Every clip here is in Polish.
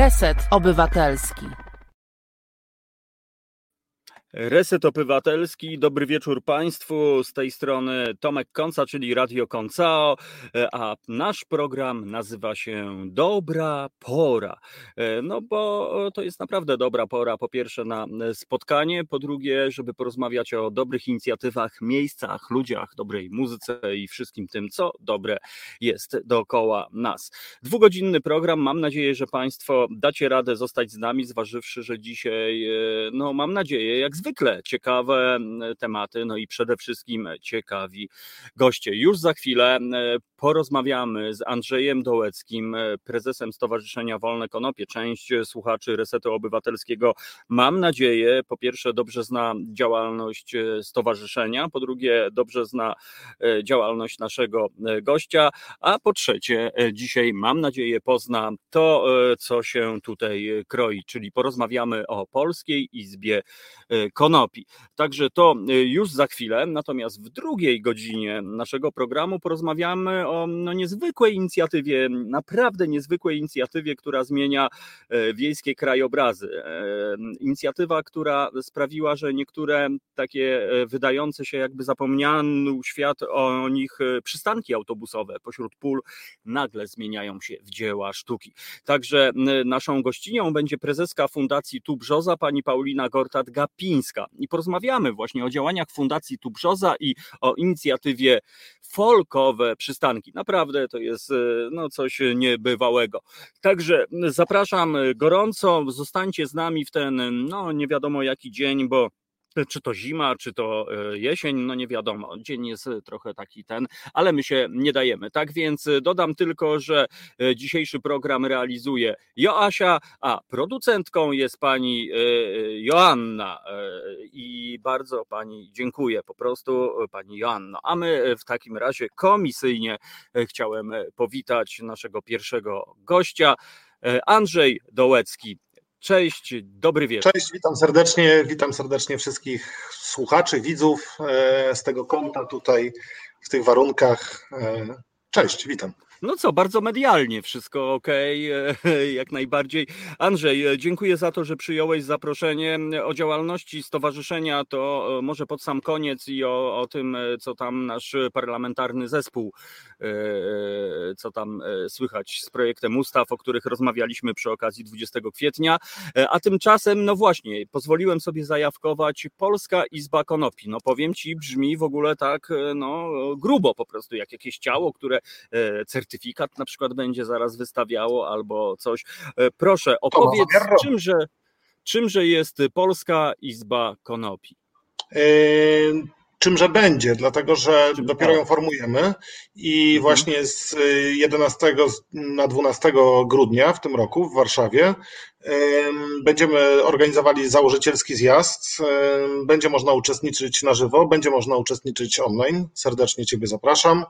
Reset Obywatelski. Reset Obywatelski, dobry wieczór Państwu. Z tej strony Tomek Konca, czyli Radio Koncao, a nasz program nazywa się Dobra Pora. No bo to jest naprawdę dobra pora, po pierwsze na spotkanie, po drugie, żeby porozmawiać o dobrych inicjatywach, miejscach, ludziach, dobrej muzyce i wszystkim tym, co dobre jest dookoła nas. Dwugodzinny program, mam nadzieję, że Państwo dacie radę zostać z nami, zważywszy, że dzisiaj, no mam nadzieję, jak zwykle ciekawe tematy, no i przede wszystkim ciekawi goście. Już za chwilę porozmawiamy z Andrzejem Dołeckim, prezesem Stowarzyszenia Wolne Konopie. Część słuchaczy Resetu Obywatelskiego, mam nadzieję, po pierwsze dobrze zna działalność stowarzyszenia, po drugie dobrze zna działalność naszego gościa, a po trzecie dzisiaj, mam nadzieję, pozna to, co się tutaj kroi, czyli porozmawiamy o Polskiej Izbie konopi. Także to y, już za chwilę. Natomiast w drugiej godzinie naszego programu porozmawiamy o no, niezwykłej inicjatywie, naprawdę niezwykłej inicjatywie, która zmienia e, wiejskie krajobrazy. E, inicjatywa, która sprawiła, że niektóre takie e, wydające się jakby zapomniany świat o nich przystanki autobusowe pośród pól nagle zmieniają się w dzieła sztuki. Także naszą gościnią będzie prezeska Fundacji Tubrzoza, pani Paulina I porozmawiamy właśnie o działaniach Fundacji Tubrzoza i o inicjatywie folkowe przystanki. Naprawdę to jest e, no, coś niebywałego. Także zapraszam gorąco, zostańcie z nami w ten no nie wiadomo jaki dzień, bo czy to zima, czy to e, jesień, no nie wiadomo. Dzień jest e, trochę taki ten, ale my się nie dajemy. Tak więc e, dodam tylko, że dzisiejszy program realizuje Joasia, a producentką jest pani Joanna i bardzo pani dziękuję po prostu pani Joanno. A my w takim razie komisyjnie chciałem powitać naszego pierwszego gościa. Andrzej Dołecki, Cześć, dobry wieczór. Cześć, witam serdecznie, witam serdecznie wszystkich słuchaczy, widzów e, z tego kąta tutaj w tych warunkach. E, cześć, witam. No co, bardzo medialnie wszystko ok, jak najbardziej. Andrzej, dziękuję za to, że przyjąłeś zaproszenie o działalności stowarzyszenia. To e, może pod sam koniec i o, o tym, e, co tam nasz parlamentarny zespół, e, co tam słychać z projektem ustaw, o których rozmawialiśmy przy okazji 20 kwietnia. A tymczasem, no właśnie, pozwoliłem sobie zajawkować Polska Izba Konopi. No powiem ci, brzmi w ogóle tak, no grubo po prostu, jak jakieś ciało, które certyfikuje certyfikat na przykład będzie zaraz wystawiało albo coś. E, proszę, opowiedz, czymże, czymże jest Polska Izba Konopi? Yy, czymże będzie, dlatego że Czym dopiero ją formujemy i mhm. właśnie z 11 na 12 grudnia w tym roku w Warszawie Będziemy organizowali założycielski zjazd. Będzie można uczestniczyć na żywo, będzie można uczestniczyć online. Serdecznie Ciebie zapraszam.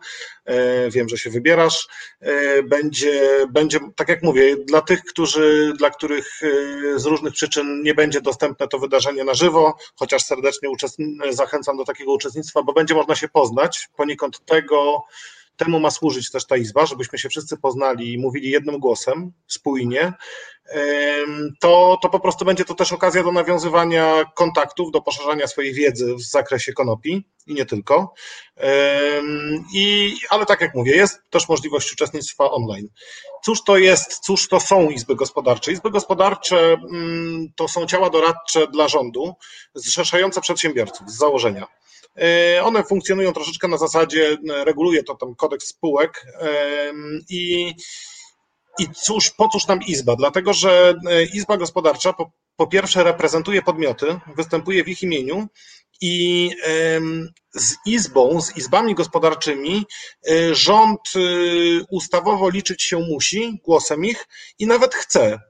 E, wiem, że się wybierasz. E, będzie, będzie tak jak mówię, dla tych, którzy, dla których e, z różnych przyczyn nie będzie dostępne to wydarzenie na żywo, chociaż serdecznie zachęcam do takiego uczestnictwa, bo będzie można się poznać poniekąd tego, Temu ma służyć też ta izba, żebyśmy się wszyscy poznali i mówili jednym głosem, spójnie. To, to po prostu będzie to też okazja do nawiązywania kontaktów, do poszerzania swojej wiedzy w zakresie konopi i nie tylko. I, ale tak jak mówię, jest też możliwość uczestnictwa online. Cóż to jest, cóż to są izby gospodarcze? Izby gospodarcze mm, to są ciała doradcze dla rządu, zrzeszające przedsiębiorców z założenia. E, one funkcjonują troszeczkę na zasadzie, e, reguluje to tam kodeks spółek i i cóż, po cóż nam Izba? Dlatego, że e, Izba Gospodarcza po, po pierwsze reprezentuje podmioty, występuje w ich imieniu i z Izbą, z Izbami Gospodarczymi e, rząd e, ustawowo liczyć się musi głosem ich i nawet chce,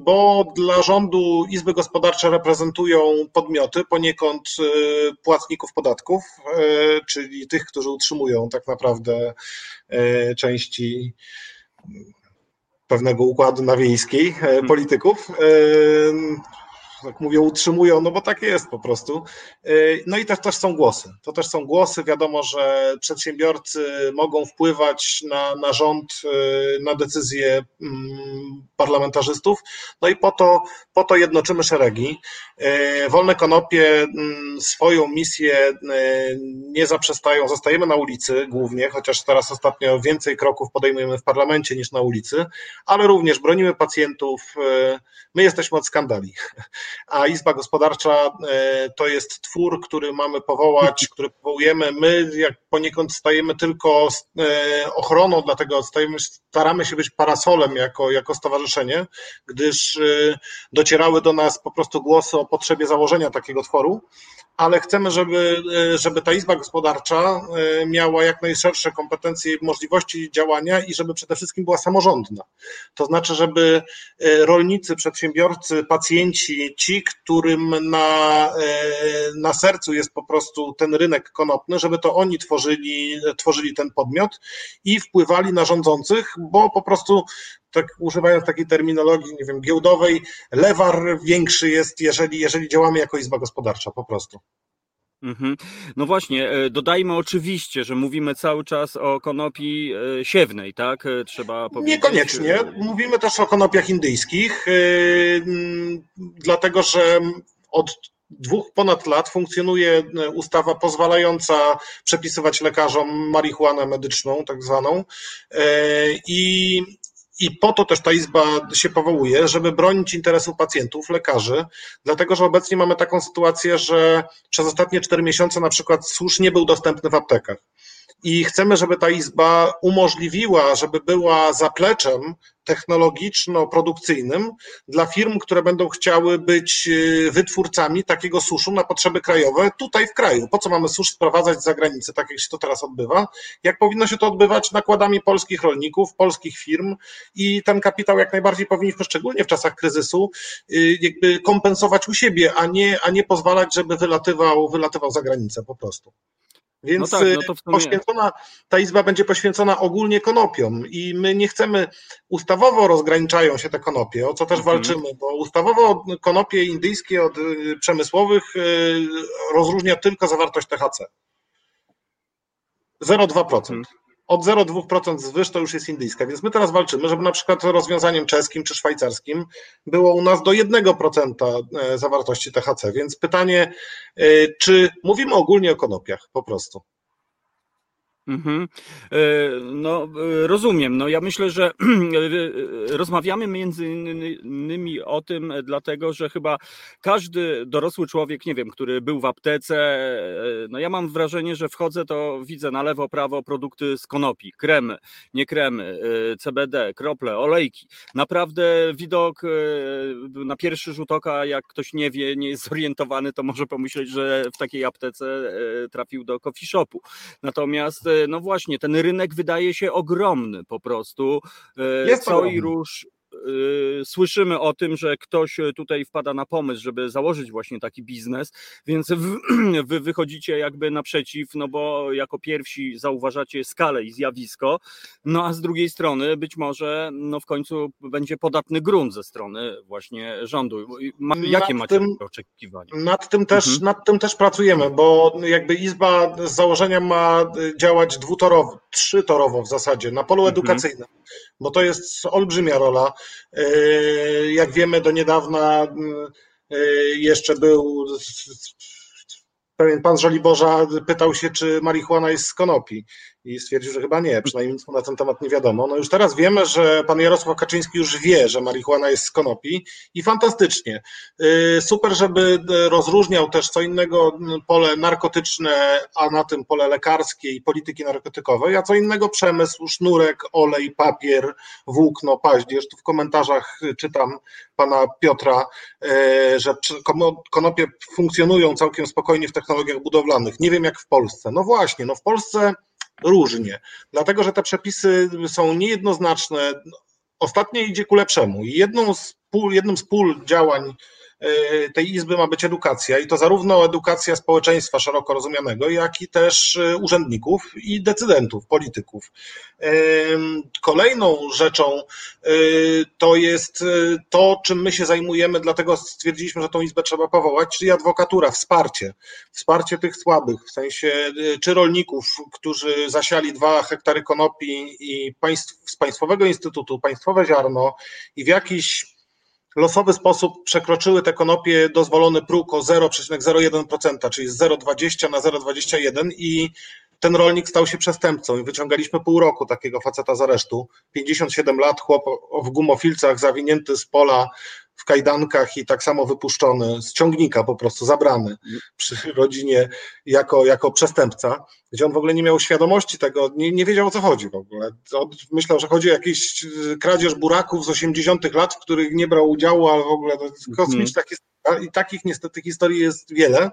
bo dla rządu Izby Gospodarcze reprezentują podmioty, poniekąd płatników podatków, czyli tych, którzy utrzymują tak naprawdę części pewnego układu na wiejskiej e, mhm. polityków. E, tak mówią, utrzymują, no bo tak jest po prostu. Y, no i też, też są głosy. To też są głosy. Wiadomo, że przedsiębiorcy mogą wpływać na, na rząd, y, na decyzje mm, parlamentarzystów. No i po to, po to jednoczymy szeregi. Y, wolne konopie mm, swoją misję nie zaprzestają. Zostajemy na ulicy głównie, chociaż teraz ostatnio więcej kroków podejmujemy w parlamencie niż na ulicy, ale również bronimy pacjentów. My jesteśmy od skandali a Izba Gospodarcza e, to jest twór, który mamy powołać, który powołujemy. My jak poniekąd stajemy tylko e, ochroną, dlatego stajemy, staramy się być parasolem jako, jako stowarzyszenie, gdyż e, docierały do nas po prostu głosy o potrzebie założenia takiego tworu, ale chcemy, żeby, żeby ta Izba Gospodarcza miała jak najszersze kompetencje i możliwości działania i żeby przede wszystkim była samorządna. To znaczy, żeby rolnicy, przedsiębiorcy, pacjenci, ci, którym na, e, na sercu jest po prostu ten rynek konopny, żeby to oni tworzyli, tworzyli ten podmiot i wpływali na rządzących, bo po prostu tak używając takiej terminologii, nie wiem, giełdowej, lewar większy jest, jeżeli, jeżeli działamy jako izba gospodarcza po prostu. Mhm. No właśnie, e, dodajmy oczywiście, że mówimy cały czas o konopi e, siewnej, tak? E, trzeba powiedzieć. Niekoniecznie. Mówimy też o konopiach indyjskich, dlatego że od dwóch ponad lat funkcjonuje ustawa pozwalająca przepisywać lekarzom marihuanę medyczną, tak zwaną. I i po to też ta Izba się powołuje, żeby bronić interesów pacjentów, lekarzy, dlatego że obecnie mamy taką sytuację, że przez ostatnie cztery miesiące na przykład susz nie był dostępny w aptekach i chcemy, żeby ta izba umożliwiła, żeby była zapleczem technologiczno-produkcyjnym dla firm, które będą chciały być y, wytwórcami takiego suszu na potrzeby krajowe tutaj w kraju. Po co mamy susz sprowadzać z zagranicy, tak jak się to teraz odbywa? Jak powinno się to odbywać nakładami polskich rolników, polskich firm i ten kapitał jak najbardziej powinniśmy, szczególnie w czasach kryzysu, y, jakby kompensować u siebie, a nie, a nie pozwalać, żeby wylatywał, wylatywał za granicę po prostu. Więc no tak, no sumie... poświęcona, ta izba będzie poświęcona ogólnie konopiom i my nie chcemy, ustawowo rozgraniczają się te konopie, o co też mhm. walczymy, bo ustawowo konopie indyjskie od y, przemysłowych y, rozróżnia tylko zawartość THC. 0,2%. Mhm od 0,2% zwyż to już jest indyjska, więc my teraz walczymy, żeby na przykład rozwiązaniem czeskim czy szwajcarskim było u nas do 1% e, zawartości THC. Więc pytanie, e, czy mówimy ogólnie o konopiach po prostu? Mhm. E, no, e, rozumiem. No, ja myślę, że e, rozmawiamy między innymi o tym, dlatego że chyba każdy dorosły człowiek, nie wiem, który był w aptece, no ja mam wrażenie, że wchodzę, to widzę na lewo, prawo produkty z konopi, kremy, nie kremy, CBD, krople, olejki. Naprawdę widok na pierwszy rzut oka, jak ktoś nie wie, nie jest zorientowany, to może pomyśleć, że w takiej aptece trafił do coffee shopu. Natomiast no właśnie, ten rynek wydaje się ogromny po prostu. E, Jest Co i róż słyszymy o tym, że ktoś y, tutaj wpada na pomysł, żeby założyć właśnie taki biznes, więc wy wychodzicie jakby naprzeciw, no bo jako pierwsi zauważacie skalę i zjawisko, no a z drugiej strony być może no w końcu będzie podatny grunt ze strony właśnie rządu. Jakie nad macie tym, oczekiwania? Nad tym, też, mhm. nad tym też pracujemy, bo jakby Izba z założenia ma działać dwutorowo, trzytorowo w zasadzie, na polu mhm. Bo to jest olbrzymia rola. E, jak wiemy, do niedawna e, jeszcze był pewien pan Żoliborza pytał się, czy marihuana jest z konopi i stwierdził, że chyba nie, przynajmniej nic mu na ten temat nie wiadomo. No już teraz wiemy, że pan Jarosław Kaczyński już wie, że marihuana jest z konopi i fantastycznie. Y, super, żeby rozróżniał też co innego pole narkotyczne, a na tym pole lekarskie i polityki narkotykowej, a co innego przemysł, sznurek, olej, papier, włókno, paździerz. Tu w komentarzach czytam pana Piotra, y, że konopie funkcjonują całkiem spokojnie w technologiach budowlanych. Nie wiem jak w Polsce. No właśnie, no w Polsce różnie, dlatego że te przepisy są niejednoznaczne. Ostatnie idzie ku lepszemu jedną z pól, jednym z pól działań tej Izby ma być edukacja i to zarówno edukacja społeczeństwa szeroko rozumianego, jak i też e, urzędników i decydentów, polityków. Kolejną rzeczą to jest to, czym my się zajmujemy, dlatego stwierdziliśmy, że tą Izbę trzeba powołać, czyli adwokatura, wsparcie. Wsparcie tych słabych, w sensie czy rolników, którzy zasiali dwa hektary konopi i państw, z Państwowego Instytutu, Państwowe Ziarno i w jakiś losowy sposób przekroczyły te konopie dozwolony próg o 0,01%, czyli z 0,20 na 0,21 i ten rolnik stał się przestępcą i wyciągaliśmy pół roku takiego faceta z aresztu. 57 lat, chłop w gumofilcach zawinięty z pola w kajdankach i tak samo wypuszczony z ciągnika po prostu zabrany przy rodzinie jako, jako przestępca, gdzie on w ogóle nie miał świadomości tego, nie, nie wiedział o co chodzi w ogóle. Myślał, że chodzi o jakiś kradzież buraków z 80 lat, w których nie brał udziału, ale w ogóle to jest kosmiczna historia i takich niestety historii jest wiele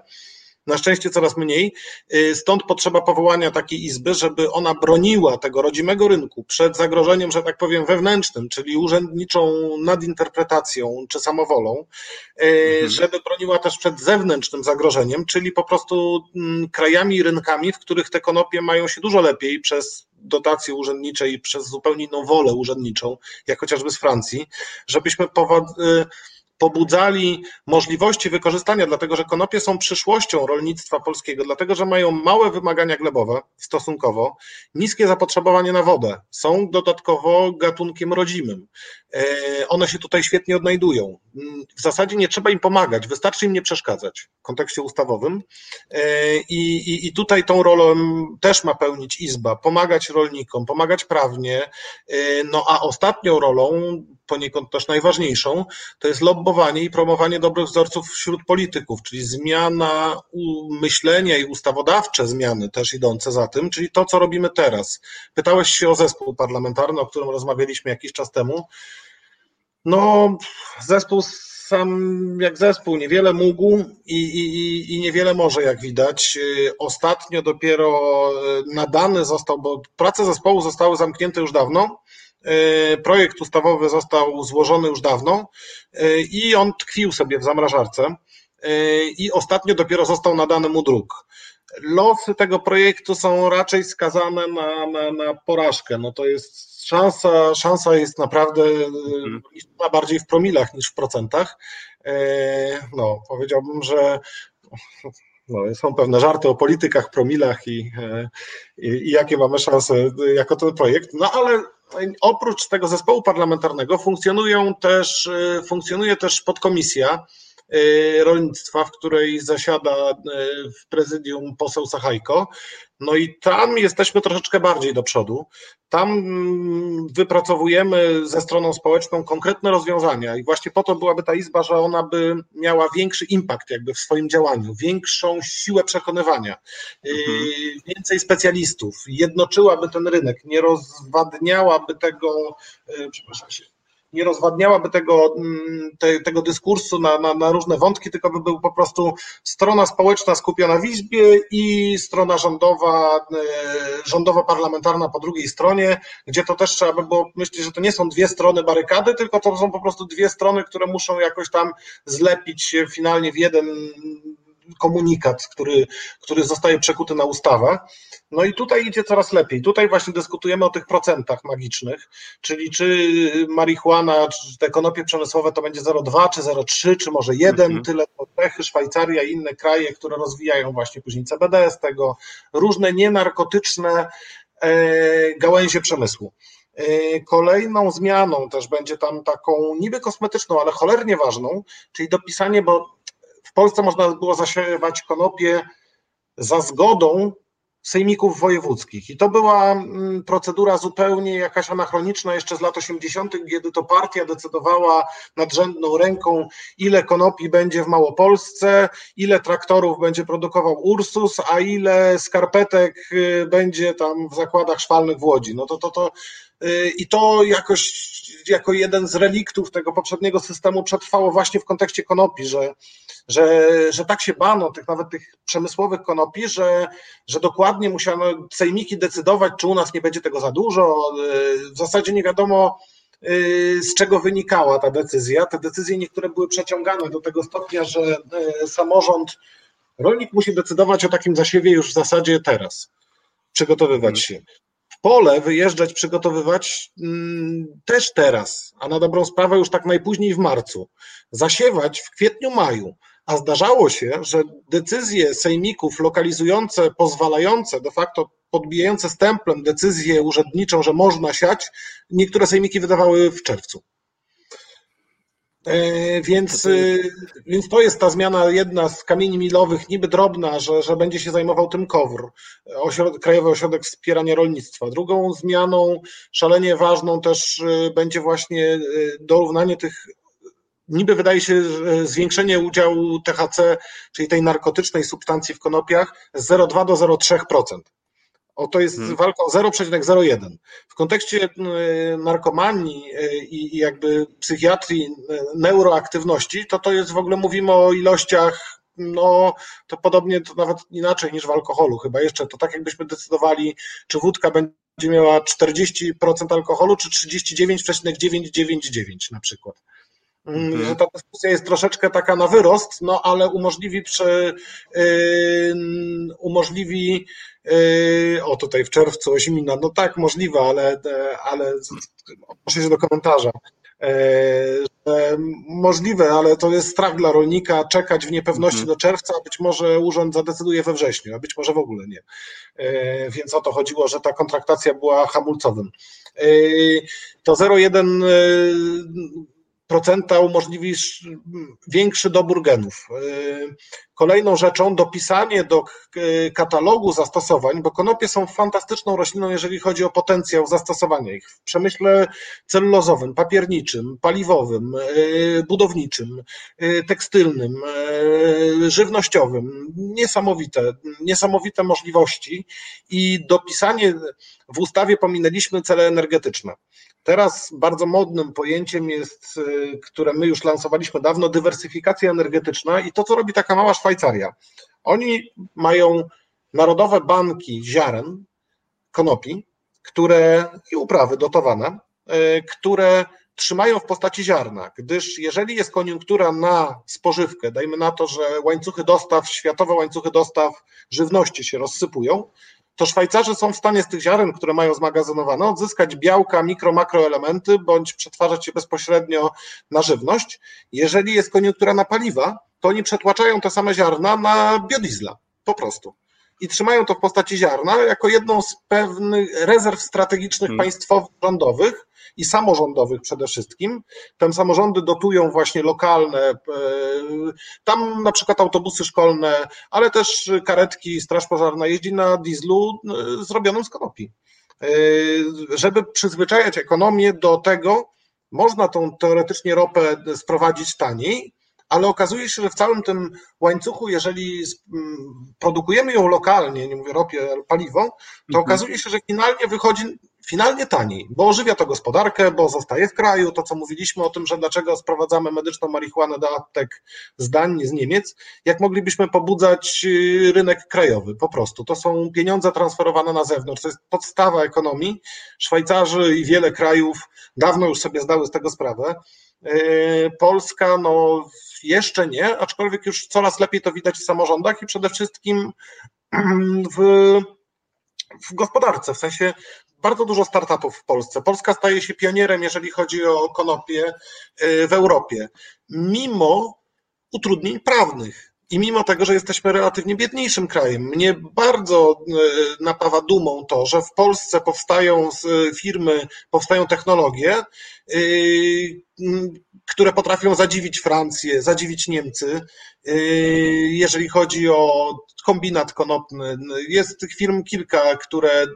na szczęście coraz mniej. Y, stąd potrzeba powołania takiej izby, żeby ona broniła tego rodzimego rynku przed zagrożeniem, że tak powiem, wewnętrznym, czyli urzędniczą nadinterpretacją czy samowolą, y, mhm. żeby broniła też przed zewnętrznym zagrożeniem, czyli po prostu mm, krajami i rynkami, w których te konopie mają się dużo lepiej przez dotacje urzędnicze i przez zupełnie inną wolę urzędniczą, jak chociażby z Francji, żebyśmy powodili pobudzali możliwości wykorzystania, dlatego że konopie są przyszłością rolnictwa polskiego, dlatego że mają małe wymagania glebowe stosunkowo, niskie zapotrzebowanie na wodę, są dodatkowo gatunkiem rodzimym. E, one się tutaj świetnie odnajdują. W zasadzie nie trzeba im pomagać, wystarczy im nie przeszkadzać w kontekście ustawowym. E, I, i, i tutaj tą rolę też ma pełnić Izba, pomagać rolnikom, pomagać prawnie. E, no a ostatnią rolą, poniekąd też najważniejszą, to jest lobbowanie i promowanie dobrych wzorców wśród polityków, czyli zmiana myślenia i ustawodawcze zmiany też idące za tym, czyli to, co robimy teraz. Pytałeś się o zespół parlamentarny, o którym rozmawialiśmy jakiś czas temu. No, zespół sam jak zespół niewiele mógł i, i, i niewiele może, jak widać. Ostatnio dopiero e, nadany został, bo prace zespołu zostały zamknięte już dawno. E, projekt ustawowy został złożony już dawno e, i on tkwił sobie w zamrażarce i ostatnio dopiero został nadany mu druk. Losy tego projektu są raczej skazane na, na, na porażkę. No to jest szansa, szansa jest naprawdę hmm. bardziej w promilach niż w procentach. E, no, powiedziałbym, że no, są pewne żarty o politykach, promilach i, e, i, i, jakie mamy szanse jako ten projekt. No ale oprócz tego zespołu parlamentarnego funkcjonują też, funkcjonuje też podkomisja Y, rolnictwa, w której zasiada y, w prezydium poseł Sachajko. No i tam jesteśmy troszeczkę bardziej do przodu. Tam mm, wypracowujemy ze stroną społeczną konkretne rozwiązania i właśnie po to byłaby ta izba, że ona by miała większy impact jakby w swoim działaniu, większą siłę przekonywania, y, mhm. więcej specjalistów, jednoczyłaby ten rynek, nie rozwadniałaby tego, przepraszam się, nie rozwadniałaby tego, mm, te, tego dyskursu na, na, na, różne wątki, tylko by był po prostu strona społeczna skupiona w Izbie i strona rządowa, e, rządowa parlamentarna po drugiej stronie, gdzie to też trzeba by było myśleć, że to nie są dwie strony barykady, tylko to są po prostu dwie strony, które muszą jakoś tam zlepić się finalnie w jeden komunikat, który, który zostaje przekuty na ustawę. No i tutaj idzie coraz lepiej. Tutaj właśnie dyskutujemy o tych procentach magicznych, czyli czy marihuana, czy te konopie przemysłowe to będzie 0,2 czy 0,3, czy może 1, mhm. tyle to Czechy, Szwajcaria i inne kraje, które rozwijają właśnie później CBD z tego, różne nienarkotyczne e, gałęzie przemysłu. E, kolejną zmianą też będzie tam taką niby kosmetyczną, ale cholernie ważną, czyli dopisanie, bo Polsce można było zasiewać konopie za zgodą sejmików wojewódzkich. I to była mm, procedura zupełnie jakaś anachroniczna jeszcze z lat 80., kiedy to partia decydowała nadrzędną ręką, ile konopi będzie w Małopolsce, ile traktorów będzie produkował Ursus, a ile skarpetek y, będzie tam w zakładach szwalnych w Łodzi. No to to, to i to jakoś jako jeden z reliktów tego poprzedniego systemu przetrwało właśnie w kontekście konopi, że, że, że tak się bano tych nawet tych przemysłowych konopi, że, że dokładnie musiano sejmiki decydować, czy u nas nie będzie tego za dużo. W zasadzie nie wiadomo, z czego wynikała ta decyzja. Te decyzje niektóre były przeciągane do tego stopnia, że samorząd, rolnik musi decydować o takim zasiewie już w zasadzie teraz, przygotowywać się pole wyjeżdżać, przygotowywać mm, też teraz, a na dobrą sprawę już tak najpóźniej w marcu. Zasiewać w kwietniu, maju. A zdarzało się, że decyzje sejmików lokalizujące, pozwalające, de facto podbijające stemplem decyzję urzędniczą, że można siać, niektóre sejmiki wydawały w czerwcu. E, więc, e, więc to jest ta zmiana, jedna z kamieni milowych, niby drobna, że, że będzie się zajmował tym KOWR, Krajowy Ośrodek Wspierania Rolnictwa. Drugą zmianą, szalenie ważną też e, będzie właśnie dorównanie tych niby wydaje się zwiększenie udziału THC, czyli tej narkotycznej substancji w konopiach z 0,2 do 0,3%. O, to jest hmm. walka o 0,01. W kontekście e, narkomanii e, i jakby psychiatrii, e, neuroaktywności, to to jest w ogóle mówimy o ilościach, no to podobnie, to nawet inaczej niż w alkoholu chyba jeszcze, to tak jakbyśmy decydowali, czy wódka będzie miała 40% alkoholu, czy 39,999 na przykład. Mhm. Że ta dyskusja jest troszeczkę taka na wyrost, no ale umożliwi przy, yy, umożliwi yy, o tutaj w czerwcu Osimina, no tak, możliwe, ale, ale proszę się do komentarza. Yy, możliwe, ale to jest strach dla rolnika czekać w niepewności mhm. do czerwca, a być może urząd zadecyduje we wrześniu, a być może w ogóle nie. Yy, więc o to chodziło, że ta kontraktacja była hamulcowym. To 0,1 procenta umożliwi większy dobór genów. Kolejną rzeczą dopisanie do katalogu zastosowań, bo konopie są fantastyczną rośliną, jeżeli chodzi o potencjał zastosowania ich w przemyśle celulozowym, papierniczym, paliwowym, y, budowniczym, y, tekstylnym, żywnościowym. Niesamowite, niesamowite możliwości i dopisanie w ustawie pominęliśmy cele energetyczne. Teraz bardzo modnym pojęciem jest, które my już lansowaliśmy dawno, dywersyfikacja energetyczna i to, co robi taka mała Szwajcaria. Oni mają narodowe banki ziaren, konopi, które i uprawy dotowane, y, które trzymają w postaci ziarna, gdyż jeżeli jest koniunktura na spożywkę, dajmy na to, że łańcuchy dostaw, światowe łańcuchy dostaw żywności się rozsypują, to Szwajcarzy są w stanie z tych ziaren, które mają zmagazynowane, odzyskać białka, mikro, makroelementy, bądź przetwarzać je bezpośrednio na żywność. Jeżeli jest koniunktura na paliwa, to oni przetłaczają te same ziarna na biodiesla, po prostu. I trzymają to w postaci ziarna jako jedną z pewnych rezerw strategicznych hmm. państwowych, rządowych, i samorządowych przede wszystkim. Tam samorządy dotują właśnie lokalne, e, tam na przykład autobusy szkolne, ale też karetki, straż pożarna jeździ na dieslu e, zrobionym z konopi. E, żeby przyzwyczajać ekonomię do tego, można tą teoretycznie ropę sprowadzić taniej, ale okazuje się, że w całym tym łańcuchu, jeżeli produkujemy ją lokalnie, nie mówię ropie, ale paliwo, to mhm. okazuje się, że finalnie wychodzi finalnie taniej, bo ożywia to gospodarkę, bo zostaje w kraju, to co mówiliśmy o tym, że dlaczego sprowadzamy medyczną marihuanę do aptek z Danii, z Niemiec, jak moglibyśmy pobudzać y, rynek krajowy, po prostu. To są pieniądze transferowane na zewnątrz, to jest podstawa ekonomii. Szwajcarzy i wiele krajów dawno już sobie zdały z tego sprawę. Y, Polska, no jeszcze nie, aczkolwiek już coraz lepiej to widać w samorządach i przede wszystkim w, w gospodarce, w sensie bardzo dużo startupów w Polsce. Polska staje się pionierem, jeżeli chodzi o konopie y, w Europie, mimo utrudnień prawnych. I mimo tego, że jesteśmy relatywnie biedniejszym krajem, mnie bardzo y, napawa dumą to, że w Polsce powstają firmy, powstają technologie, y, które potrafią zadziwić Francję, zadziwić Niemcy, jeżeli chodzi o kombinat konopny. Jest tych firm kilka, które, e,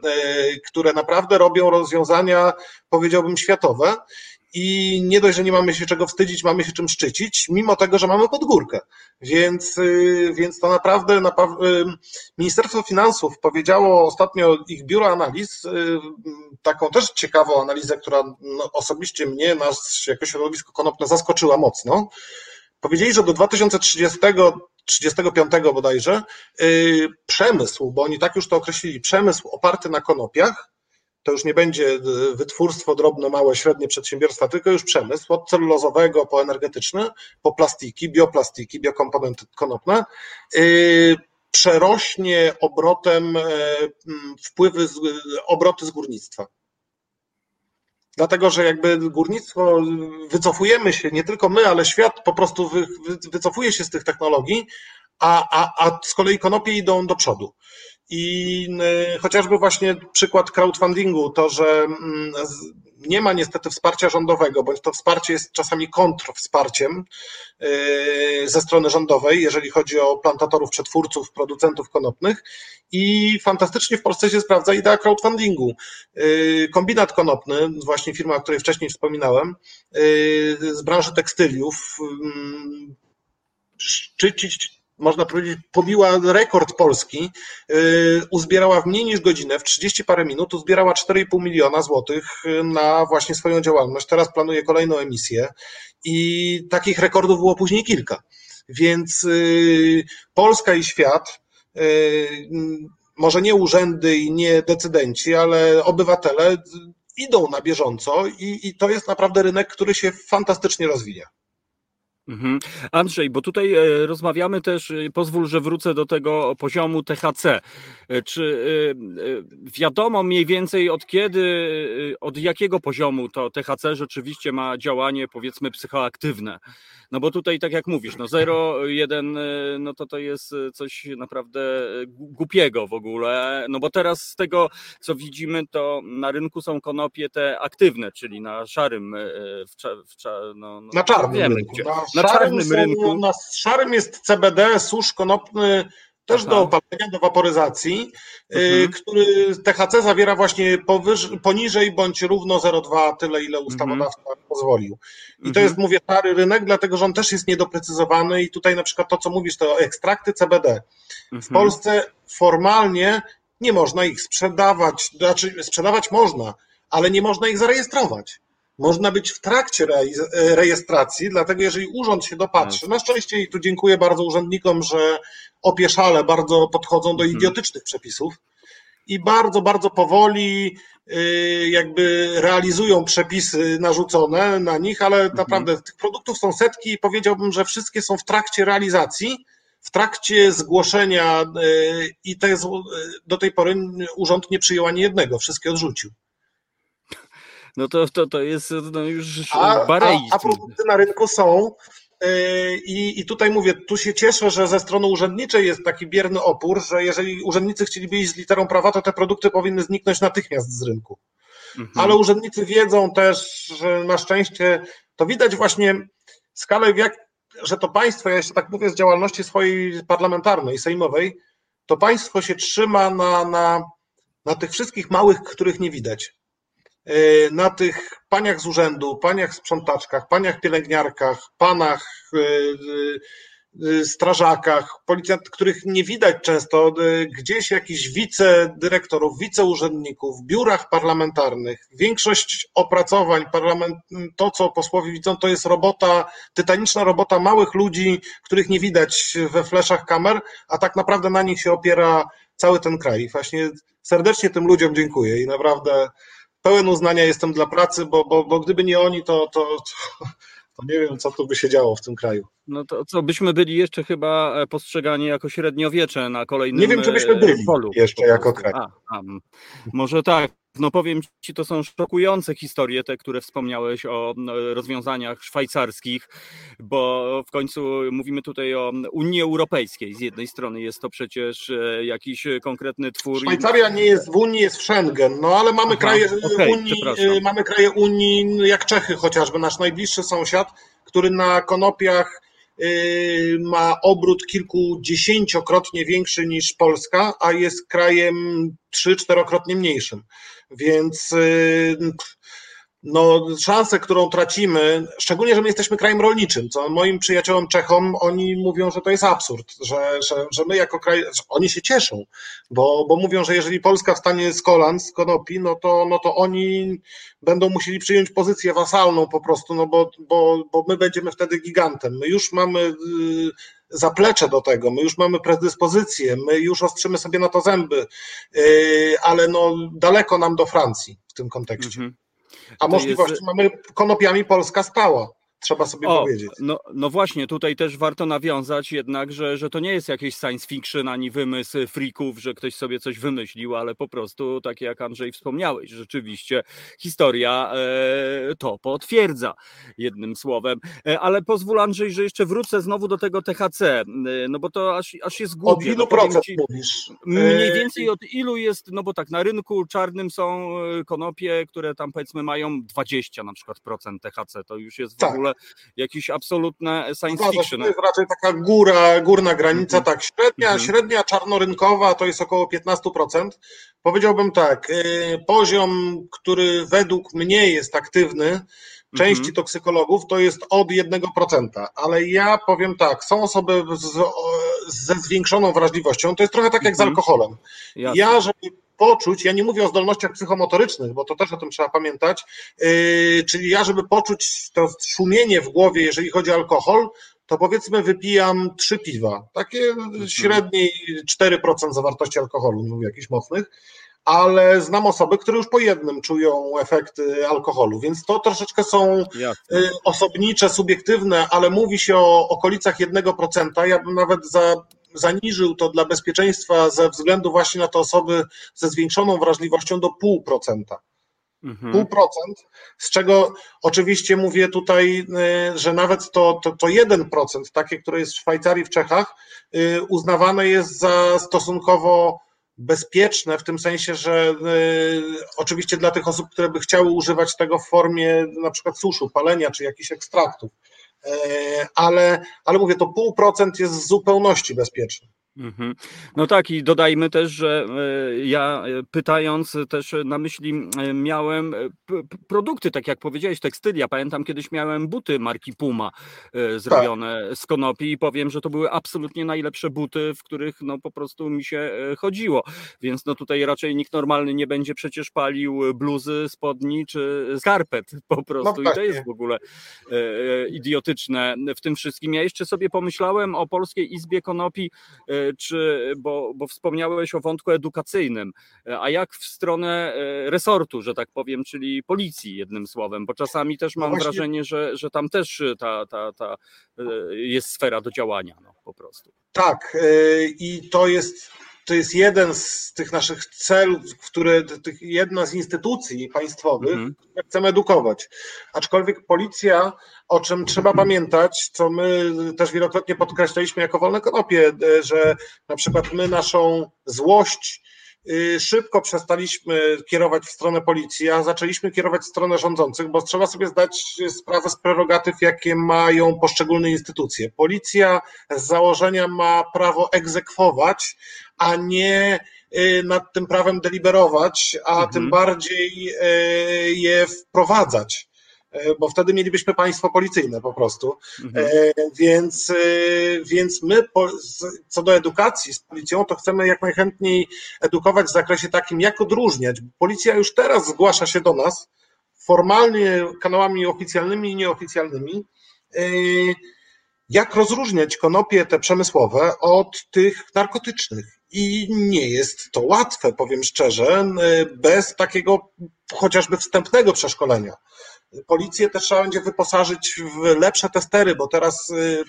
które naprawdę robią rozwiązania, powiedziałbym, światowe. I nie dość, że nie mamy się czego wstydzić, mamy się czym szczycić, mimo tego, że mamy podgórkę. Więc, y, więc to naprawdę, y, Ministerstwo Finansów powiedziało ostatnio ich biuro analiz, y, taką też ciekawą analizę, która no, osobiście mnie, nas jako środowisko konopne zaskoczyła mocno. Powiedzieli, że do 2030 35 bodajże, przemysł, bo oni tak już to określili, przemysł oparty na konopiach to już nie będzie wytwórstwo drobne, małe, średnie przedsiębiorstwa, tylko już przemysł od celulozowego po energetyczny, po plastiki, bioplastiki, biokomponenty konopne, przerośnie obrotem wpływy, obroty z górnictwa. Dlatego, że jakby górnictwo, wycofujemy się, nie tylko my, ale świat po prostu wy, wy, wycofuje się z tych technologii, a, a, a z kolei konopie idą do przodu. I y, chociażby właśnie przykład crowdfundingu, to, że mm, nie ma niestety wsparcia rządowego, bądź to wsparcie jest czasami kontrwsparciem y, ze strony rządowej, jeżeli chodzi o plantatorów, przetwórców, producentów konopnych. I fantastycznie w Polsce się sprawdza idea crowdfundingu. Y, kombinat konopny, właśnie firma, o której wcześniej wspominałem, z branży tekstyliów, mm, szczycić można powiedzieć, pobiła rekord Polski, y, uzbierała w mniej niż godzinę, w 30 parę minut, uzbierała 4,5 miliona złotych y, na właśnie swoją działalność. Teraz planuje kolejną emisję i takich rekordów było później kilka. Więc y, Polska i świat, może nie urzędy i nie decydenci, ale obywatele idą na bieżąco i, i to jest naprawdę rynek, który się fantastycznie rozwija. Mhm. Andrzej, bo tutaj e, rozmawiamy też, e, pozwól, że wrócę do tego poziomu THC. E, czy wiadomo mniej więcej od kiedy, od jakiego poziomu to THC rzeczywiście ma działanie, powiedzmy, psychoaktywne? No bo tutaj, tak jak mówisz, no 0, 1, no to to jest coś naprawdę głupiego w ogóle. No bo teraz z tego, co widzimy, to na rynku są konopie te aktywne, czyli na szarym, w, cza, w cza, no, no, na czarnym wiemy, rynku. Gdzie, na, czarnym są, rynku. Na szarym jest CBD, susz konopny, też Aha. do opalenia, do waporyzacji, y, mhm. który THC zawiera właśnie powyż, poniżej bądź równo 0,2, tyle ile ustawodawca mhm. pozwolił. I mhm. to jest, mówię, stary rynek, dlatego że on też jest niedoprecyzowany i tutaj na przykład to, co mówisz, to ekstrakty CBD. W mhm. Polsce formalnie nie można ich sprzedawać, znaczy sprzedawać można, ale nie można ich zarejestrować można być w trakcie rejestracji, dlatego jeżeli urząd się dopatrzy, na szczęście i tu dziękuję bardzo urzędnikom, że opieszale bardzo podchodzą do mhm. idiotycznych przepisów i bardzo, bardzo powoli y, jakby realizują przepisy narzucone na nich, ale mhm. naprawdę tych produktów są setki i powiedziałbym, że wszystkie są w trakcie realizacji, w trakcie zgłoszenia y, i te, do tej pory urząd nie przyjął ani jednego, wszystkie odrzucił no to, to, to jest no już a. A, a produkty na rynku są yy, i, I tutaj mówię, tu się cieszę, że ze strony urzędniczej jest taki bierny opór, że jeżeli urzędnicy chcieliby iść z literą prawa, to te produkty powinny zniknąć natychmiast z rynku. Mhm. Ale urzędnicy wiedzą też, że na szczęście to widać właśnie skalę, jak, że to państwo, ja jeszcze tak mówię z działalności swojej parlamentarnej, sejmowej, to państwo się trzyma na, na, na tych wszystkich małych, których nie widać. E, na tych paniach z urzędu, paniach sprzątaczkach, paniach pielęgniarkach, panach, e, e, strażakach, policjant, których nie widać często, gdzieś jakichś wicedyrektorów, wiceurzędników, w biurach parlamentarnych. Większość opracowań, parlament, to co posłowie widzą, to jest robota, tytaniczna robota małych ludzi, których nie widać we fleszach kamer, a tak naprawdę na nich się opiera cały ten kraj. Właśnie serdecznie tym ludziom dziękuję i naprawdę pełen uznania jestem dla pracy, bo, bo, bo gdyby nie oni, to, to, to, to nie wiem, co tu by się działo w tym kraju. No to co, byśmy byli jeszcze chyba e, postrzegani jako średniowiecze na kolejnym Nie wiem, czy byśmy byli polu, jeszcze jako kraj. A, a, może tak. No powiem Ci, to są szokujące historie, te, które wspomniałeś o rozwiązaniach szwajcarskich, bo w końcu mówimy tutaj o Unii Europejskiej. Z jednej strony jest to przecież e, jakiś konkretny twór. Szwajcaria nie jest w Unii, jest w Schengen, no ale mamy, Aha, kraje, okay, Unii, e, mamy kraje Unii, jak Czechy chociażby, nasz najbliższy sąsiad, który na konopiach ma obrót kilkudziesięciokrotnie większy niż Polska, a jest krajem trzy, czterokrotnie mniejszym. Więc y, no, szansę, którą tracimy, szczególnie, że my jesteśmy krajem rolniczym, co moim przyjaciołom Czechom, oni mówią, że to jest absurd, że, że, że my jako kraj, oni się cieszą, bo, bo mówią, że jeżeli Polska wstanie z kolan, z konopi, no to, no to oni będą musieli przyjąć pozycję wasalną po prostu, no bo, bo, bo my będziemy wtedy gigantem. My już mamy y, zaplecze do tego, my już mamy predyspozycję, my już ostrzymy sobie na to zęby, ale no daleko nam do Francji w tym kontekście. Mhm. A możliwości jest... mamy konopiami Polska stała trzeba sobie o, powiedzieć. No, no właśnie, tutaj też warto nawiązać jednak, że, że to nie jest jakieś science fiction ani wymysł freaków, że ktoś sobie coś wymyślił, ale po prostu, tak jak Andrzej wspomniałeś, rzeczywiście historia e, to potwierdza, jednym słowem. E, ale pozwól Andrzej, że jeszcze wrócę znowu do tego THC, e, no bo to aż, aż jest głupie. Od ilu no, procent ci, mówisz? Mniej e, więcej od ilu jest, no bo tak, na rynku czarnym są e, konopie, które tam powiedzmy mają 20 na przykład procent THC, to już jest w tak. ogóle jakieś absolutne science fiction. To jest raczej taka góra, górna granica, mm -hmm. tak, średnia, mm -hmm. średnia czarnorynkowa to jest około 15%. Powiedziałbym tak, y, poziom, który według mnie jest aktywny, części mhm. toksykologów to jest od 1%, ale ja powiem tak, są osoby z, ze zwiększoną wrażliwością, to jest trochę tak jak z mhm. alkoholem. Jasne. Ja, żeby poczuć, ja nie mówię o zdolnościach psychomotorycznych, bo to też o tym trzeba pamiętać, yy, czyli ja, żeby poczuć to szumienie w głowie, jeżeli chodzi o alkohol, to powiedzmy wypijam trzy piwa, takie mhm. średniej 4% zawartości alkoholu, nie mówię jakichś mocnych, ale znam osoby, które już po jednym czują efekty alkoholu, więc to troszeczkę są Jasne. Y, osobnicze, subiektywne, ale mówi się o okolicach 1%. Ja bym nawet za zaniżył to dla bezpieczeństwa ze względu właśnie na te osoby ze zwiększoną wrażliwością do pół procenta. Mhm. Pół procent, z czego oczywiście mówię tutaj, y, że nawet to, to, to 1%, takie, które jest w Szwajcarii, w Czechach, y, uznawane jest za stosunkowo bezpieczne, w tym sensie, że y, oczywiście dla tych osób, które by chciały używać tego w formie na przykład suszu, palenia czy jakichś ekstraktów. E, ale, ale mówię, to pół procent jest w zupełności bezpieczny. Mhm. No tak, i dodajmy też, że e, ja e, pytając też na myśli miałem produkty, tak jak powiedziałeś, tekstylia. Pamiętam kiedyś miałem buty marki Puma zrobione tak. z konopi i powiem, że to były absolutnie najlepsze buty, w których no po prostu mi się chodziło. Więc no tutaj raczej nikt normalny nie będzie przecież palił bluzy, spodni czy skarpet po prostu. No I to jest w ogóle idiotyczne w tym wszystkim. Ja jeszcze sobie pomyślałem o Polskiej Izbie Konopi czy, bo, bo wspomniałeś o wątku edukacyjnym, a jak w stronę e, resortu, że tak powiem, czyli policji jednym słowem, bo czasami też mam no wrażenie, że, że tam też ta, ta, ta e, jest sfera do działania no, po prostu. Tak e, i to jest to jest jeden z tych naszych celów, które jedna z instytucji państwowych, mm. chcemy edukować. Aczkolwiek policja, o czym trzeba pamiętać, co my też wielokrotnie podkreślaliśmy jako wolne konopie, że na przykład my naszą złość szybko przestaliśmy kierować w stronę policji, a zaczęliśmy kierować w stronę rządzących, bo trzeba sobie zdać sprawę z prerogatyw, jakie mają poszczególne instytucje. Policja z założenia ma prawo egzekwować, a nie y, nad tym prawem deliberować, a mhm. tym bardziej y, je wprowadzać. E, bo wtedy mielibyśmy państwo policyjne po prostu. Mhm. E, więc, e, więc my, co do edukacji z policją, to chcemy jak najchętniej edukować w zakresie takim, jak odróżniać. Policja już teraz zgłasza się do nas formalnie kanałami oficjalnymi i nieoficjalnymi. Jak rozróżniać konopie te przemysłowe od tych narkotycznych? I nie jest to łatwe, powiem szczerze, bez takiego chociażby wstępnego przeszkolenia. Policję też trzeba będzie wyposażyć w lepsze testery, bo teraz y,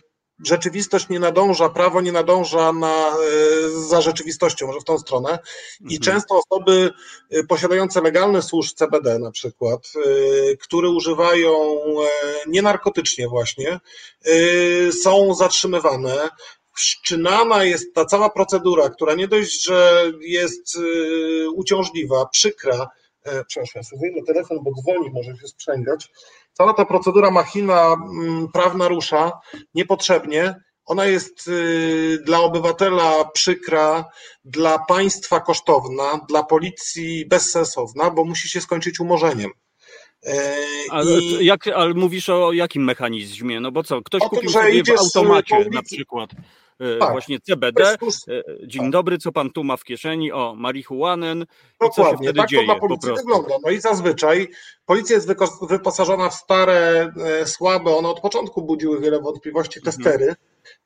rzeczywistość nie nadąża, prawo nie nadąża na, y, za rzeczywistością, może w tą stronę. I mhm. często osoby y, posiadające legalny służ CBD na przykład, które używają nienarkotycznie właśnie, są zatrzymywane. Wszczynana jest ta cała procedura, która nie dość, że jest uciążliwa, przykra, przepraszam, ja sobie wyjmę telefon, bo dzwoni, może się sprzęgać. Cała ta procedura machina mm, prawna rusza niepotrzebnie. Ona jest y, dla obywatela przykra, dla państwa kosztowna, dla policji bezsensowna, bo musi się skończyć umorzeniem. E, ale, I... jak, ale mówisz o jakim mechanizmie? No bo co, ktoś kupił tym, sobie w automacie na przykład e, Tak. właśnie CBD. tuż- E, Dzień tak. dobry, co pan tu ma w kieszeni? O, marihuanę. I co się Dokładnie, wtedy tak dzieje to na po policji wygląda. No i zazwyczaj policja jest wyposażona w stare, e, słabe, one od początku budziły wiele wątpliwości, Mhm. testery,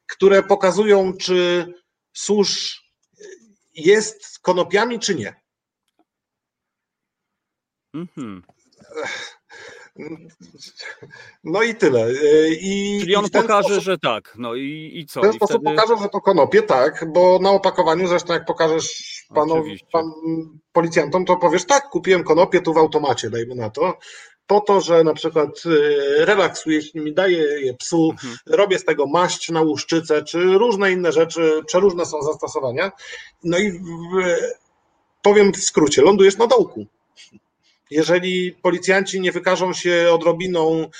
które pokazują, czy susz jest konopiami, czy nie. Mhm. No i tyle. E, I, Czyli on i pokaże, sposób, że tak. No i, i co? w ten sposób wtedy... pokaże, że to konopie, tak, bo na opakowaniu, zresztą jak pokażesz panu, pan, policjantom, to powiesz, tak, kupiłem konopie tu w automacie, dajmy na to, po to, że na przykład e, relaksuję się nimi, daję je psu, Mhm. robię z tego maść na łuszczycę, czy różne inne rzeczy, przeróżne są zastosowania. No i w, powiem w skrócie, lądujesz na dołku. Jeżeli policjanci nie wykażą się odrobiną,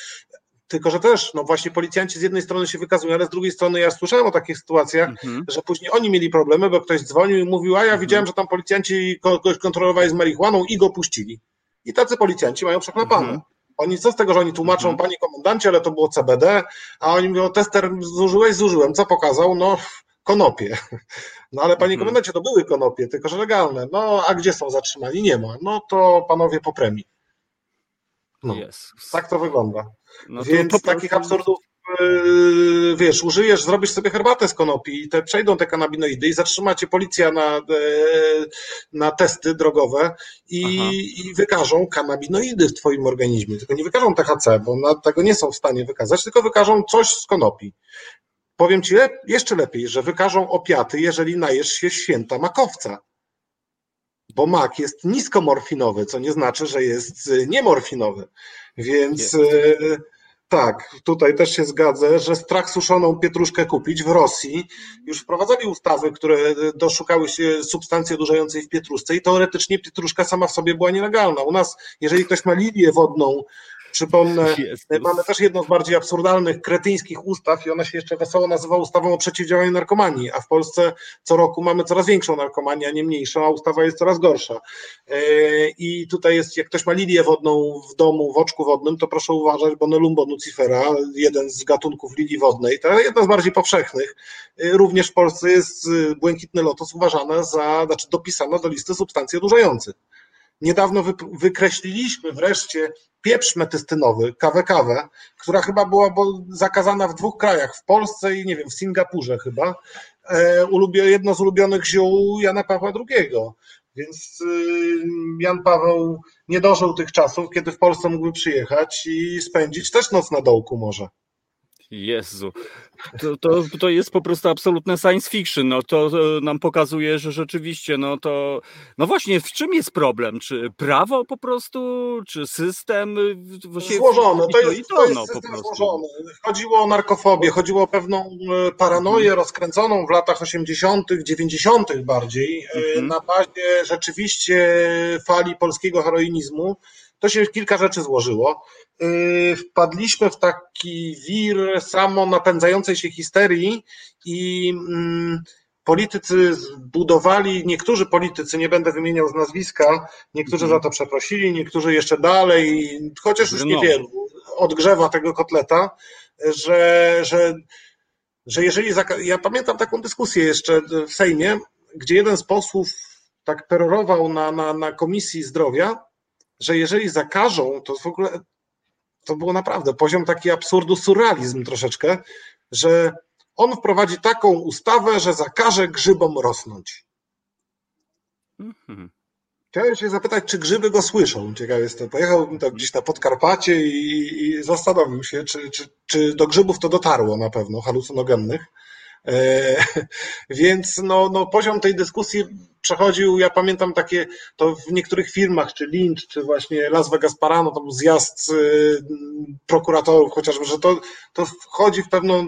tylko że też, no właśnie policjanci z jednej strony się wykazują, ale z drugiej strony ja słyszałem o takich sytuacjach, Mhm. że później oni mieli problemy, bo ktoś dzwonił i mówił, a ja widziałem, że tam policjanci kogoś kontrolowali z marihuaną i go puścili. I tacy policjanci mają przechlapane. Mhm. Oni co z tego, że oni tłumaczą, Mhm. panie komendancie, ale to było CBD, a oni mówią, tester zużyłeś, zużyłem. Co pokazał? No, konopie. No ale panie Mhm. komendancie, to były konopie, tylko że legalne. No, a gdzie są zatrzymani? Nie ma. No to panowie po premii. No, tak to wygląda. No to Więc po takich absurdów, yy, wiesz, użyjesz, zrobisz sobie herbatę z konopi i te przejdą te kanabinoidy i zatrzyma cię policja na, e, na testy drogowe i, i wykażą kanabinoidy w twoim organizmie. Tylko nie wykażą THC, bo na tego nie są w stanie wykazać, tylko wykażą coś z konopi. Powiem ci lep- jeszcze lepiej, że wykażą opiaty, jeżeli najesz się święta makowca. Bo mak jest niskomorfinowy, co nie znaczy, że jest y, niemorfinowy. Więc y, tak, tutaj też się zgadzę, że strach suszoną pietruszkę kupić w Rosji już wprowadzali ustawy, które y, doszukały się substancji odurzającej w pietruszce i teoretycznie pietruszka sama w sobie była nielegalna. U nas, jeżeli ktoś ma lilię wodną, przypomnę, Jest. Mamy też jedną z bardziej absurdalnych, kretyńskich ustaw i ona się jeszcze wesoło nazywa ustawą o przeciwdziałaniu narkomanii, a w Polsce co roku mamy coraz większą narkomanię, a nie mniejszą, a ustawa jest coraz gorsza. E, I tutaj jest, jak ktoś ma lilię wodną w domu, w oczku wodnym, to proszę uważać, bo Nelumbo nucifera, jeden z gatunków lilii wodnej, to jedna z bardziej powszechnych, e, również w Polsce jest e, błękitny lotos uważana za, znaczy dopisana do listy substancji odurzających. Niedawno wy, wykreśliliśmy wreszcie pieprz metystynowy, kawę kawę, która chyba była zakazana w dwóch krajach, w Polsce i nie wiem, w Singapurze chyba. E, jedno z ulubionych ziół Jana Pawła II. Więc y, Jan Paweł nie dożył tych czasów, kiedy w Polsce mógłby przyjechać i spędzić też noc na dołku może. Jezu, to, to, to jest po prostu absolutne science fiction. No to e, nam pokazuje, że rzeczywiście, no to. No właśnie, w czym jest problem? Czy prawo po prostu, czy system? y, Złożone, i to to, jest, i to to, jest no po system prostu. złożony. Chodziło o narkofobię, chodziło o pewną e, paranoję rozkręconą w latach 80., 90. bardziej, e, Mhm. na bazie rzeczywiście fali polskiego heroinizmu. To się kilka rzeczy złożyło. E, Wpadliśmy w taki wir samo napędzającej się histerii i mm, politycy zbudowali, niektórzy politycy, nie będę wymieniał z nazwiska, niektórzy Mhm. za to przeprosili, niektórzy jeszcze dalej, chociaż już Brno. niewielu, odgrzewa tego kotleta, że, że, że jeżeli, ja pamiętam taką dyskusję jeszcze w Sejmie, gdzie jeden z posłów tak perorował na, na, na Komisji Zdrowia, że jeżeli zakażą, to w ogóle to było naprawdę poziom taki absurdu, surrealizm troszeczkę, że on wprowadzi taką ustawę, że zakaże grzybom rosnąć. Mhm. Chciałem się zapytać, czy grzyby go słyszą. Ciekaw jestem. Pojechałbym tam gdzieś na Podkarpacie i, i zastanowił się, czy, czy, czy do grzybów to dotarło na pewno, halucynogennych. E, więc no, no, poziom tej dyskusji przechodził, ja pamiętam takie, to w niektórych filmach, czy Lynch, czy właśnie Las Vegas Parano, to był zjazd y, prokuratorów chociażby, że to, to wchodzi w pewną,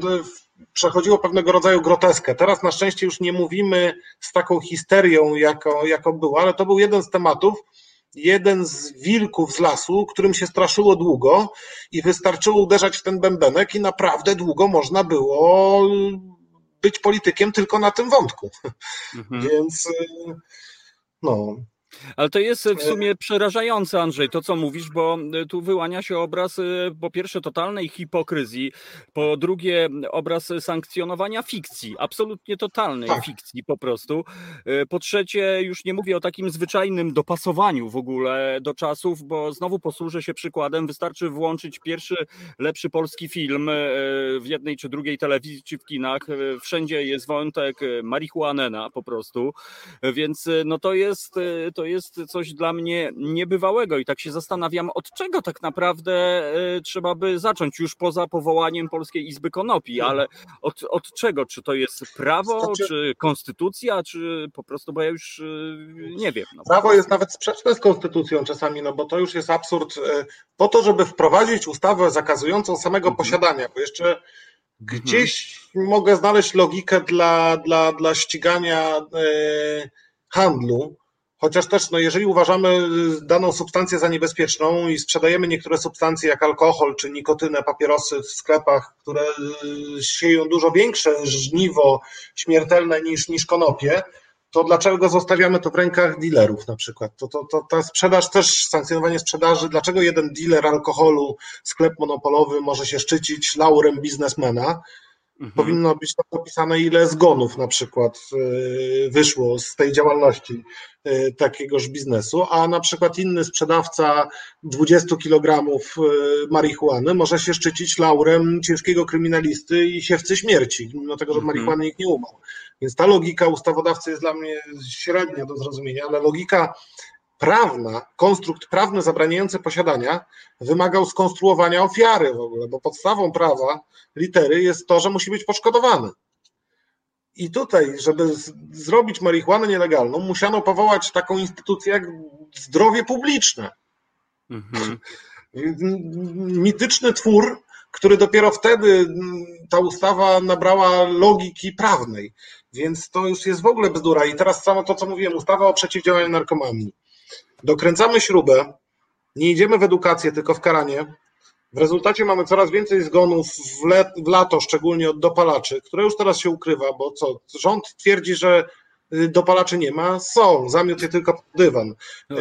przechodziło pewnego rodzaju groteskę. Teraz na szczęście już nie mówimy z taką histerią, jako, jako było, ale to był jeden z tematów, jeden z wilków z lasu, którym się straszyło długo i wystarczyło uderzać w ten bębenek i naprawdę długo można było być politykiem tylko na tym wątku. Mhm. Więc y, no. Ale to jest w sumie przerażające, Andrzej, to co mówisz, bo e, tu wyłania się obraz e, po pierwsze totalnej hipokryzji, po drugie obraz sankcjonowania fikcji, absolutnie totalnej tak. fikcji po prostu. E, po trzecie, już nie mówię o takim zwyczajnym dopasowaniu w ogóle do czasów, bo znowu posłużę się przykładem, wystarczy włączyć pierwszy lepszy polski film w jednej czy drugiej telewizji czy w kinach, wszędzie jest wątek marihuanena po prostu, więc no to jest to jest coś dla mnie niebywałego i tak się zastanawiam, od czego tak naprawdę e, trzeba by zacząć, już poza powołaniem Polskiej Izby Konopi, hmm. ale od, od czego? Czy to jest prawo, znaczy... czy konstytucja, czy po prostu, bo ja już e, nie wiem. No. Prawo jest nawet sprzeczne z konstytucją czasami, no bo to już jest absurd. E, po to, żeby wprowadzić ustawę zakazującą samego mhm. posiadania, bo jeszcze mhm. gdzieś mhm. mogę znaleźć logikę dla, dla, dla ścigania handlu, Chociaż też, no jeżeli uważamy daną substancję za niebezpieczną i sprzedajemy niektóre substancje jak alkohol czy nikotynę, papierosy w sklepach, które y, sieją dużo większe żniwo śmiertelne niż, niż konopie, to dlaczego zostawiamy to w rękach dealerów na przykład? To, to, to ta sprzedaż też, sankcjonowanie sprzedaży, dlaczego jeden dealer alkoholu, sklep monopolowy może się szczycić laurem biznesmena, Mhm. Powinno być tam napisane, ile zgonów na przykład y, wyszło z tej działalności y, takiegoż biznesu, a na przykład inny sprzedawca 20 kg y, marihuany może się szczycić laurem ciężkiego kryminalisty i siewcy śmierci, mimo tego, że mhm. marihuany nikt nie umał. Więc ta logika ustawodawcy jest dla mnie średnia do zrozumienia, ale logika prawna, konstrukt prawny zabraniający posiadania wymagał skonstruowania ofiary w ogóle, bo podstawą prawa litery jest to, że musi być poszkodowany. I tutaj, żeby zrobić marihuanę nielegalną, musiano powołać taką instytucję jak zdrowie publiczne. Mhm. Mityczny twór, który dopiero wtedy ta ustawa nabrała logiki prawnej. Więc to już jest w ogóle bzdura. I teraz samo to, co mówiłem, ustawa o przeciwdziałaniu narkomanii Dokręcamy śrubę, nie idziemy w edukację, tylko w karanie. W rezultacie mamy coraz więcej zgonów w, let, w lato, szczególnie od dopalaczy, które już teraz się ukrywa, bo co? Rząd twierdzi, że y, dopalaczy nie ma. Są, zamiot je tylko pod dywan. No,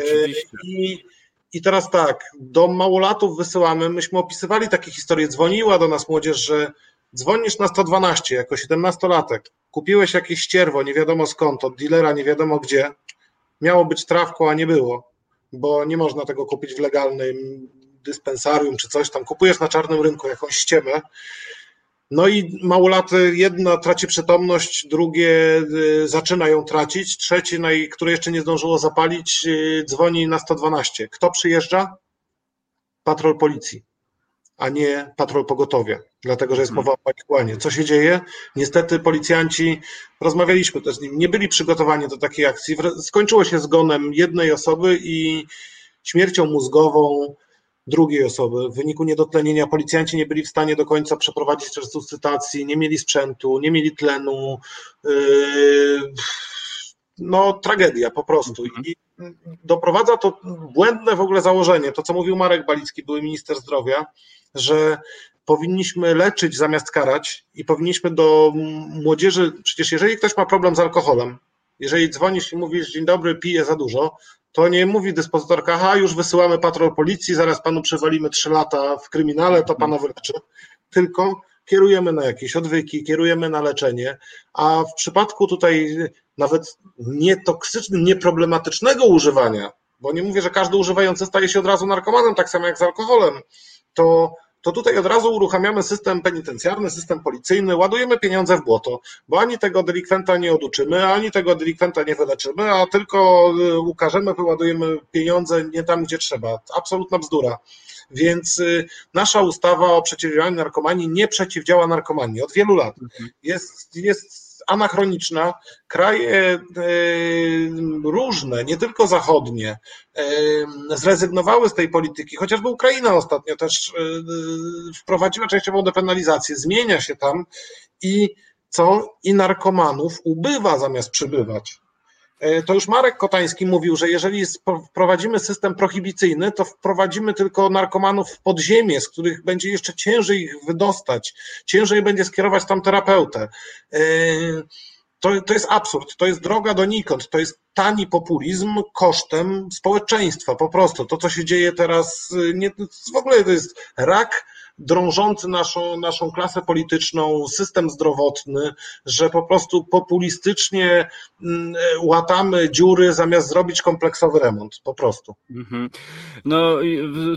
I, I teraz tak, do małolatów wysyłamy. Myśmy opisywali takie historie. Dzwoniła do nas młodzież, że dzwonisz na 112 jako 17-latek. Kupiłeś jakieś ścierwo, nie wiadomo skąd, od dealera nie wiadomo gdzie miało być trawką, a nie było, bo nie można tego kupić w legalnym dyspensarium czy coś tam. Kupujesz na czarnym rynku jakąś ściemę. No i małolaty, jedna traci przytomność, drugie y, zaczyna ją tracić, trzeci, który jeszcze nie zdążyło zapalić, y, dzwoni na 112. Kto przyjeżdża? Patrol policji a nie patrol pogotowia, dlatego że jest mowa o marihuanie. Co się dzieje? Niestety policjanci, rozmawialiśmy też z nimi, nie byli przygotowani do takiej akcji. Skończyło się zgonem jednej osoby i śmiercią mózgową drugiej osoby. W wyniku niedotlenienia policjanci nie byli w stanie do końca przeprowadzić resuscytacji, nie mieli sprzętu, nie mieli tlenu. Yy, no, tragedia po prostu. Mhm. I doprowadza to błędne w ogóle założenie, to co mówił Marek Balicki, były minister zdrowia, że powinniśmy leczyć zamiast karać i powinniśmy do młodzieży, przecież jeżeli ktoś ma problem z alkoholem, jeżeli dzwonisz i mówisz dzień dobry, piję za dużo, to nie mówi dyspozytorka, aha, już wysyłamy patrol policji, zaraz panu przewalimy trzy lata w kryminale, to pana wyleczy, tylko kierujemy na jakieś odwyki, kierujemy na leczenie, a w przypadku tutaj nawet nietoksycznym, nieproblematycznego używania, bo nie mówię, że każdy używający staje się od razu narkomanem, tak samo jak z alkoholem, to to tutaj od razu uruchamiamy system penitencjarny, system policyjny, ładujemy pieniądze w błoto, bo ani tego delikwenta nie oduczymy, ani tego delikwenta nie wyleczymy, a tylko y, ukażemy, wyładujemy pieniądze nie tam, gdzie trzeba. Absolutna bzdura. Więc y, nasza ustawa o przeciwdziałaniu narkomanii nie przeciwdziała narkomanii od wielu lat. Mhm. Jest, anachroniczna. Kraje e, różne, nie tylko zachodnie, e, zrezygnowały z tej polityki, chociażby Ukraina ostatnio też e, wprowadziła częściową depenalizację, zmienia się tam i co? I narkomanów ubywa zamiast przybywać. E, to już Marek Kotański mówił, że jeżeli wprowadzimy system prohibicyjny, to wprowadzimy tylko narkomanów w podziemie, z których będzie jeszcze ciężej ich wydostać, ciężej będzie skierować tam terapeutę. E, to, to jest absurd, to jest droga donikąd, to jest tani populizm kosztem społeczeństwa, po prostu. To, co się dzieje teraz, nie, w ogóle to jest rak drążący naszą, naszą klasę polityczną, system zdrowotny, że po prostu populistycznie mm, łatamy dziury zamiast zrobić kompleksowy remont, po prostu. Mhm. No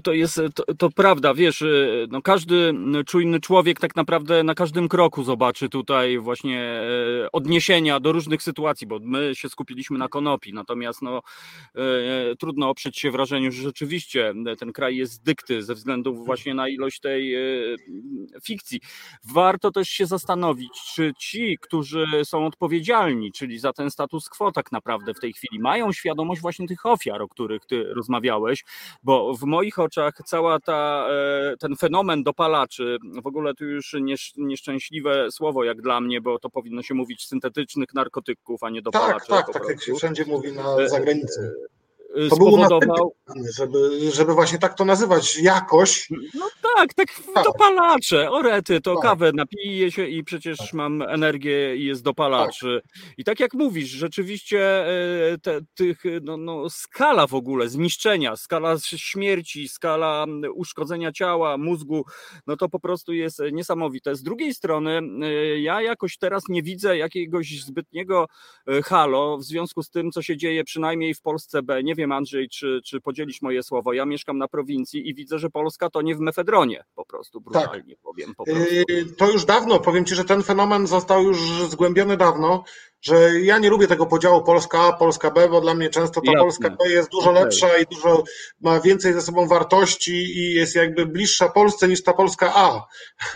to jest, to, to, prawda, wiesz, y, no każdy czujny człowiek tak naprawdę na każdym kroku zobaczy tutaj właśnie e, odniesienia do różnych sytuacji, bo my się skupiliśmy na konopi, natomiast no e, trudno oprzeć się wrażeniu, że rzeczywiście ten kraj jest dykty ze względu właśnie na ilość tej E, fikcji. Warto też się zastanowić, czy ci, którzy są odpowiedzialni, czyli za ten status quo tak naprawdę w tej chwili, mają świadomość właśnie tych ofiar, o których ty rozmawiałeś, bo w moich oczach cała ta, e, ten fenomen dopalaczy, w ogóle tu już nieszczęśliwe słowo jak dla mnie, bo to powinno się mówić syntetycznych narkotyków, a nie dopalaczy. Tak, tak, tak jak się wszędzie mówi na e, zagranicy to spowodował. Żeby, żeby właśnie tak to nazywać jakoś. No tak, tak, tak. dopalacze, orety, to tak. kawę napiję się i przecież tak. mam energię i jest dopalacz. Tak. I tak jak mówisz, rzeczywiście e, te, tych, no, no, skala w ogóle zniszczenia, skala śmierci, skala uszkodzenia ciała, mózgu, no to po prostu jest niesamowite. Z drugiej strony e, ja jakoś teraz nie widzę jakiegoś zbytniego e, halo w związku z tym, co się dzieje przynajmniej w Polsce B. Nie wiem, Andrzej, czy, czy podzielisz moje słowo. Ja mieszkam na prowincji i widzę, że Polska to nie w mefedronie, po prostu brutalnie tak. powiem. Po prostu. Yy, to już dawno, powiem Ci, że ten fenomen został już zgłębiony dawno, że ja nie lubię tego podziału Polska A, Polska B, bo dla mnie często ta Jasne. Polska B jest dużo okay. lepsza i dużo ma więcej ze sobą wartości i jest jakby bliższa Polsce niż ta Polska A.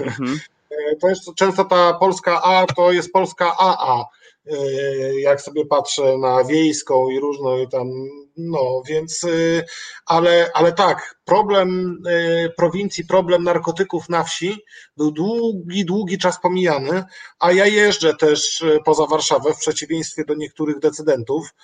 Mhm. Yy, to jest często ta Polska A to jest Polska AA E, jak sobie patrzę na wiejską i różną i tam, no więc, e, ale, ale tak, problem e, prowincji, problem narkotyków na wsi był długi, długi czas pomijany, a ja jeżdżę też poza Warszawę w przeciwieństwie do niektórych decydentów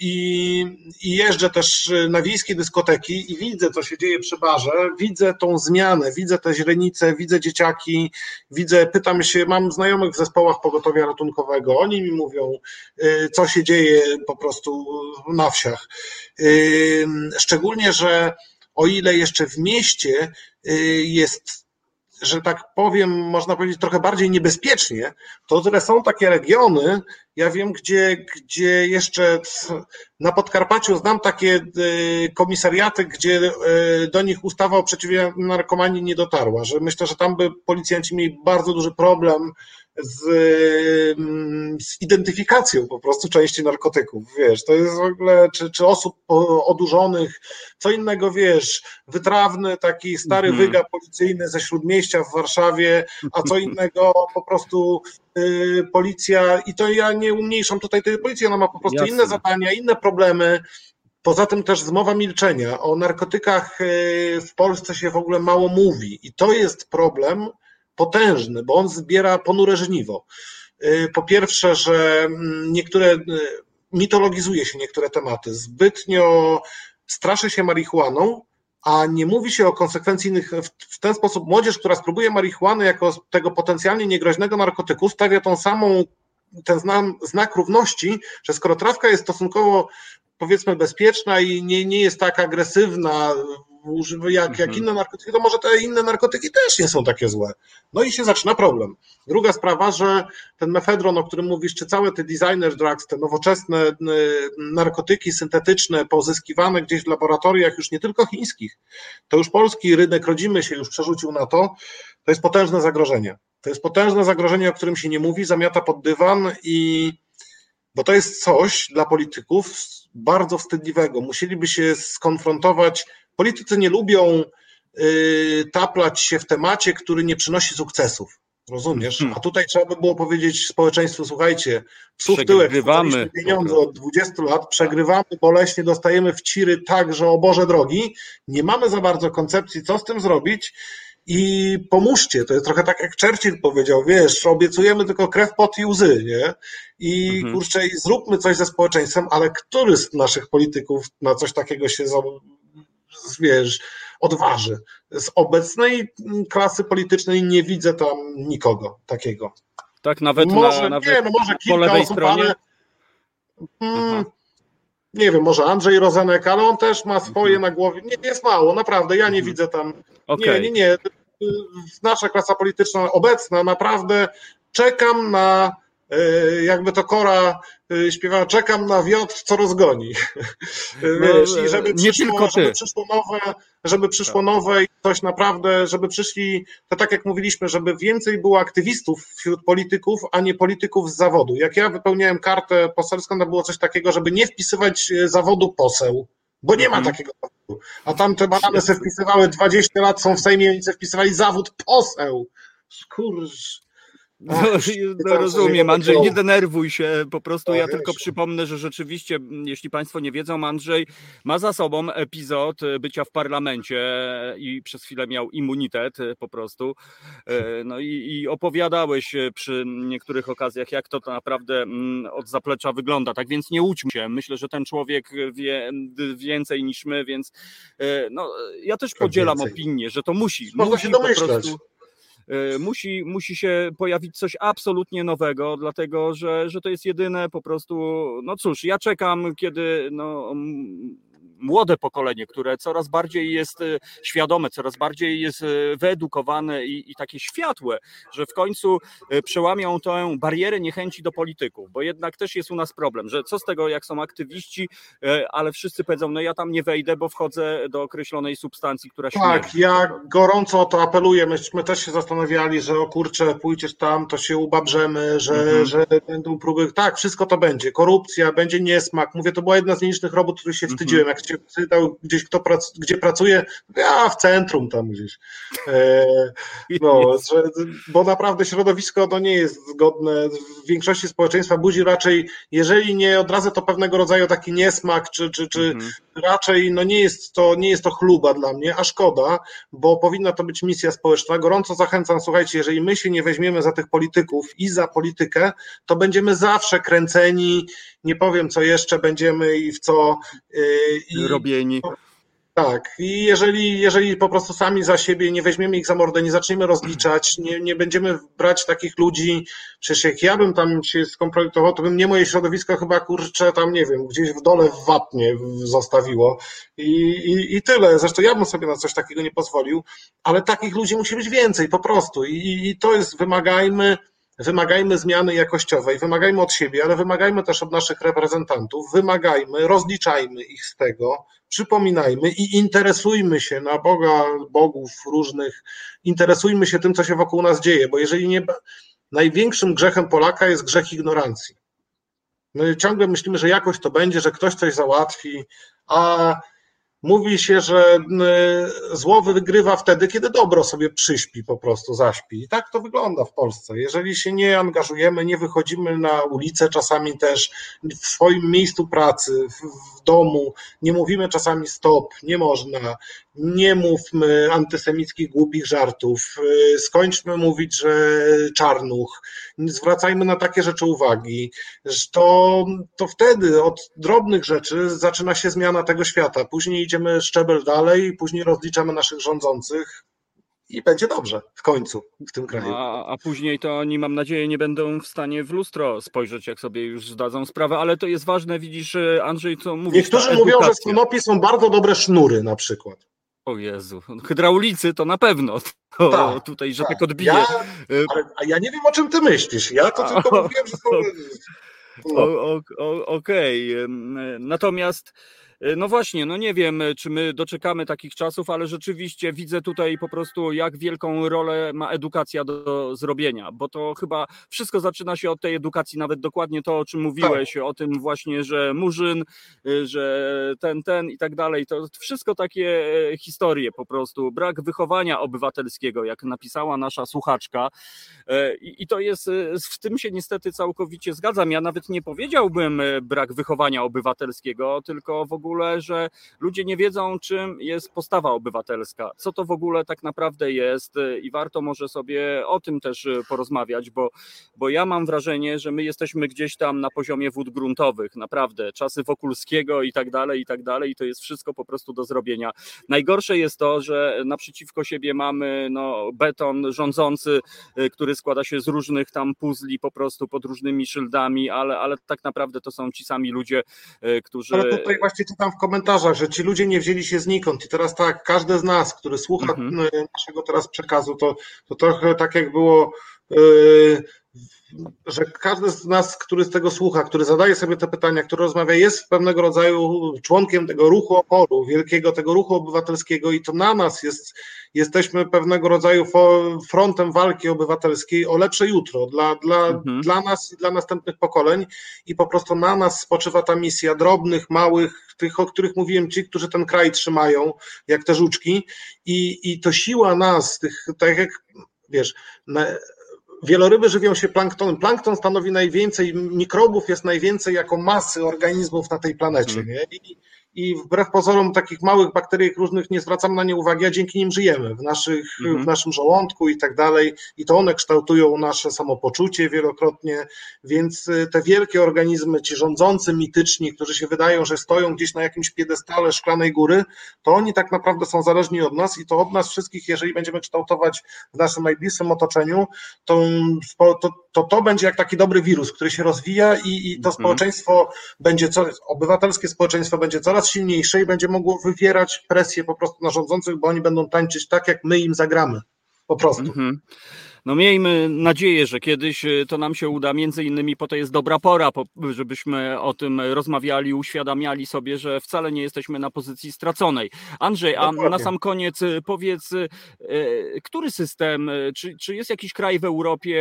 i, i jeżdżę też na wiejskie dyskoteki i widzę, co się dzieje przy barze, widzę tą zmianę, widzę te źrenice, widzę dzieciaki, widzę, pytam się, mam znajomych w zespołach pogotowia ratunkowego, oni mi mówią, y, co się dzieje po prostu na wsiach. Szczególnie, że o ile jeszcze w mieście y, jest że tak powiem, można powiedzieć trochę bardziej niebezpiecznie, to tyle są takie regiony, ja wiem, gdzie, gdzie jeszcze na Podkarpaciu znam takie komisariaty, gdzie do nich ustawa o przeciwdziałaniu narkomanii nie dotarła, że myślę, że tam by policjanci mieli bardzo duży problem z, mm, z, identyfikacją po prostu części narkotyków, wiesz, to jest w ogóle, czy, czy osób odurzonych, co innego, wiesz, wytrawny taki stary mm wyga policyjny ze Śródmieścia w Warszawie, a co innego po prostu policja, i to ja nie umniejszam tutaj tej policji, ona ma po prostu Jasne. inne zadania, inne problemy, Poza tym też zmowa milczenia. O narkotykach y, w Polsce się w ogóle mało mówi i to jest problem, potężny, bo on zbiera ponure żniwo. Y, po pierwsze, że mm, niektóre, y, mitologizuje się niektóre tematy, zbytnio straszy się marihuaną, a nie mówi się o konsekwencji innych w ten sposób. Młodzież, która spróbuje marihuany jako tego potencjalnie niegroźnego narkotyku, stawia tą samą, ten znak równości, że skoro trawka jest stosunkowo powiedzmy bezpieczna i nie, nie jest tak agresywna jak, jak mhm. inne narkotyki, to może te inne narkotyki też nie są takie złe. No i się zaczyna problem. Druga sprawa, że ten mefedron, o którym mówisz, czy całe te designer drugs, te nowoczesne y, narkotyki syntetyczne, pozyskiwane gdzieś w laboratoriach, już nie tylko chińskich, to już polski rynek rodzimy się już przerzucił na to, to jest potężne zagrożenie. To jest potężne zagrożenie, o którym się nie mówi, zamiata pod dywan i bo to jest coś dla polityków bardzo wstydliwego. Musieliby się skonfrontować Politycy nie lubią y, taplać się w temacie, który nie przynosi sukcesów. Rozumiesz? Hmm. A tutaj trzeba by było powiedzieć społeczeństwu, słuchajcie, psów tyłek, pieniądze od 20 lat, przegrywamy boleśnie, dostajemy w ciry tak, że o Boże drogi, nie mamy za bardzo koncepcji, co z tym zrobić i pomóżcie. To jest trochę tak, jak Churchill powiedział, wiesz, obiecujemy tylko krew, pot i łzy, nie? I mhm. kurczę, i zróbmy coś ze społeczeństwem, ale który z naszych polityków na coś takiego się wiesz, odważy. Z obecnej klasy politycznej nie widzę tam nikogo takiego. Tak, nawet może, na, nawet nie, no może po kilka lewej osób, stronie. ale mm, nie wiem, może Andrzej Rozenek, ale on też ma swoje Mhm. na głowie. Nie, jest mało, naprawdę, ja nie Mhm. widzę tam. Okej. Nie, nie, nie. Nasza klasa polityczna obecna naprawdę czekam na, e, jakby to Kora e, śpiewała, czekam na wiatr, co rozgoni. No, Wiesz, i żeby przyszło, żeby przyszło nowe, żeby przyszło nowe i coś naprawdę, żeby przyszli, to tak jak mówiliśmy, żeby więcej było aktywistów wśród polityków, a nie polityków z zawodu. Jak ja wypełniałem kartę poselską, to było coś takiego, żeby nie wpisywać e, zawodu poseł, bo nie ma Mhm. takiego zawodu. A tam te banany se wpisywały 20 lat, są w Sejmie i se wpisywali zawód poseł. Skurcz. No, no tam rozumiem, Andrzej, nie denerwuj się, po prostu ja O, tylko przypomnę, że rzeczywiście, m, jeśli Państwo nie wiedzą, Andrzej ma za sobą epizod e, bycia w parlamencie i przez chwilę miał immunitet e, po prostu. E, No i, i opowiadałeś e, przy niektórych okazjach, jak to, to naprawdę mm, od zaplecza wygląda. Tak więc nie łudźmy się. Myślę, że ten człowiek wie więcej niż my, więc e, no, ja też podzielam opinię, że to musi. Można musi się po domyśleć. prostu e, musi, musi się pojawić coś absolutnie nowego, dlatego że, że to jest jedyne po prostu, no cóż, ja czekam, kiedy no, m, młode pokolenie, które coraz bardziej jest e, świadome, coraz bardziej jest e, wyedukowane i, i takie światłe, że w końcu e, przełamią tę barierę niechęci do polityków, bo jednak też jest u nas problem, że co z tego, jak są aktywiści, ale wszyscy powiedzą, no ja tam nie wejdę, bo wchodzę do określonej substancji, która Tak, śmierdzi. ja gorąco o to apeluję. Myśmy też się zastanawiali, że o kurczę, pójdziesz tam, to się ubabrzemy, że, Mhm. że będą próby. Tak, wszystko to będzie. Korupcja, będzie niesmak. Mówię, to była jedna z nielicznych robót, których się Mhm. wstydziłem. Jak się pytał gdzieś, kto prac, gdzie pracuje, ja w centrum tam gdzieś. E, no, bo naprawdę środowisko to nie jest zgodne. W większości społeczeństwa budzi raczej, jeżeli nie od razu, to pewnego rodzaju taki niesmak, czy, czy, czy Mhm. Raczej no nie jest to nie jest to chluba dla mnie, a szkoda, bo powinna to być misja społeczna. Gorąco zachęcam, słuchajcie, jeżeli my się nie weźmiemy za tych polityków i za politykę, to będziemy zawsze kręceni, nie powiem co jeszcze, będziemy i w co yy, i robieni. Tak, i jeżeli, jeżeli po prostu sami za siebie nie weźmiemy ich za mordę, nie zaczniemy rozliczać, nie, nie będziemy brać takich ludzi, przecież jak ja bym tam się skompromitował, to bym nie moje środowisko chyba kurczę tam, nie wiem, gdzieś w dole w Wapnie zostawiło i, i, i tyle. Zresztą ja bym sobie na coś takiego nie pozwolił, ale takich ludzi musi być więcej po prostu i- i to jest, wymagajmy, Wymagajmy zmiany jakościowej, wymagajmy od siebie, ale wymagajmy też od naszych reprezentantów, wymagajmy, rozliczajmy ich z tego, przypominajmy i interesujmy się na Boga, bogów różnych, interesujmy się tym, co się wokół nas dzieje, bo jeżeli nie. Największym grzechem Polaka jest grzech ignorancji. My ciągle myślimy, że jakoś to będzie, że ktoś coś załatwi, a mówi się, że y, zło wygrywa wtedy, kiedy dobro sobie przyśpi, po prostu zaśpi. I tak to wygląda w Polsce. Jeżeli się nie angażujemy, nie wychodzimy na ulicę, czasami też w swoim miejscu pracy, w, domu, nie mówimy czasami stop, nie można, nie mówmy antysemickich głupich żartów, y, skończmy mówić, że czarnuch, zwracajmy na takie rzeczy uwagi, to, to wtedy od drobnych rzeczy zaczyna się zmiana tego świata. Później idziemy szczebel dalej, później rozliczamy naszych rządzących i będzie dobrze w końcu w tym kraju. A, a później to oni, mam nadzieję, nie będą w stanie w lustro spojrzeć, jak sobie już zdadzą sprawę, ale to jest ważne, widzisz, e, Andrzej, co mówisz. Niektórzy ta mówią, że edukacja. konopi są bardzo dobre sznury na przykład. O Jezu, hydraulicy to na pewno. To Tak, tutaj, że tak. tak, odbije. Ja, E, ale, a ja nie wiem, o czym ty myślisz. Ja to tylko A, mówiłem, że są... Okej. em, e, Natomiast, no właśnie, no nie wiem, e, czy my doczekamy takich czasów, ale rzeczywiście widzę tutaj po prostu, jak wielką rolę ma edukacja do, zrobienia, bo to chyba wszystko zaczyna się od tej edukacji, nawet dokładnie to, o czym mówiłeś, o tym właśnie, że murzyn, e, że ten, ten i tak dalej. To wszystko takie e, historie po prostu. Brak wychowania obywatelskiego, jak napisała nasza słuchaczka. E, I, to jest, e, w tym się niestety całkowicie zgadzam. Ja nawet nie powiedziałbym e, brak wychowania obywatelskiego, tylko w ogóle ogóle, że ludzie nie wiedzą, czym jest postawa obywatelska, co to w ogóle tak naprawdę jest i warto może sobie o tym też porozmawiać, bo, bo ja mam wrażenie, że my jesteśmy gdzieś tam na poziomie wód gruntowych, naprawdę, czasy Wokulskiego i tak dalej, i tak dalej, i to jest wszystko po prostu do zrobienia. Najgorsze jest to, że naprzeciwko siebie mamy no, beton rządzący, y, który składa się z różnych tam puzli po prostu pod różnymi szyldami, ale, ale tak naprawdę to są ci sami ludzie, y, którzy... Ale tutaj właśnie czytam w komentarzach, że ci ludzie nie wzięli się znikąd i teraz tak, każdy z nas, który słucha mhm. Naszego teraz przekazu, to, to trochę tak jak było yy, że każdy z nas, który z tego słucha, który zadaje sobie te pytania, który rozmawia, jest pewnego rodzaju członkiem tego ruchu oporu, wielkiego tego ruchu obywatelskiego i to na nas jest, jesteśmy pewnego rodzaju frontem walki obywatelskiej o lepsze jutro dla, dla, mhm. dla nas i dla następnych pokoleń i po prostu na nas spoczywa ta misja drobnych, małych, tych, o których mówiłem, ci, którzy ten kraj trzymają, jak te żuczki i, i to siła nas, tych, tak jak wiesz, Wieloryby żywią się planktonem. Plankton stanowi najwięcej, mikrobów jest najwięcej jako masy organizmów na tej planecie. Mm. Nie? I, i wbrew pozorom takich małych bakterii różnych nie zwracamy na nie uwagi, a dzięki nim żyjemy w, naszych, mhm. w naszym żołądku i tak dalej. I to one kształtują nasze samopoczucie wielokrotnie, więc y, te wielkie organizmy, ci rządzący mityczni, którzy się wydają, że stoją gdzieś na jakimś piedestale szklanej góry, to oni tak naprawdę są zależni od nas i to od nas wszystkich, jeżeli będziemy kształtować w naszym najbliższym otoczeniu, to to, to, to będzie jak taki dobry wirus, który się rozwija i, i to mhm. społeczeństwo będzie, co, obywatelskie społeczeństwo będzie coraz silniejsze i będzie mogło wywierać presję po prostu na rządzących, bo oni będą tańczyć tak, jak my im zagramy. Po prostu. Mhm. No miejmy nadzieję, że kiedyś e, to nam się uda, między innymi po to jest dobra pora, żebyśmy o tym rozmawiali, uświadamiali sobie, że wcale nie jesteśmy na pozycji straconej. Andrzej, a Dokładnie. na sam koniec e, powiedz, e, który system, czy, czy jest jakiś kraj w Europie,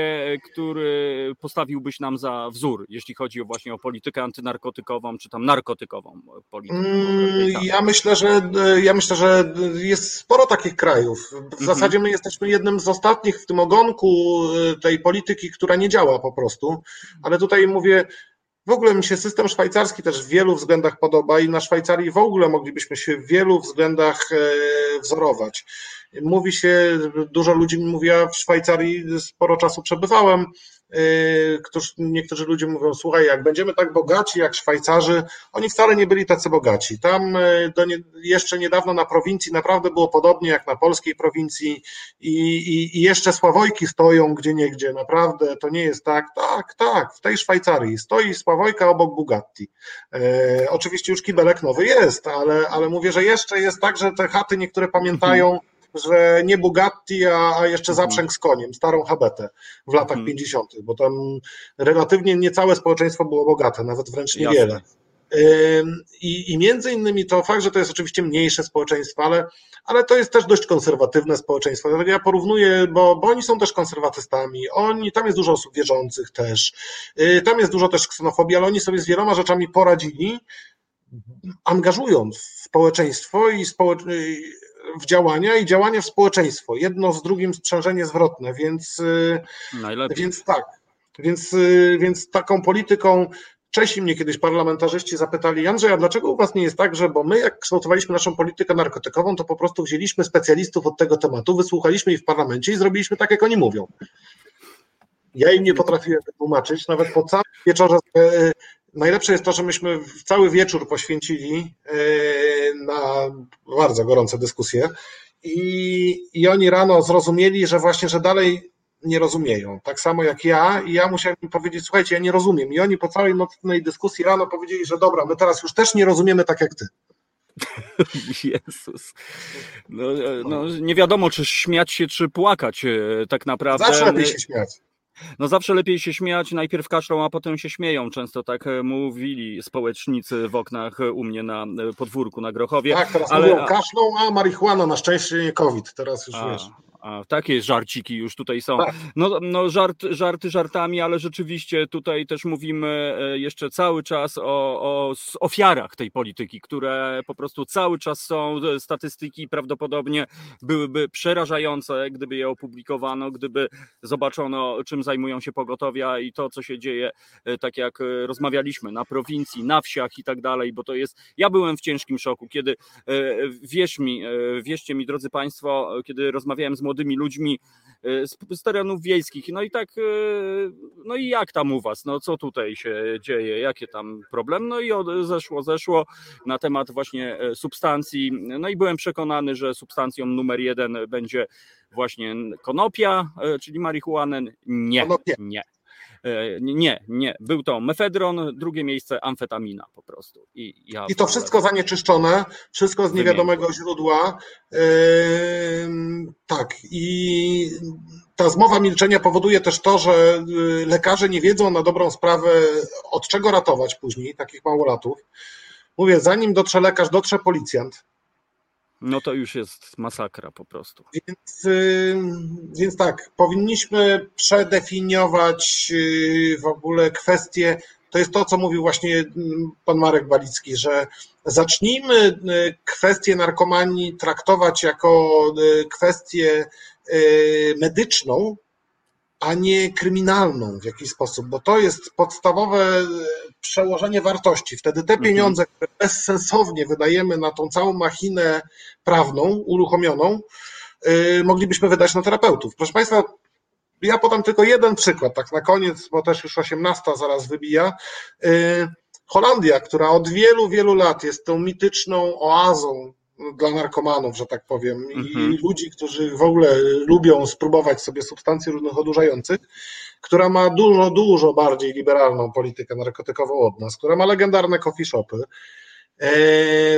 który postawiłbyś nam za wzór, jeśli chodzi o właśnie o politykę antynarkotykową, czy tam narkotykową politykę? Mm, ja myślę, że ja myślę, że jest sporo takich krajów. W mhm. zasadzie my jesteśmy jednym z ostatnich w tym ogonku, Y, tej polityki, która nie działa po prostu, ale tutaj mówię, w ogóle mi się system szwajcarski też w wielu względach podoba i na Szwajcarii w ogóle moglibyśmy się w wielu względach e, wzorować. Mówi się, dużo ludzi mi mówi, ja w Szwajcarii sporo czasu przebywałem, Yy, którzy, niektórzy ludzie mówią, słuchaj, jak będziemy tak bogaci jak Szwajcarzy, oni wcale nie byli tacy bogaci. Tam do nie, jeszcze niedawno na prowincji naprawdę było podobnie jak na polskiej prowincji i, i, i jeszcze Sławojki stoją gdzie niegdzie, naprawdę to nie jest tak. Tak, tak, w tej Szwajcarii stoi Sławojka obok Bugatti. E, oczywiście już kibelek nowy jest, ale, ale mówię, że jeszcze jest tak, że te chaty niektóre pamiętają mhm że nie Bugatti, a, a jeszcze mhm. zaprzęg z koniem, starą habetę w latach mhm. 50., bo tam relatywnie niecałe społeczeństwo było bogate, nawet wręcz niewiele. I, I między innymi to fakt, że to jest oczywiście mniejsze społeczeństwo, ale, ale to jest też dość konserwatywne społeczeństwo. Ja porównuję, bo, bo oni są też konserwatystami, oni, tam jest dużo osób wierzących też, y, tam jest dużo też ksenofobii, ale oni sobie z wieloma rzeczami poradzili, angażując społeczeństwo i społeczeństwo w działania i działanie w społeczeństwo. Jedno z drugim sprzężenie zwrotne, więc, y, Najlepiej. więc tak. Więc, y, więc taką polityką Czesi mnie kiedyś parlamentarzyści zapytali, Andrzej, a dlaczego u was nie jest tak, że bo my jak kształtowaliśmy naszą politykę narkotykową, to po prostu wzięliśmy specjalistów od tego tematu, wysłuchaliśmy ich w parlamencie i zrobiliśmy tak, jak oni mówią. Ja im nie potrafiłem wytłumaczyć, nawet po całym wieczorze e, Najlepsze jest to, że myśmy cały wieczór poświęcili e, na bardzo gorące dyskusje i, i oni rano zrozumieli, że właśnie, że dalej nie rozumieją. Tak samo jak ja i ja musiałem im powiedzieć, słuchajcie, ja nie rozumiem. I oni po całej nocnej dyskusji rano powiedzieli, że dobra, my teraz już też nie rozumiemy tak jak ty. Jezus. No, no, nie wiadomo, czy śmiać się, czy płakać e, tak naprawdę. Zawsze lepiej się śmiać. No zawsze lepiej się śmiać, najpierw kaszlą, a potem się śmieją. Często tak e, mówili społecznicy w oknach u mnie na e, podwórku na Grochowie. Tak, teraz ale... mówią kaszlą, a marihuana na szczęście nie COVID, teraz już a, wiesz. A, takie żarciki już tutaj są. Tak. No, no żart, żarty żartami, ale rzeczywiście tutaj też mówimy e, jeszcze cały czas o, o ofiarach tej polityki, które po prostu cały czas są. E, statystyki prawdopodobnie byłyby przerażające, gdyby je opublikowano, gdyby zobaczono, czym zajmują się pogotowia i to, co się dzieje, e, tak jak rozmawialiśmy, na prowincji, na wsiach i tak dalej, bo to jest. Ja byłem w ciężkim szoku, kiedy wierz mi, wierzcie mi, drodzy Państwo, kiedy rozmawiałem z młodymi ludźmi e, z, z terenów wiejskich. No i tak, e, no i jak tam u was? No co tutaj się dzieje? Jakie tam problem? No i zeszło, zeszło na temat właśnie e, substancji. No i byłem przekonany, że substancją numer jeden będzie właśnie konopia, czyli marihuana. Nie, nie. E, nie, nie. Był to mefedron, drugie miejsce amfetamina po prostu. I, ja I to wszystko zanieczyszczone, wszystko z niewiadomego źródła. Yy, tak. I ta zmowa milczenia powoduje też to, że y, lekarze nie wiedzą na dobrą sprawę, od czego ratować później takich małolatów. Mówię, zanim dotrze lekarz, dotrze policjant. No to już jest masakra po prostu. Więc, więc tak, powinniśmy przedefiniować y, w ogóle kwestie. To jest to, co mówił właśnie pan Marek Balicki, że zacznijmy y, kwestię narkomanii traktować jako y, kwestię medyczną, a nie kryminalną w jakiś sposób, bo to jest podstawowe przełożenie wartości. Wtedy te mhm. pieniądze, które bezsensownie wydajemy na tą całą machinę prawną uruchomioną, e, moglibyśmy wydać na terapeutów. Proszę Państwa, ja podam tylko jeden przykład, tak na koniec, bo też już 18 zaraz wybija. E, Holandia, która od wielu, wielu lat jest tą mityczną oazą dla narkomanów, że tak powiem, i mhm. ludzi, którzy w ogóle lubią spróbować sobie substancji różnych odurzających, która ma dużo, dużo bardziej liberalną politykę narkotykową od nas, która ma legendarne coffee shopy. E,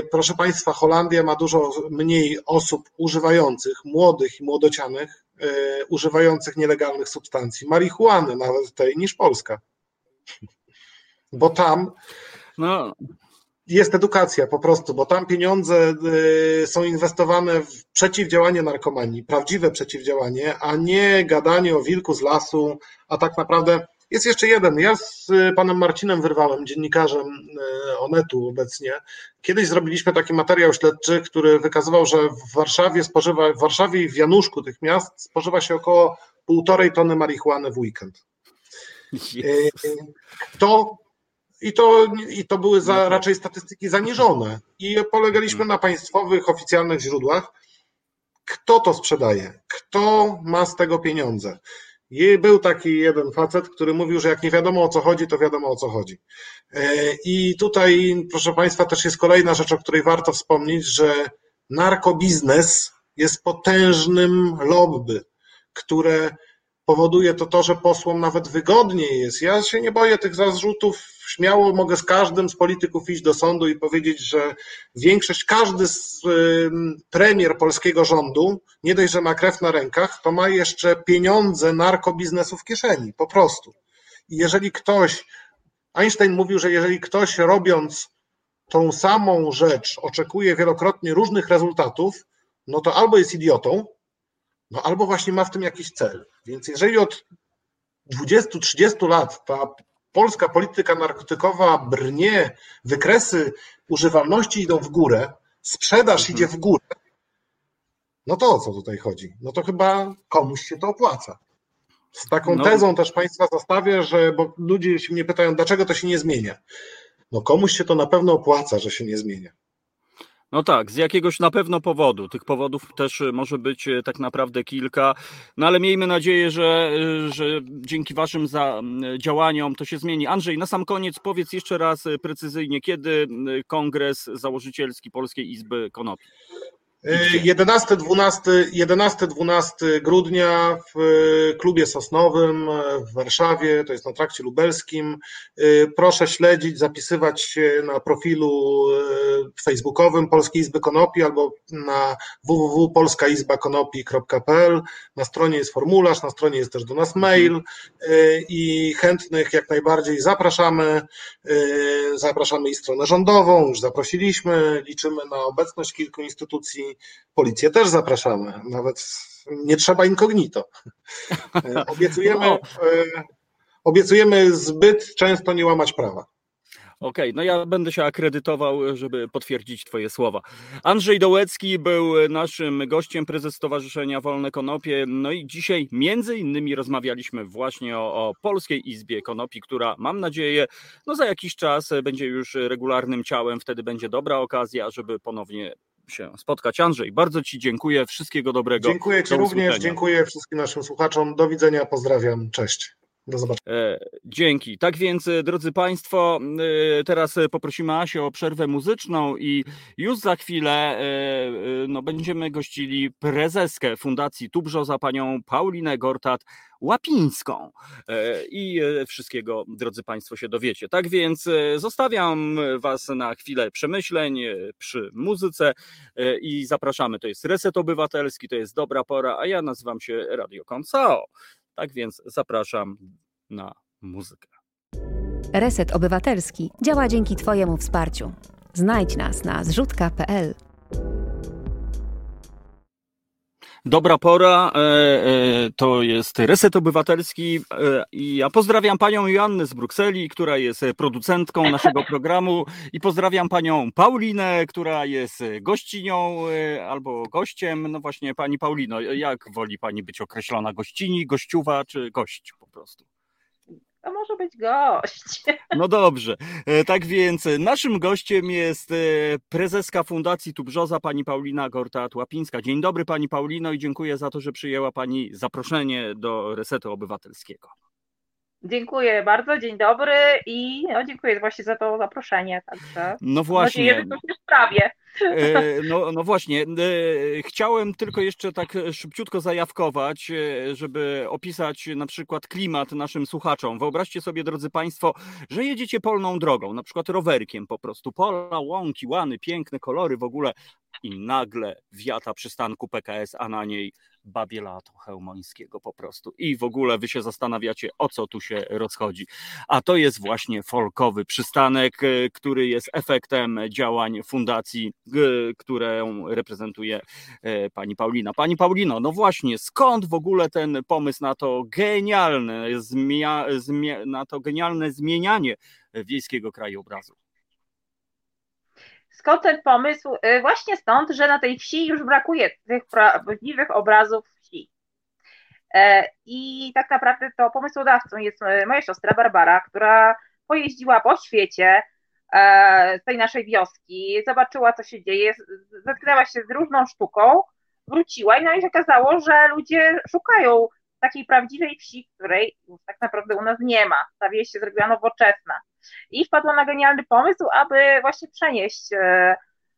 proszę Państwa, Holandia ma dużo mniej osób używających, młodych i młodocianych, e, używających nielegalnych substancji, marihuany nawet tej, niż Polska. Bo tam no jest edukacja po prostu, bo tam pieniądze y, są inwestowane w przeciwdziałanie narkomanii, prawdziwe przeciwdziałanie, a nie gadanie o wilku z lasu, a tak naprawdę jest jeszcze jeden. Ja z y, panem Marcinem Wyrwałem, dziennikarzem y, Onetu obecnie, kiedyś zrobiliśmy taki materiał śledczy, który wykazywał, że w Warszawie spożywa, w Warszawie i w Januszku tych miast spożywa się około półtorej tony marihuany w weekend. Kto i to, I to były za, no raczej statystyki zaniżone. I polegaliśmy na państwowych, oficjalnych źródłach. Kto to sprzedaje? Kto ma z tego pieniądze? I był taki jeden facet, który mówił, że jak nie wiadomo o co chodzi, to wiadomo o co chodzi. E, I tutaj, proszę Państwa, też jest kolejna rzecz, o której warto wspomnieć, że narkobiznes jest potężnym lobby, które powoduje to to, że posłom nawet wygodniej jest. Ja się nie boję tych zarzutów śmiało mogę z każdym z polityków iść do sądu i powiedzieć, że większość, każdy z premier polskiego rządu, nie dość, że ma krew na rękach, to ma jeszcze pieniądze narkobiznesu w kieszeni, po prostu. I jeżeli ktoś, Einstein mówił, że jeżeli ktoś robiąc tą samą rzecz oczekuje wielokrotnie różnych rezultatów, no to albo jest idiotą, no albo właśnie ma w tym jakiś cel. Więc jeżeli od 20-30 lat ta polska polityka narkotykowa brnie, wykresy używalności idą w górę, sprzedaż mhm. idzie w górę, no to o co tutaj chodzi? No to chyba komuś się to opłaca. Z taką no. tezą też Państwa zostawię, że bo ludzie się mnie pytają, dlaczego to się nie zmienia. No komuś się to na pewno opłaca, że się nie zmienia. No tak, z jakiegoś na pewno powodu. Tych powodów też y, może być y, tak naprawdę kilka, no ale miejmy nadzieję, że, y, że dzięki Waszym za, działaniom to się zmieni. Andrzej, na sam koniec powiedz jeszcze raz precyzyjnie, kiedy kongres założycielski Polskiej Izby Konopi? 11-12 grudnia w e, klubie Sosnowym e, w Warszawie, to jest na trakcie lubelskim. E, proszę śledzić, zapisywać się na profilu facebookowym Polskiej Izby Konopi albo na www.polskaizbakonopi.pl. Na stronie jest formularz, na stronie jest też do nas mail i chętnych jak najbardziej zapraszamy. Zapraszamy i stronę rządową, już zaprosiliśmy, liczymy na obecność kilku instytucji Policję też zapraszamy. Nawet nie trzeba incognito. Obiecujemy, no. obiecujemy zbyt często nie łamać prawa. Okej, okay, no ja będę się akredytował, żeby potwierdzić Twoje słowa. Andrzej Dołecki był naszym gościem, prezes Stowarzyszenia Wolne Konopie. No i dzisiaj między innymi rozmawialiśmy właśnie o, o Polskiej Izbie Konopi, która mam nadzieję, no za jakiś czas będzie już regularnym ciałem. Wtedy będzie dobra okazja, żeby ponownie się spotkać. Andrzej, bardzo Ci dziękuję. Wszystkiego dobrego. Dziękuję Ci również. Dziękuję wszystkim naszym słuchaczom. Do widzenia. Pozdrawiam. Cześć. Do zobaczenia. E, dzięki. Tak więc, e, drodzy Państwo, e, teraz poprosimy Asię o przerwę muzyczną i już za chwilę no, będziemy gościli prezeskę Fundacji Tubrzoza, panią Paulinę Gortat, Łapińską. I wszystkiego, drodzy Państwo, się dowiecie. Tak więc zostawiam Was na chwilę przemyśleń przy muzyce i zapraszamy. To jest Reset Obywatelski, to jest Dobra Pora, a ja nazywam się Radio Konsao. Tak więc zapraszam na muzykę. Reset Obywatelski działa dzięki Twojemu wsparciu. Znajdź nas na zrzutka.pl. Dobra pora, e, e, to jest Reset Obywatelski e, i ja pozdrawiam panią Joannę z Brukseli, która jest producentką naszego programu i pozdrawiam panią Paulinę, która jest gościnią albo gościem. No właśnie pani Paulino, jak woli pani być określona? Gościni, gościuwa czy gość po prostu? To może być gość. No dobrze. E, tak więc naszym gościem jest e, prezeska Fundacji Tubrzoza, pani Paulina Gorta-Łapińska. Dzień dobry pani Paulino i dziękuję za to, że przyjęła pani zaproszenie do Resetu Obywatelskiego. Dziękuję bardzo, dzień dobry i no, dziękuję właśnie za to zaproszenie. Także no właśnie. Mam nadzieję, że to się sprawie. E, no, no właśnie, e, chciałem tylko jeszcze tak szybciutko zajawkować, e, żeby opisać na przykład klimat naszym słuchaczom. Wyobraźcie sobie, drodzy Państwo, że jedziecie polną drogą, na przykład rowerkiem po prostu. Pola, łąki, łany, piękne kolory w ogóle i nagle wiata przystanku PKS, a na niej babie lato Chełmońskiego po prostu. I w ogóle wy się zastanawiacie, o co tu się rozchodzi. A to jest właśnie folkowy przystanek, e, który jest efektem działań fundacji, e, którą reprezentuje e, pani Paulina. Pani Paulino, no właśnie, skąd w ogóle ten pomysł na to genialne, zmia, na to genialne zmienianie wiejskiego krajobrazu? Skąd ten pomysł? Y, właśnie stąd, że na tej wsi już brakuje tych prawdziwych obrazów wsi. E, I tak naprawdę to pomysłodawcą jest e, moja siostra Barbara, która pojeździła po świecie e, z tej naszej wioski, zobaczyła, co się dzieje, zetknęła się z różną sztuką, wróciła i no i się okazało, że ludzie szukają takiej prawdziwej wsi, której tak naprawdę u nas nie ma. Ta wieś się zrobiła nowoczesna i wpadła na genialny pomysł, aby właśnie przenieść, e,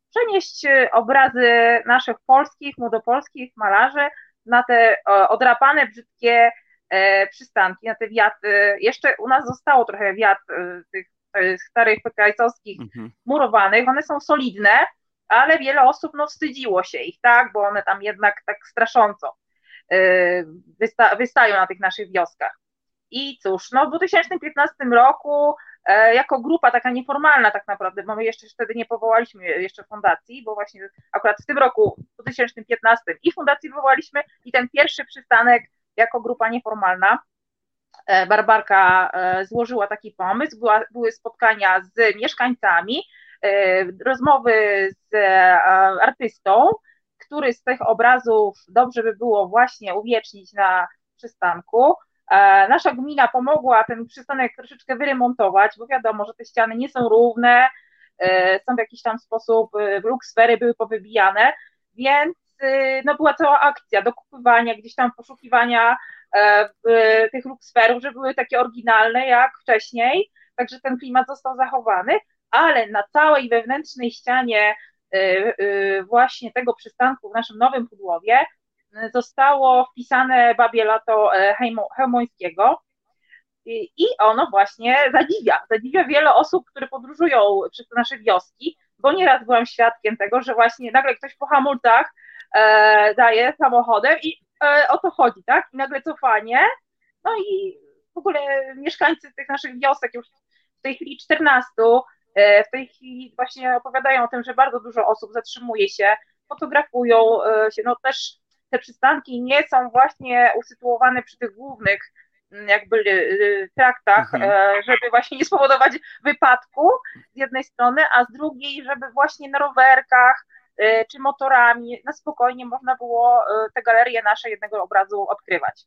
przenieść obrazy naszych polskich, młodopolskich malarzy na te odrapane, brzydkie e, przystanki, na te wiaty. Jeszcze u nas zostało trochę wiat e, tych starych PKS-owskich mhm. murowanych, one są solidne, ale wiele osób no, wstydziło się ich, tak, bo one tam jednak tak strasząco wysta wystają na tych naszych wioskach. I cóż, no w 2015 roku E, jako grupa taka nieformalna tak naprawdę, bo my jeszcze wtedy nie powołaliśmy jeszcze fundacji, bo właśnie akurat w tym roku, w 2015 i fundacji powołaliśmy i ten pierwszy przystanek jako grupa nieformalna, e, Barbarka e, złożyła taki pomysł, była, były spotkania z mieszkańcami, rozmowy z artystą, który z tych obrazów dobrze by było właśnie uwiecznić na przystanku. E, nasza gmina pomogła ten przystanek troszeczkę wyremontować, bo wiadomo, że te ściany nie są równe, e, są w jakiś tam sposób, e, sfery były powybijane, więc no była cała akcja dokupywania, gdzieś tam poszukiwania tych sferów, żeby były takie oryginalne jak wcześniej, także ten klimat został zachowany, ale na całej wewnętrznej ścianie właśnie tego przystanku w naszym nowym Pudłowie zostało wpisane babie lato e, Chełmońskiego i ono właśnie zadziwia. Zadziwia wiele osób, które podróżują przez nasze wioski, bo nieraz byłam świadkiem tego, że właśnie nagle ktoś po hamulcach e, daje samochodem i e, o to chodzi, tak? I nagle cofanie. No i w ogóle mieszkańcy tych naszych wiosek już w tej chwili 14, e, w tej chwili właśnie opowiadają o tym, że bardzo dużo osób zatrzymuje się, fotografują się, no też te przystanki nie są właśnie usytuowane przy tych głównych mm, jakby y, traktach, Mhm. e, żeby właśnie nie spowodować wypadku z jednej strony, a z drugiej, żeby właśnie na rowerkach e, czy motorami na spokojnie można było e, te galerie nasze jednego obrazu odkrywać.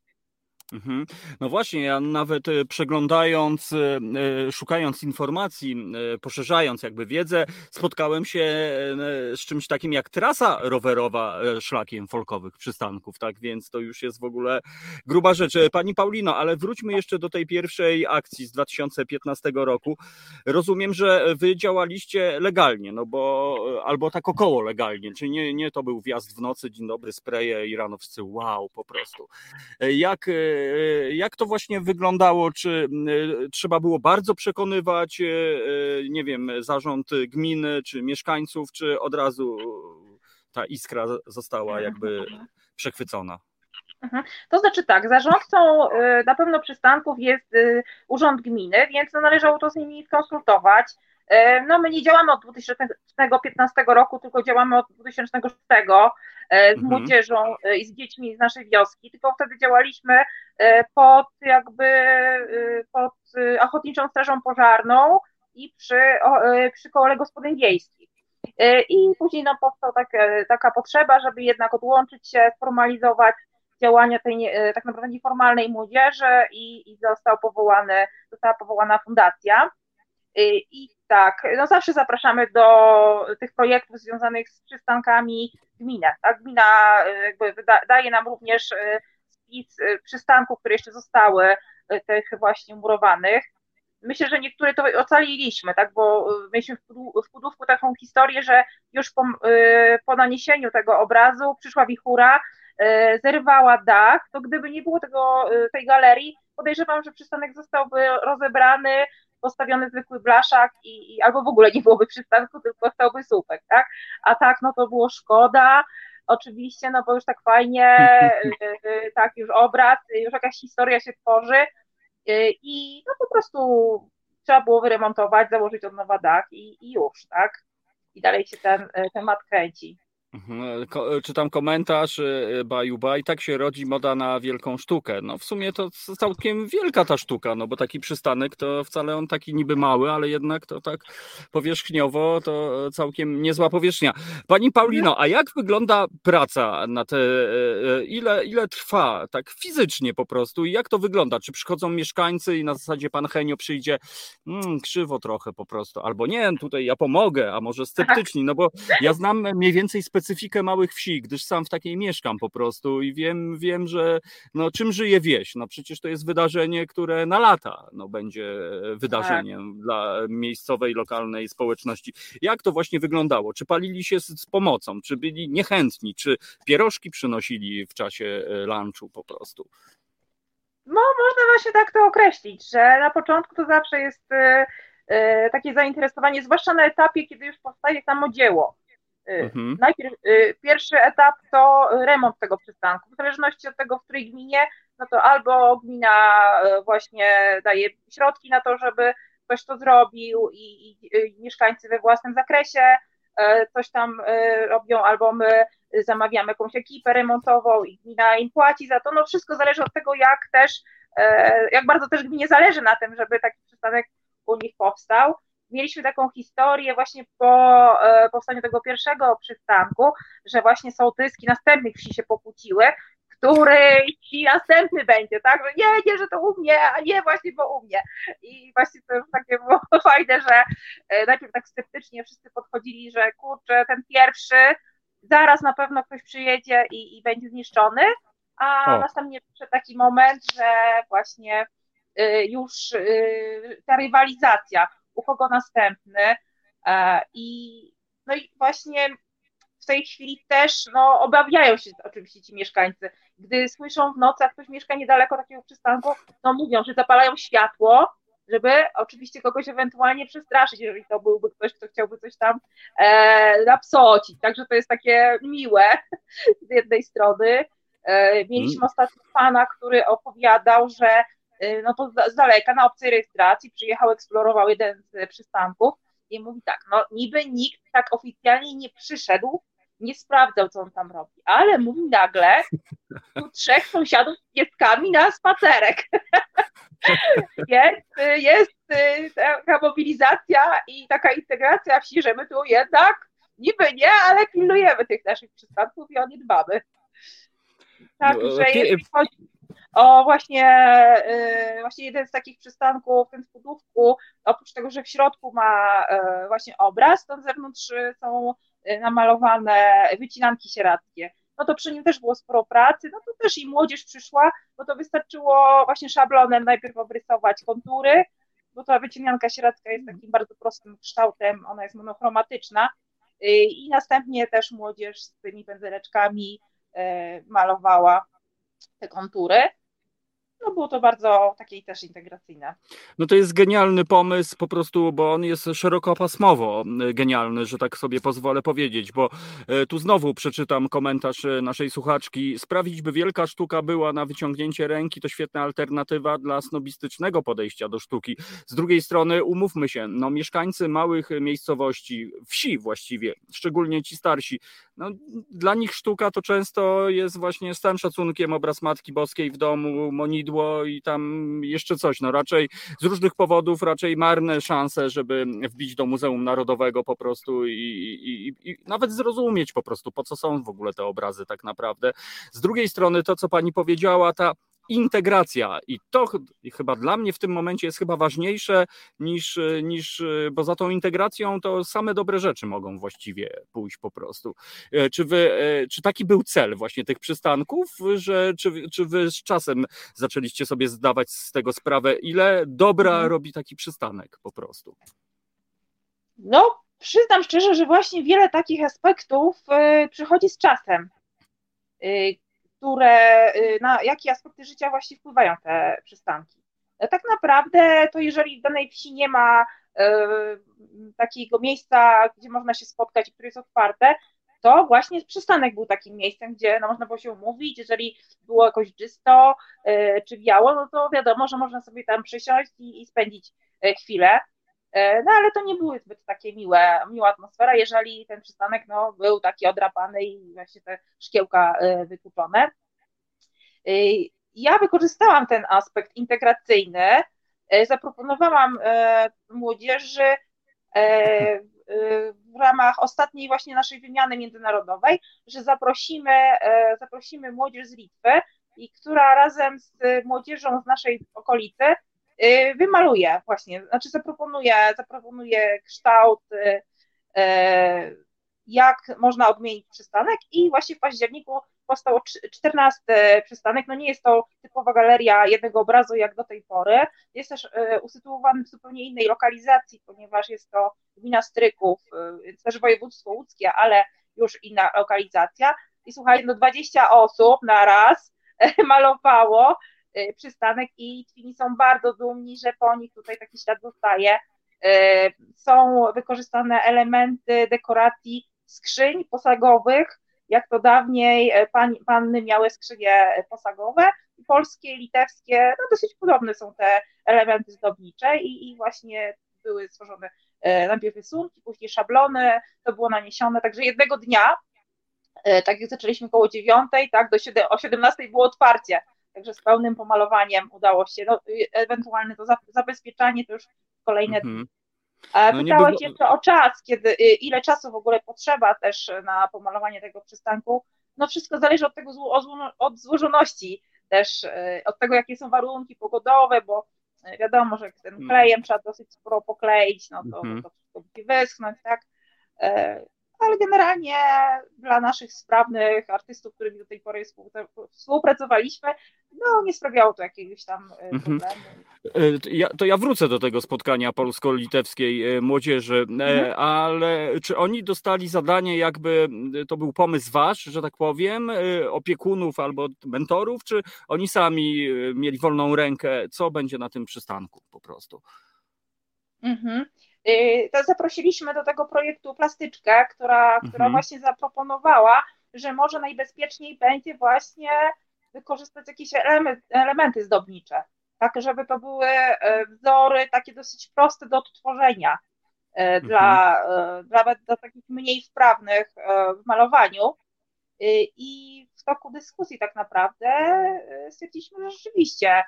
Mhm. No właśnie, ja nawet e, przeglądając, e, e, szukając informacji, poszerzając jakby wiedzę, spotkałem się z czymś takim jak trasa rowerowa szlakiem folkowych przystanków, tak więc to już jest w ogóle gruba rzecz. Pani Paulino, ale wróćmy jeszcze do tej pierwszej akcji z 2015 roku. Rozumiem, że wy działaliście legalnie, no bo albo tak około legalnie, czyli nie, nie to był wjazd w nocy, dzień dobry, spreje i ranowscy, wow, po prostu. Jak, jak to właśnie wyglądało? Czy e, trzeba było bardzo przekonywać, e, nie wiem, zarząd gminy czy mieszkańców, czy od razu ta iskra została jakby przechwycona? To znaczy tak, zarządcą y, na pewno przystanków jest y, Urząd Gminy, więc należało to z nimi skonsultować. Y, No my nie działamy od 2015 roku, tylko działamy od 2006 y, z Mhm. młodzieżą y, i z dziećmi z naszej wioski, tylko wtedy działaliśmy pod jakby pod Ochotniczą Strażą Pożarną i przy, przy kołole gospodyń wiejskich. I później no, powstała taka, taka potrzeba, żeby jednak odłączyć się, sformalizować działania tej nie, e, tak naprawdę nieformalnej młodzieży i, i został powołany, została powołana fundacja. I, I tak, no zawsze zapraszamy do tych projektów związanych z przystankami gminę. Tak? Gmina e, jakby daje nam również e, spis przystanków, które jeszcze zostały, tych właśnie murowanych. Myślę, że niektóre to ocaliliśmy, tak, bo mieliśmy w Pudówku taką historię, że już po, po naniesieniu tego obrazu przyszła wichura, zerwała dach, to gdyby nie było tego, tej galerii, podejrzewam, że przystanek zostałby rozebrany, postawiony zwykły blaszak i, i albo w ogóle nie byłoby przystanku, tylko stałby słupek, tak? A tak, no to było szkoda, oczywiście, no bo już tak fajnie, e, e, tak, już obraz, już jakaś historia się tworzy e, i no po prostu trzeba było wyremontować, założyć od nowa dach i, i już, tak? I dalej się ten temat kręci. Mhm, ko- Czytam komentarz, y, baju baj, tak się rodzi moda na wielką sztukę. No w sumie to całkiem wielka ta sztuka, no bo taki przystanek to wcale on taki niby mały, ale jednak to tak powierzchniowo to całkiem niezła powierzchnia. Pani Paulino, a jak wygląda praca na te, e, e, ile, ile trwa tak fizycznie po prostu i jak to wygląda? Czy przychodzą mieszkańcy i na zasadzie pan Henio przyjdzie, mm, krzywo trochę po prostu, albo nie, tutaj ja pomogę, a może sceptyczni, no bo ja znam mniej więcej specyfikę małych wsi, gdyż sam w takiej mieszkam po prostu i wiem, wiem, że no, czym żyje wieś. No przecież to jest wydarzenie, które na lata no, będzie e, wydarzeniem dla miejscowej, lokalnej społeczności. Jak to właśnie wyglądało? Czy palili się z, z pomocą? Czy byli niechętni? Czy pierożki przynosili w czasie e, lunchu po prostu? No, można właśnie tak to określić, że na początku to zawsze jest e, takie zainteresowanie, zwłaszcza na etapie, kiedy już powstaje samo dzieło. E, Mhm. Najpierw e, pierwszy etap to remont tego przystanku. W zależności od tego, w której gminie, no to albo gmina e, właśnie daje środki na to, żeby ktoś to zrobił i, i, i mieszkańcy we własnym zakresie coś tam robią, albo my zamawiamy jakąś ekipę remontową i gmina im płaci za to. No wszystko zależy od tego, jak też, jak bardzo też gminie zależy na tym, żeby taki przystanek u nich powstał. Mieliśmy taką historię właśnie po e, powstaniu tego pierwszego przystanku, że właśnie sołtyski następnych wsi się pokłóciły, który wsi następny będzie, tak? Że nie, nie, że to u mnie, a nie właśnie, bo u mnie. I właśnie to już takie było fajne, że e, najpierw tak sceptycznie wszyscy podchodzili, że kurczę, ten pierwszy, zaraz na pewno ktoś przyjedzie i, i będzie zniszczony, a O. następnie przyszedł taki moment, że właśnie y, już ta rywalizacja, u kogo następny e, i no i właśnie w tej chwili też no, obawiają się oczywiście ci mieszkańcy. Gdy słyszą w nocy, jak ktoś mieszka niedaleko takiego przystanku, no mówią, że zapalają światło, żeby oczywiście kogoś ewentualnie przestraszyć, jeżeli to byłby ktoś, kto chciałby coś tam e, napsocić. Także to jest takie miłe z jednej strony. E, mieliśmy Mm. ostatnio pana, który opowiadał, że no to z- daleka na obcej rejestracji przyjechał, eksplorował jeden z przystanków i mówi tak, no niby nikt tak oficjalnie nie przyszedł nie sprawdzał, co on tam robi, ale mówi nagle tu trzech sąsiadów z pieskami na spacerek. jest, jest taka mobilizacja i taka integracja wsi, że my tu jednak niby nie, ale pilnujemy tych naszych przystanków i o nie dbamy. Także no, jeżeli chodzi o właśnie, y, właśnie jeden z takich przystanków, ten w Budówku, oprócz tego, że w środku ma y, właśnie obraz, to na zewnątrz są y, namalowane wycinanki sieradzkie. No to przy nim też było sporo pracy, no to też i młodzież przyszła, bo to wystarczyło właśnie szablonem najpierw obrysować kontury, bo ta wycinanka sieradzka jest takim bardzo prostym kształtem, ona jest monochromatyczna i następnie też młodzież z tymi pędzeleczkami malowała te kontury no było to bardzo takie też integracyjne. No to jest genialny pomysł po prostu, bo on jest szerokopasmowo e, genialny, że tak sobie pozwolę powiedzieć, bo e, tu znowu przeczytam komentarz e, naszej słuchaczki. Sprawić, by wielka sztuka była na wyciągnięcie ręki, to świetna alternatywa dla snobistycznego podejścia do sztuki. Z drugiej strony, umówmy się, no mieszkańcy małych miejscowości, wsi właściwie, szczególnie ci starsi, no, dla nich sztuka to często jest właśnie z szacunkiem obraz Matki Boskiej w domu, monidło i tam jeszcze coś. No raczej z różnych powodów raczej marne szanse, żeby wbić do Muzeum Narodowego po prostu i, i, i nawet zrozumieć po prostu, po co są w ogóle te obrazy tak naprawdę. Z drugiej strony to, co pani powiedziała, ta integracja i to chyba dla mnie w tym momencie jest chyba ważniejsze niż, niż, bo za tą integracją to same dobre rzeczy mogą właściwie pójść po prostu. E, czy, wy, e, czy taki był cel właśnie tych przystanków, że czy, czy wy z czasem zaczęliście sobie zdawać z tego sprawę, ile dobra mhm. robi taki przystanek po prostu? No, przyznam szczerze, że właśnie wiele takich aspektów e, przychodzi z czasem które, y, na jakie aspekty życia właśnie wpływają te przystanki. No tak naprawdę to jeżeli w danej wsi nie ma y, takiego miejsca, gdzie można się spotkać i które jest otwarte, to właśnie przystanek był takim miejscem, gdzie no, można było się umówić, jeżeli było jakoś czysto y, czy biało, no to wiadomo, że można sobie tam przysiąść i, i spędzić chwilę. No ale to nie były zbyt takie miłe, miła atmosfera, jeżeli ten przystanek no, był taki odrapany i właśnie te szkiełka wykuczone. Ja wykorzystałam ten aspekt integracyjny, zaproponowałam młodzieży w ramach ostatniej właśnie naszej wymiany międzynarodowej, że zaprosimy, zaprosimy młodzież z Litwy, i która razem z młodzieżą z naszej okolicy Y, wymaluje właśnie, znaczy zaproponuje, zaproponuje kształt, y, y, jak można odmienić przystanek i właśnie w październiku powstał 14 przystanek, no nie jest to typowa galeria jednego obrazu jak do tej pory, jest też usytuowany w zupełnie innej lokalizacji, ponieważ jest to gmina Stryków, też województwo łódzkie, ale już inna lokalizacja. I słuchajcie, no 20 osób na raz malowało przystanek i Twini są bardzo dumni, że po nich tutaj taki ślad zostaje. Y, są wykorzystane elementy dekoracji skrzyń posagowych, jak to dawniej e, pan, panny miały skrzynie posagowe, polskie, litewskie, no dosyć podobne są te elementy zdobnicze i, i właśnie były stworzone najpierw rysunki, później szablony, to było naniesione, także jednego dnia, tak jak zaczęliśmy koło dziewiątej, tak, do 7, o 17 było otwarcie, Także z pełnym pomalowaniem udało się. No, ewentualne to zabezpieczanie to już kolejne mhm. No Pytałeś było... jeszcze o czas, kiedy, y, ile czasu w ogóle potrzeba też na pomalowanie tego przystanku. No wszystko zależy od tego, od złożoności też, y, od tego, jakie są warunki pogodowe, bo y, wiadomo, że ten mm. klejem trzeba dosyć sporo pokleić, no to, mhm. to wszystko musi wyschnąć, tak? Ale generalnie dla naszych sprawnych artystów, którymi do tej pory współpracowaliśmy, no nie sprawiało to jakiegoś tam e, mhm. problemu. E, ja, to ja wrócę do tego spotkania polsko-litewskiej e, młodzieży, mhm. ale czy oni dostali zadanie, jakby to był pomysł wasz, że tak powiem, opiekunów albo mentorów, czy oni sami mieli wolną rękę, co będzie na tym przystanku po prostu? Mhm. Y, to zaprosiliśmy do tego projektu plastyczkę, która, mhm. która właśnie zaproponowała, że może najbezpieczniej będzie właśnie wykorzystać jakieś elementy zdobnicze, tak żeby to były e, wzory takie dosyć proste do odtworzenia. mhm. dla, dla, dla takich mniej wprawnych w malowaniu. I w toku dyskusji tak naprawdę stwierdziliśmy, że rzeczywiście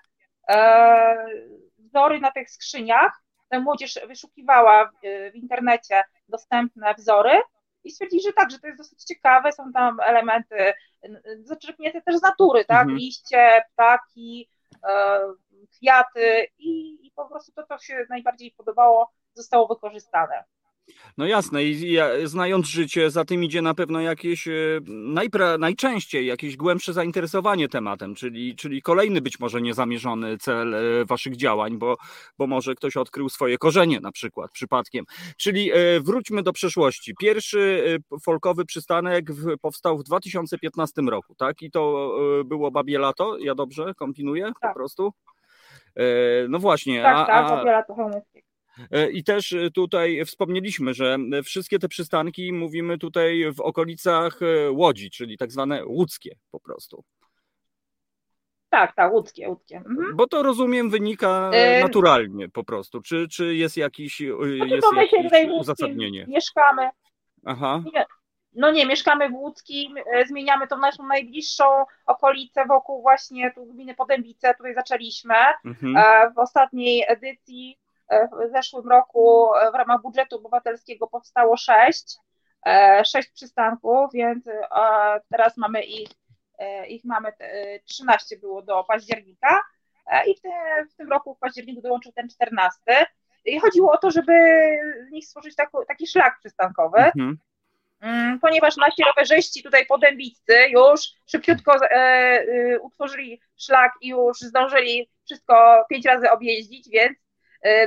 wzory na tych skrzyniach, młodzież wyszukiwała w internecie dostępne wzory i stwierdzili, że tak, że to jest dosyć ciekawe, są tam elementy zaczerpnięte też z natury, tak, mhm. liście, ptaki, e, kwiaty i, i po prostu to, co się najbardziej podobało, zostało wykorzystane. No jasne, i ja, znając życie, za tym idzie na pewno jakieś, e, najpra, najczęściej jakieś głębsze zainteresowanie tematem, czyli, czyli kolejny być może niezamierzony cel e, waszych działań, bo, bo może ktoś odkrył swoje korzenie na przykład przypadkiem. Czyli e, wróćmy do przeszłości. Pierwszy folkowy przystanek powstał w 2015 roku, tak? I to było Babie Lato, ja dobrze kombinuję tak. po prostu? No właśnie. Tak, a, tak, Babie Lato I też e, tutaj wspomnieliśmy, że wszystkie te przystanki mówimy tutaj w okolicach e, Łodzi, czyli tak zwane łódzkie po prostu. Tak, tak, łódzkie, łódzkie. Mhm. Bo to rozumiem wynika naturalnie po prostu. Czy, czy jest jakiś, znaczy, jest jakieś uzasadnienie? Mieszkamy. Aha. No nie, mieszkamy w Łódzkim, zmieniamy tą naszą najbliższą okolicę wokół właśnie tu gminy Podębice, tutaj zaczęliśmy. Mhm. W ostatniej edycji w zeszłym roku w ramach budżetu obywatelskiego powstało sześć, e, sześć przystanków, więc e, teraz mamy ich, e, ich mamy 13 było do października i w tym, w tym roku w październiku dołączył ten 14. I chodziło o to, żeby z nich stworzyć taki, taki szlak przystankowy. Mhm mm, ponieważ nasi rowerzyści tutaj podębiccy już szybciutko e, e, utworzyli szlak i już zdążyli wszystko pięć razy objeździć, więc E,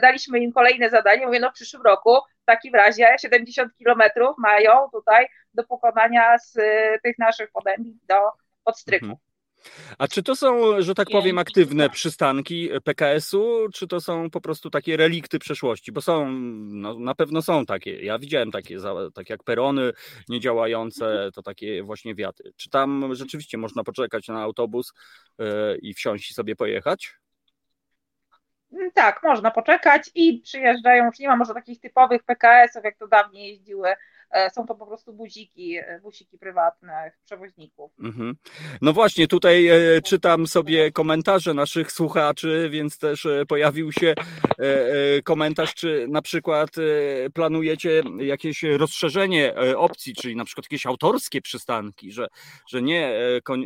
daliśmy im kolejne zadanie, mówię, no w przyszłym roku w takim razie 70 kilometrów mają tutaj do pokonania z e, tych naszych podębic do podstryku. Mhm. A czy to są, że tak powiem, aktywne przystanki PKS-u, czy to są po prostu takie relikty przeszłości? Bo są, no, na pewno są takie. Ja widziałem takie, tak jak perony niedziałające, mhm. to takie właśnie wiaty. Czy tam rzeczywiście można poczekać na autobus yy, i wsiąść i sobie pojechać? Mm, tak, można poczekać i przyjeżdżają, już nie ma może takich typowych PKS-ów, jak to dawniej jeździły są to po prostu buziki, e, buziki prywatnych przewoźników. Mhm. No właśnie, tutaj e, czytam sobie komentarze naszych słuchaczy, więc też pojawił się komentarz, czy na przykład planujecie jakieś rozszerzenie opcji, czyli na przykład jakieś autorskie przystanki, że, że nie,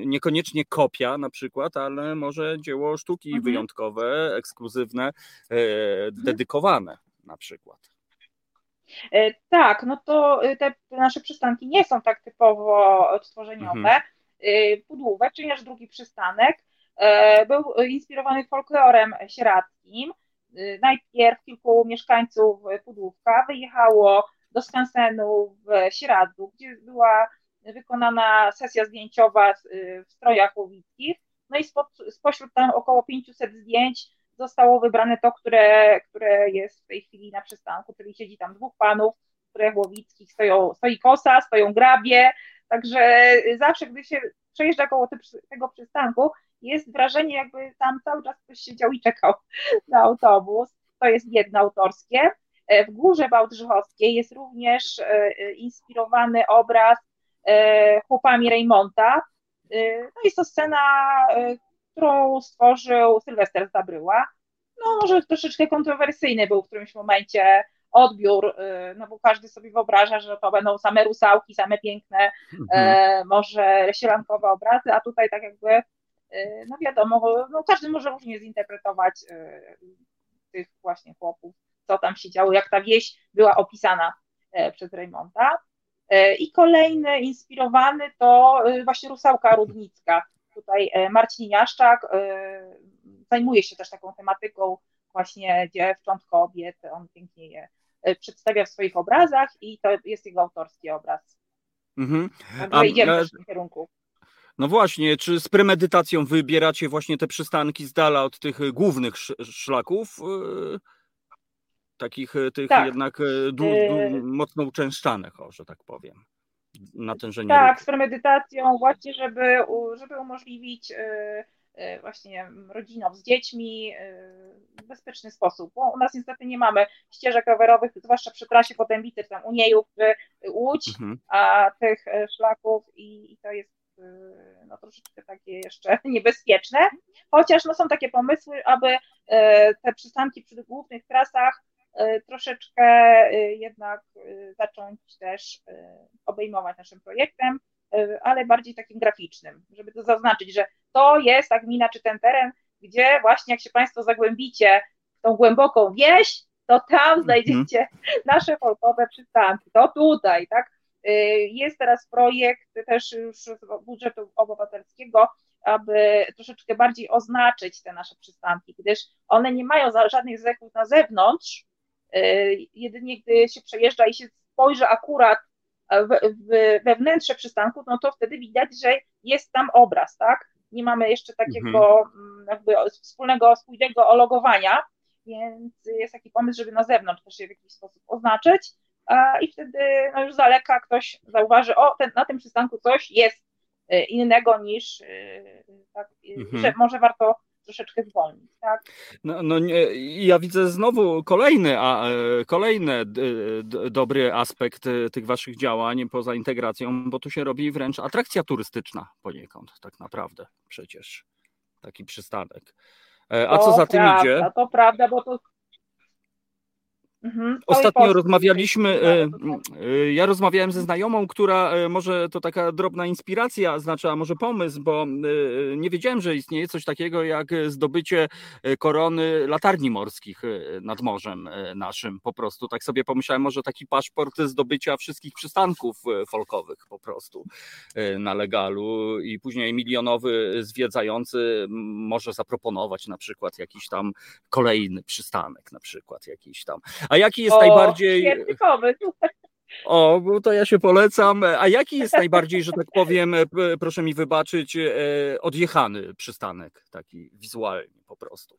niekoniecznie kopia na przykład, ale może dzieło sztuki mhm. wyjątkowe, ekskluzywne, dedykowane na przykład. E, tak, no to e, te nasze przystanki nie są tak typowo odtworzeniowe. Mhm. E, Pudłówek, czyli nasz drugi przystanek, był inspirowany folklorem sieradzkim. Najpierw kilku mieszkańców Pudłówka wyjechało do skansenu w Sieradzu, gdzie była wykonana sesja zdjęciowa w strojach łowickich. No i spośród tam około 500 zdjęć zostało wybrane to, które, które jest w tej chwili na przystanku, czyli siedzi tam dwóch panów, których łowickich stoją, stoi kosa, stoją grabie, także zawsze, gdy się przejeżdża koło tego przystanku, jest wrażenie, jakby tam cały czas ktoś siedział i czekał na autobus. To jest jedno autorskie. W Górze Wałdrzychowskiej jest również e, inspirowany obraz e, chłopami Reymonta. E, no jest to scena, którą stworzył Sylwester Zabryła. No może troszeczkę kontrowersyjny był w którymś momencie odbiór, y, no bo każdy sobie wyobraża, że to będą same rusałki, same piękne, mhm. może sielankowe obrazy, a tutaj tak jakby, y, no wiadomo, no każdy może różnie zinterpretować y, tych właśnie chłopów, co tam się działo, jak ta wieś była opisana przez Reymonta. I kolejny inspirowany to właśnie Rusałka Rudnicka, Tutaj e, Marcin Jaszczak e, zajmuje się też taką tematyką właśnie dziewcząt, kobiet, on pięknie je e, przedstawia w swoich obrazach i to jest jego autorski obraz. Mhm. Także idziemy też w tym kierunku. No właśnie, czy z premedytacją wybieracie właśnie te przystanki z dala od tych głównych szlaków? Takich tych tak. jednak du, du, mocno uczęszczanych, o, że tak powiem natężenie Tak, ruchu. z premedytacją właśnie, żeby, żeby umożliwić y, właśnie rodziną z dziećmi w bezpieczny sposób, bo u nas niestety nie mamy ścieżek rowerowych, zwłaszcza przy trasie Potębicy, tam Uniejów czy Łódź, mhm. a tych szlaków i, i to jest no, troszeczkę takie jeszcze niebezpieczne, chociaż no, są takie pomysły, aby te przystanki przy tych głównych trasach troszeczkę e, jednak e, zacząć też obejmować naszym projektem, ale bardziej takim graficznym, żeby to zaznaczyć, że to jest ta gmina czy ten teren, gdzie właśnie jak się Państwo zagłębicie w tą głęboką wieś, to tam mhm. znajdziecie nasze folkowe przystanki. To tutaj, tak? Jest teraz projekt też już z budżetu obywatelskiego, aby troszeczkę bardziej oznaczyć te nasze przystanki, gdyż one nie mają żadnych zeków na zewnątrz, E, jedynie gdy się przejeżdża i się spojrzy akurat w, w, we wnętrze przystanku, no to wtedy widać, że jest tam obraz, tak? Nie mamy jeszcze takiego mhm. jakby wspólnego, spójnego ologowania, więc jest taki pomysł, żeby na zewnątrz też je w jakiś sposób oznaczyć a, i wtedy no już z daleka ktoś zauważy, o, ten, na tym przystanku coś jest e, innego niż, e, tak, mhm. że może warto troszeczkę zwolnić, tak? No, no nie, ja widzę znowu kolejny, a, e, kolejny dobry aspekt e, tych waszych działań poza integracją, bo tu się robi wręcz atrakcja turystyczna poniekąd, tak naprawdę przecież taki przystanek. E, a co za tym prawda, idzie? To prawda, bo to Mhm. Ostatnio rozmawialiśmy, e, e, ja rozmawiałem ze znajomą, która e, może to taka drobna inspiracja, znaczy, a może pomysł, bo nie wiedziałem, że istnieje coś takiego jak zdobycie korony latarni morskich nad morzem naszym. Po prostu tak sobie pomyślałem, może taki paszport zdobycia wszystkich przystanków folkowych po prostu na legalu i później milionowy zwiedzający może zaproponować na przykład jakiś tam kolejny przystanek, na przykład jakiś tam. A jaki jest o, najbardziej. O, to ja się polecam. A jaki jest najbardziej, że tak powiem, proszę mi wybaczyć, e, odjechany przystanek, taki wizualnie po prostu?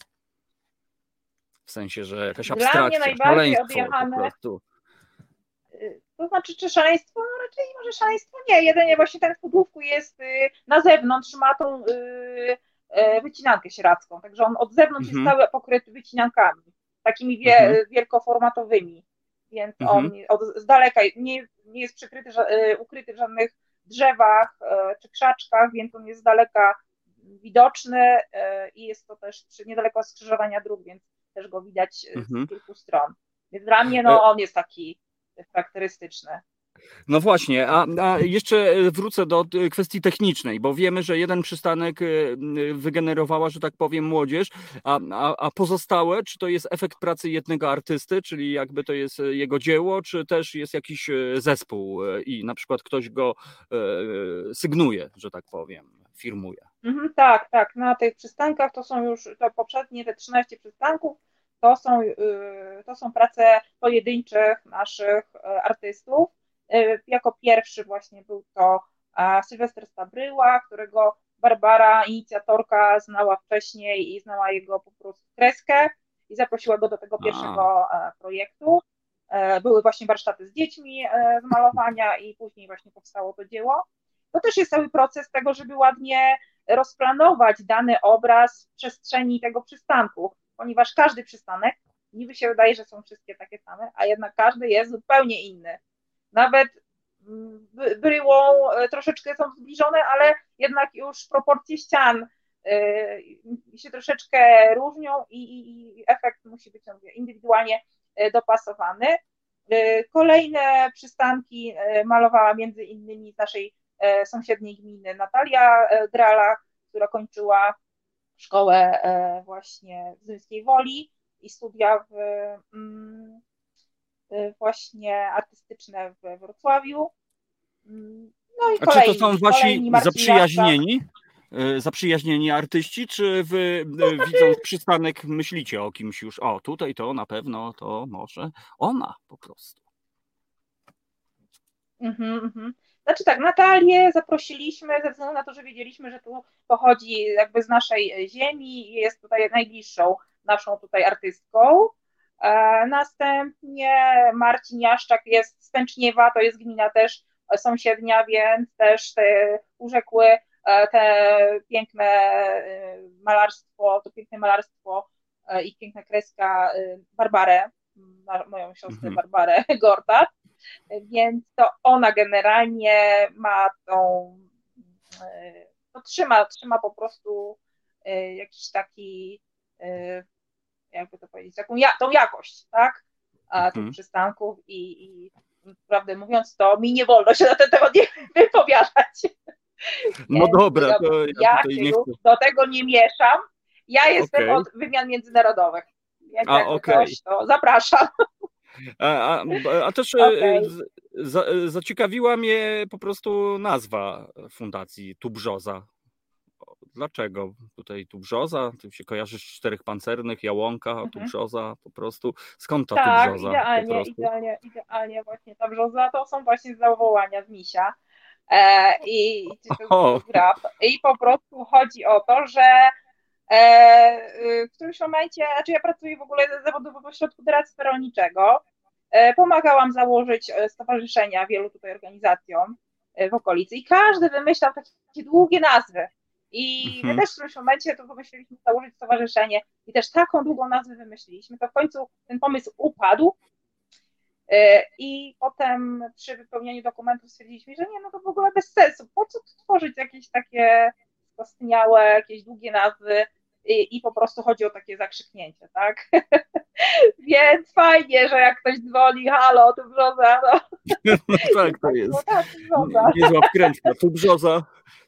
W sensie, że jakaś abstrakcja, Dla mnie najbardziej odjechane. Y, to znaczy, czy szaleństwo? No raczej może szaleństwo nie. Jedynie właśnie ten w pudłówku jest y, na zewnątrz, ma tą y, e, wycinankę sieradzką, także on od zewnątrz mhm. jest cały pokryty wycinankami takimi wie, mhm. wielkoformatowymi, więc mhm. on od, z daleka nie, nie jest przykryty, y, ukryty w żadnych drzewach y, czy krzaczkach, więc on jest z daleka widoczny y, i jest to też niedaleko skrzyżowania dróg, więc też go widać z mhm. kilku stron. Więc dla mnie no, e- on jest taki charakterystyczny. No właśnie, a, a, jeszcze wrócę do kwestii technicznej, bo wiemy, że jeden przystanek y, wygenerowała, że tak powiem, młodzież, a, a, a, pozostałe, czy to jest efekt pracy jednego artysty, czyli jakby to jest jego dzieło, czy też jest jakiś y, zespół y, i na przykład ktoś go sygnuje, że tak powiem, firmuje. Mhm, tak, tak. Na tych przystankach to są już to poprzednie te 13 przystanków, to są, to są prace pojedynczych naszych artystów E, jako pierwszy właśnie był to Sylwester Stabryła, którego Barbara, inicjatorka, znała wcześniej i znała jego po prostu kreskę i zaprosiła go do tego pierwszego A. E, projektu. E, były właśnie warsztaty z dziećmi z malowania i później właśnie powstało to dzieło. To też jest cały proces tego, żeby ładnie rozplanować dany obraz w przestrzeni tego przystanku, ponieważ każdy przystanek, niby się wydaje, że są wszystkie takie same, a jednak każdy jest zupełnie inny nawet bryłą e, troszeczkę są zbliżone, ale jednak już proporcje ścian e, się troszeczkę różnią i, i efekt musi być indywidualnie e, dopasowany. Kolejne przystanki malowała między innymi z naszej sąsiedniej gminy Natalia Grala, która kończyła szkołę właśnie w Zyńskiej Woli i studia w, mm, właśnie artystyczne w Wrocławiu. Mm, no i A kolejni, czy to są wasi zaprzyjaźnieni? Y, zaprzyjaźnieni artyści, czy wy no, widząc przystanek myślicie o kimś już, o tutaj to na pewno, to może ona po prostu. Mhm, mhm. Znaczy tak, Natalię zaprosiliśmy ze względu na to, że wiedzieliśmy, że tu pochodzi jakby z naszej ziemi i jest tutaj najbliższą naszą tutaj artystką. E, następnie Marcin Jaszczak jest z Pęczniewa, to jest gmina też sąsiednia, więc też te urzekły te piękne malarstwo, to piękne malarstwo i piękna kreska Barbarę, moją siostrę mhm. Barbarę Gortat, więc to ona generalnie ma tą, to trzyma, trzyma po prostu jakiś taki jakby to powiedzieć, taką ja, tą jakość, tak, a, tych mhm. przystanków i, i prawdę mówiąc, to mi nie wolno się na ten temat nie wypowiadać. No dobra, to ja, ja się do tego nie mieszam. Ja jestem okay. od wymian międzynarodowych. Jak a, okay. Coś, to zapraszam. A, a, a też e, okay. za, zaciekawiła mnie po prostu nazwa fundacji Tubrzoza. Dlaczego tutaj tu brzoza? Ty się kojarzysz czterech pancernych, jałąka, mhm. tu brzoza po prostu. Skąd ta tak, tu brzoza? Idealnie, idealnie, idealnie właśnie ta brzoza to są właśnie zawołania z misia. E, i, grab. I po prostu chodzi o to, że e, w którymś momencie, znaczy ja pracuję w ogóle zawodowo w ośrodku doradztwa rolniczego. E, pomagałam założyć e, stowarzyszenia wielu tutaj organizacjom e, w okolicy i każdy wymyślał takie długie nazwy. I mhm. my też w którymś momencie to pomyśleliśmy założyć stowarzyszenie i też taką długą nazwę wymyśliliśmy, to w końcu ten pomysł upadł e, i potem przy wypełnianiu dokumentów stwierdziliśmy, że nie, no to w ogóle bez sensu, po co tworzyć jakieś takie skostniałe, jakieś długie nazwy i, i po prostu chodzi o takie zakrzyknięcie, tak? Więc fajnie, że jak ktoś dzwoni, halo, tu brzoza, no. no tak, to jest. No tak, Niezła wkrętka, tu brzoza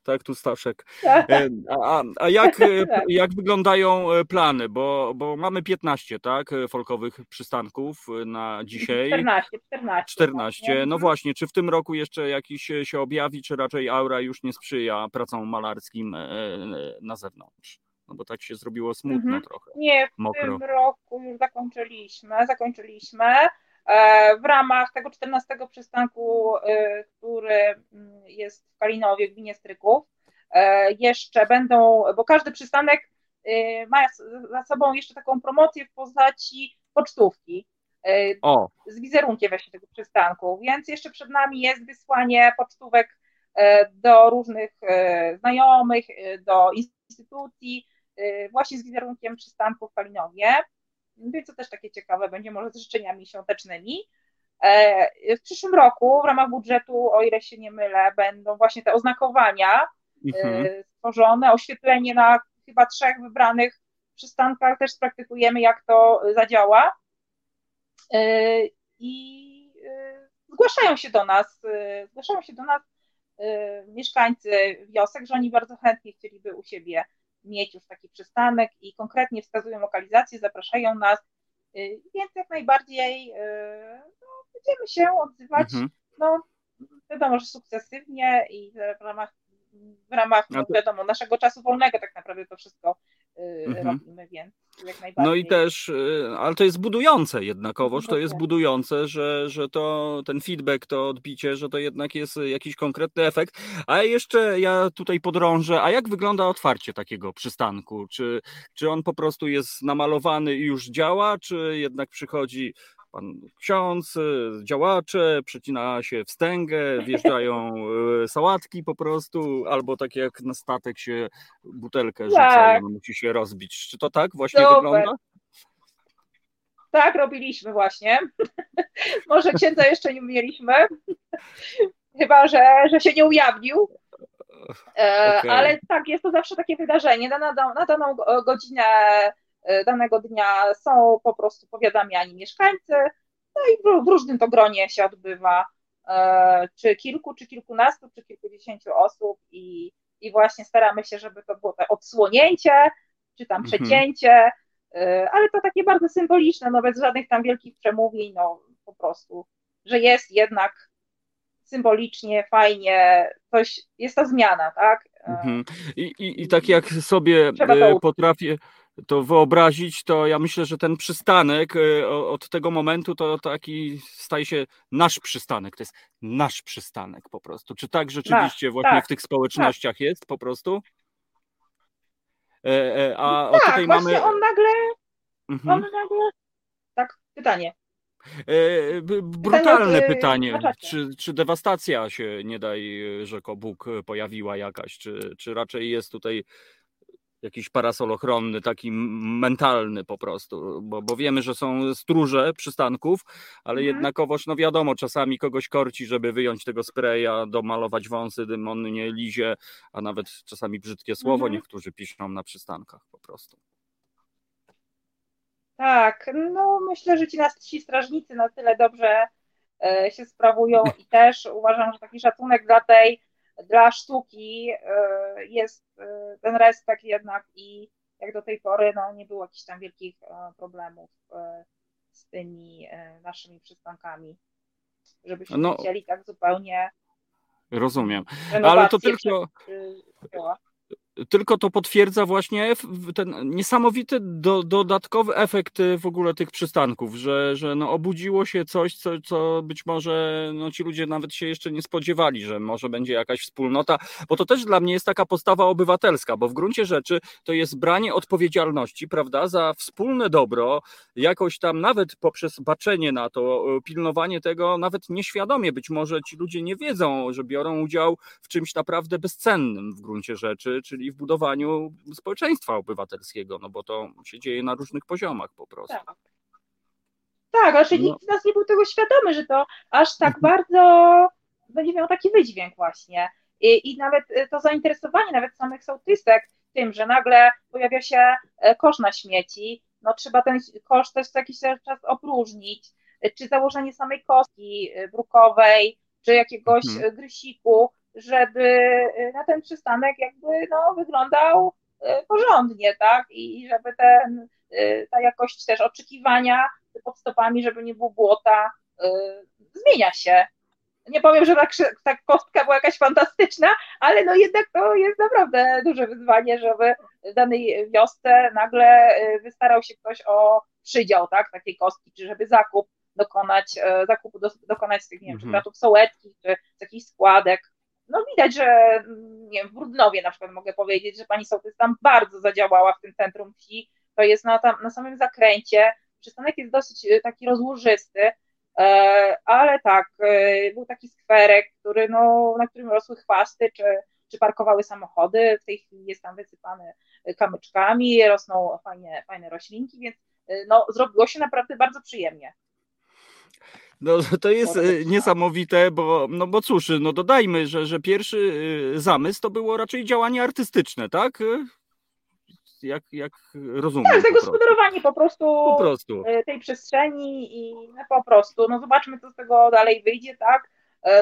tak, tu Staszek. E, a, a jak, e, tak. jak wyglądają e, plany? Bo, bo mamy 15, tak, folkowych przystanków na dzisiaj. 14, 14. 14. No właśnie, czy w tym roku jeszcze jakiś się objawi, czy raczej aura już nie sprzyja pracom malarskim na zewnątrz? No bo tak się zrobiło smutno mhm. trochę. Nie, w mokro. tym roku już zakończyliśmy, zakończyliśmy. W ramach tego 14 przystanku, który mm, jest w Kalinowie, w gminie Stryków, jeszcze będą, bo każdy przystanek ma za sobą jeszcze taką promocję w postaci pocztówki. O. Z wizerunkiem właśnie tego przystanku, więc jeszcze przed nami jest wysłanie pocztówek do różnych znajomych, do instytucji, właśnie z wizerunkiem przystanku w Kalinowie. Więc to też takie ciekawe będzie, może z życzeniami świątecznymi. E, w przyszłym roku w ramach budżetu, o ile się nie mylę, będą właśnie te oznakowania e, mhm. stworzone, oświetlenie na chyba trzech wybranych przystankach, też spraktykujemy, jak to zadziała. E, I zgłaszają się do nas, zgłaszają się do nas mieszkańcy wiosek, że oni bardzo chętnie chcieliby u siebie mieć już taki przystanek i konkretnie wskazują lokalizację, zapraszają nas, y, więc jak najbardziej y, no, będziemy się odzywać, mhm. no wiadomo, że sukcesywnie i w ramach, w ramach no to... wiadomo, naszego czasu wolnego tak naprawdę to wszystko mhm. robimy, więc jak najbardziej. No i też, ale to jest budujące jednakowoż, to jest budujące, że, że to ten feedback, to odbicie, że to jednak jest jakiś konkretny efekt. A jeszcze ja tutaj podrążę, a jak wygląda otwarcie takiego przystanku? Czy, czy on po prostu jest namalowany i już działa, czy jednak przychodzi pan ksiądz, działacze, przecina się wstęgę, wjeżdżają e, sałatki po prostu, albo tak jak na statek się butelkę rzuca tak. i musi się rozbić. Czy to tak właśnie Super. wygląda? Tak, robiliśmy właśnie. Może księdza jeszcze nie mieliśmy. Chyba, że, że się nie ujawnił. E, okay. Ale tak, jest to zawsze takie wydarzenie. Na, na, na daną godzinę danego dnia są po prostu powiadamiani mieszkańcy, no i w, różnym to gronie się odbywa, e, czy kilku, czy kilkunastu, czy kilkudziesięciu osób i, i właśnie staramy się, żeby to było to odsłonięcie, czy tam mhm. przecięcie, ale to takie bardzo symboliczne, no bez żadnych tam wielkich przemówień, no po prostu, że jest jednak symbolicznie, fajnie, coś, jest ta zmiana, tak? Mhm. I, i, I tak jak sobie e, potrafię to wyobrazić, to ja myślę, że ten przystanek e, od tego momentu to taki staje się nasz przystanek. To jest nasz przystanek po prostu. Czy tak rzeczywiście nasz, właśnie tak, w tych społecznościach tak. jest po prostu? E, a tak, tutaj mamy. On nagle. Mhm. On nagle. Tak, pytanie. E, brutalne pytanie, czy, czy dewastacja się, nie daj rzeko Bóg, pojawiła jakaś, czy, czy raczej jest tutaj jakiś parasol ochronny, taki mentalny po prostu, bo, bo wiemy, że są stróże przystanków, ale mhm. jednakowoż, no wiadomo, czasami kogoś korci, żeby wyjąć tego spraya, domalować wąsy, dym on nie lizie, a nawet czasami brzydkie słowo mhm. niektórzy piszą na przystankach po prostu. Tak, no myślę, że ci, nas, ci strażnicy na tyle dobrze e, się sprawują i też uważam, że taki szacunek dla tej dla sztuki e, jest e, ten respekt jednak i jak do tej pory no, nie było jakichś tam wielkich e, problemów z tymi naszymi przystankami, żebyśmy no, chcieli tak zupełnie. Rozumiem. Ale to tylko tylko to potwierdza właśnie ten niesamowity do, dodatkowy efekt y, w ogóle tych przystanków, że, że no obudziło się coś, co, co być może no ci ludzie nawet się jeszcze nie spodziewali, że może będzie jakaś wspólnota, bo to też dla mnie jest taka postawa obywatelska, bo w gruncie rzeczy to jest branie odpowiedzialności, prawda, za wspólne dobro, jakoś tam nawet poprzez baczenie na to, y, pilnowanie tego, nawet nieświadomie być może ci ludzie nie wiedzą, że biorą udział w czymś naprawdę bezcennym w gruncie rzeczy, czyli w budowaniu społeczeństwa obywatelskiego, no bo to się dzieje na różnych poziomach po prostu. Tak. Tak, ale no. nikt z nas nie był tego świadomy, że to aż tak mhm. bardzo będzie miał taki wydźwięk właśnie. I, I nawet e, to zainteresowanie nawet samych sołtysek tym, że nagle pojawia się e, kosz na śmieci, no trzeba ten kosz też co jakiś czas opróżnić, e, czy założenie samej kostki brukowej, czy jakiegoś mhm. grysiku, żeby y, na ten przystanek jakby no, wyglądał y, porządnie, tak? I żeby ten, y, ta jakość też oczekiwania pod stopami, żeby nie było błota, zmienia się. Nie powiem, że ta, ta kostka była jakaś fantastyczna, ale no jednak to jest naprawdę duże wyzwanie, żeby w danej wiosce nagle wystarał się ktoś o przydział, tak, takiej kostki, czy żeby zakup dokonać, zakupu do, dokonać z tych, nie wiem, czy kratów mhm. sołetki, czy z jakichś składek, no widać, że nie wiem, w Brudnowie na przykład mogę powiedzieć, że pani sołtys tam bardzo zadziałała w tym centrum wsi, to jest na, tam, na samym zakręcie, przystanek jest dosyć e, taki rozłożysty, e, ale tak, e, był taki skwerek, który, no, na którym rosły chwasty, czy, czy parkowały samochody, w tej chwili jest tam wysypany kamyczkami, rosną fajne, fajne roślinki, więc no, zrobiło się naprawdę bardzo przyjemnie. No to jest e, niesamowite, bo, no bo cóż, no dodajmy, że, że pierwszy e, zamysł to było raczej działanie artystyczne, tak? E, jak, jak rozumiem. Tak, zagospodarowanie po prostu, po prostu tej przestrzeni i no po prostu, no zobaczmy, co z tego dalej wyjdzie, tak?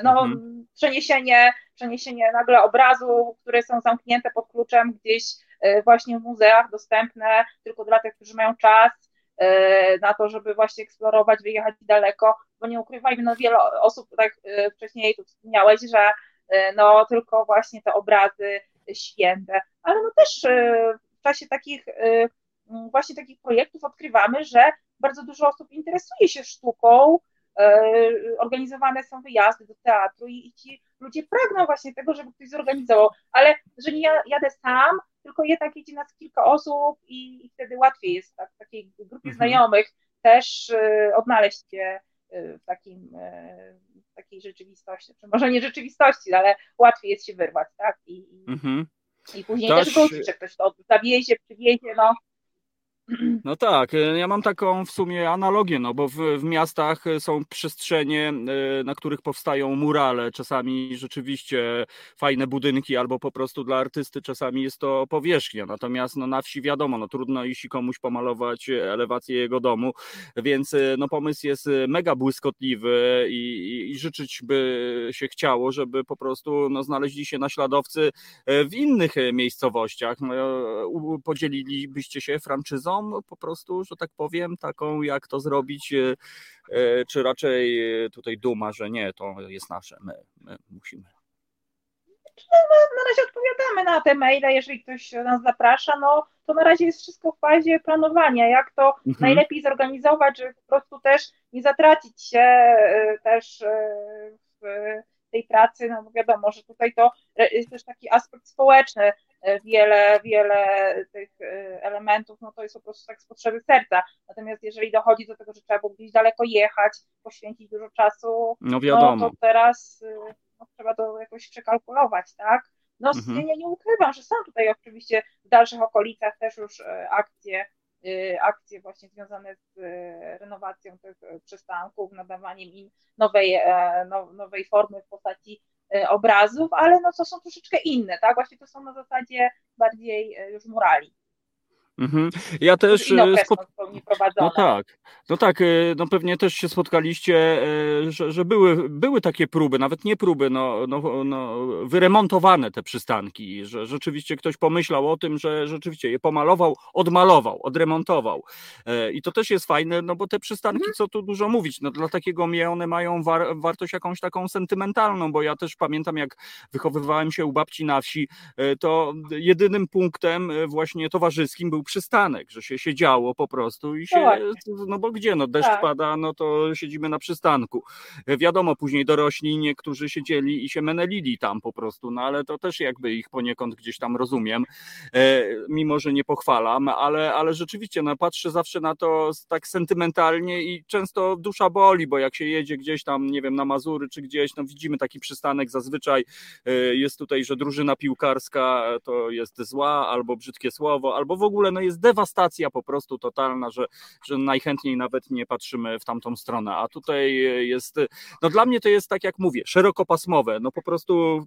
No, mhm. przeniesienie, przeniesienie nagle obrazu, które są zamknięte pod kluczem gdzieś właśnie w muzeach, dostępne tylko dla tych, którzy mają czas, na to, żeby właśnie eksplorować, wyjechać daleko, bo nie ukrywajmy, no wiele osób, tak e, wcześniej tu wspomniałeś, że e, no tylko właśnie te obrazy święte, ale no też w czasie takich właśnie takich projektów odkrywamy, że bardzo dużo osób interesuje się sztuką, organizowane są wyjazdy do teatru i, ci ludzie pragną właśnie tego, żeby ktoś zorganizował, ale że nie jadę sam, tylko jednak jedzie nas kilka osób i, i wtedy łatwiej jest tak, w takiej grupie mhm. znajomych też y, odnaleźć się y, w takim, y, takiej rzeczywistości, czy może nie rzeczywistości, ale łatwiej jest się wyrwać, tak? I, mhm. i później też, też gości, że ktoś to zawiezie, przywiezie, no no tak, e, ja mam taką w sumie analogię, no bo w, w, miastach są przestrzenie, e, na których powstają murale, czasami rzeczywiście fajne budynki, albo po prostu dla artysty czasami jest to powierzchnia. Natomiast no, na wsi wiadomo, no trudno iść komuś pomalować elewację jego domu, więc no, pomysł jest mega błyskotliwy i, i, i życzyć by się chciało, żeby po prostu no, znaleźli się naśladowcy w innych miejscowościach. No, podzielilibyście się franczyzą po prostu, że tak powiem, taką jak to zrobić, e, e, czy raczej tutaj duma, że nie, to jest nasze, my, my musimy. No, na razie odpowiadamy na te maile, jeżeli ktoś nas zaprasza, no to na razie jest wszystko w fazie planowania, jak to mhm. najlepiej zorganizować, żeby po prostu też nie zatracić się e, też w tej pracy, no wiadomo, że tutaj to jest też taki aspekt społeczny, wiele, wiele tych elementów, no to jest po prostu tak z potrzeby serca. Natomiast jeżeli dochodzi do tego, że trzeba było gdzieś daleko jechać, poświęcić dużo czasu, no, wiadomo. no to teraz no, trzeba to jakoś przekalkulować, tak? No mhm. ja nie ukrywam, że są tutaj oczywiście w dalszych okolicach też już akcje, akcje właśnie związane z renowacją tych przystanków, nadawaniem im nowej, nowej formy w postaci E, obrazów, ale no to są troszeczkę inne, tak? Właśnie to są na zasadzie bardziej e, już murali. Mhm. Ja też. E, spot... No tak, no tak, e, no pewnie też się spotkaliście, e, że, że były, były takie próby, nawet nie próby, no, no, no, wyremontowane te przystanki, że rzeczywiście ktoś pomyślał o tym, że rzeczywiście je pomalował, odmalował, odremontował. I to też jest fajne, no bo te przystanki, mhm. co tu dużo mówić, no dla takiego mnie one mają war, wartość jakąś taką sentymentalną, bo ja też pamiętam, jak wychowywałem się u babci na wsi, to jedynym punktem właśnie towarzyskim był przystanek, że się siedziało po prostu i się, no bo gdzie, no deszcz tak. pada, no to siedzimy na przystanku. Wiadomo, później dorośli niektórzy siedzieli i się menelili tam po prostu, no ale to też jakby ich poniekąd gdzieś tam rozumiem, e, mimo że nie pochwalam, ale, ale rzeczywiście, no patrzę zawsze na to tak sentymentalnie i często dusza boli, bo jak się jedzie gdzieś tam, nie wiem, na Mazury czy gdzieś, no widzimy taki przystanek zazwyczaj, e, jest tutaj, że drużyna piłkarska to jest zła, albo brzydkie słowo, albo w ogóle no jest dewastacja po prostu totalna, że, że najchętniej nawet nie patrzymy w tamtą stronę. A tutaj jest, no dla mnie to jest tak jak mówię, szerokopasmowe, no po prostu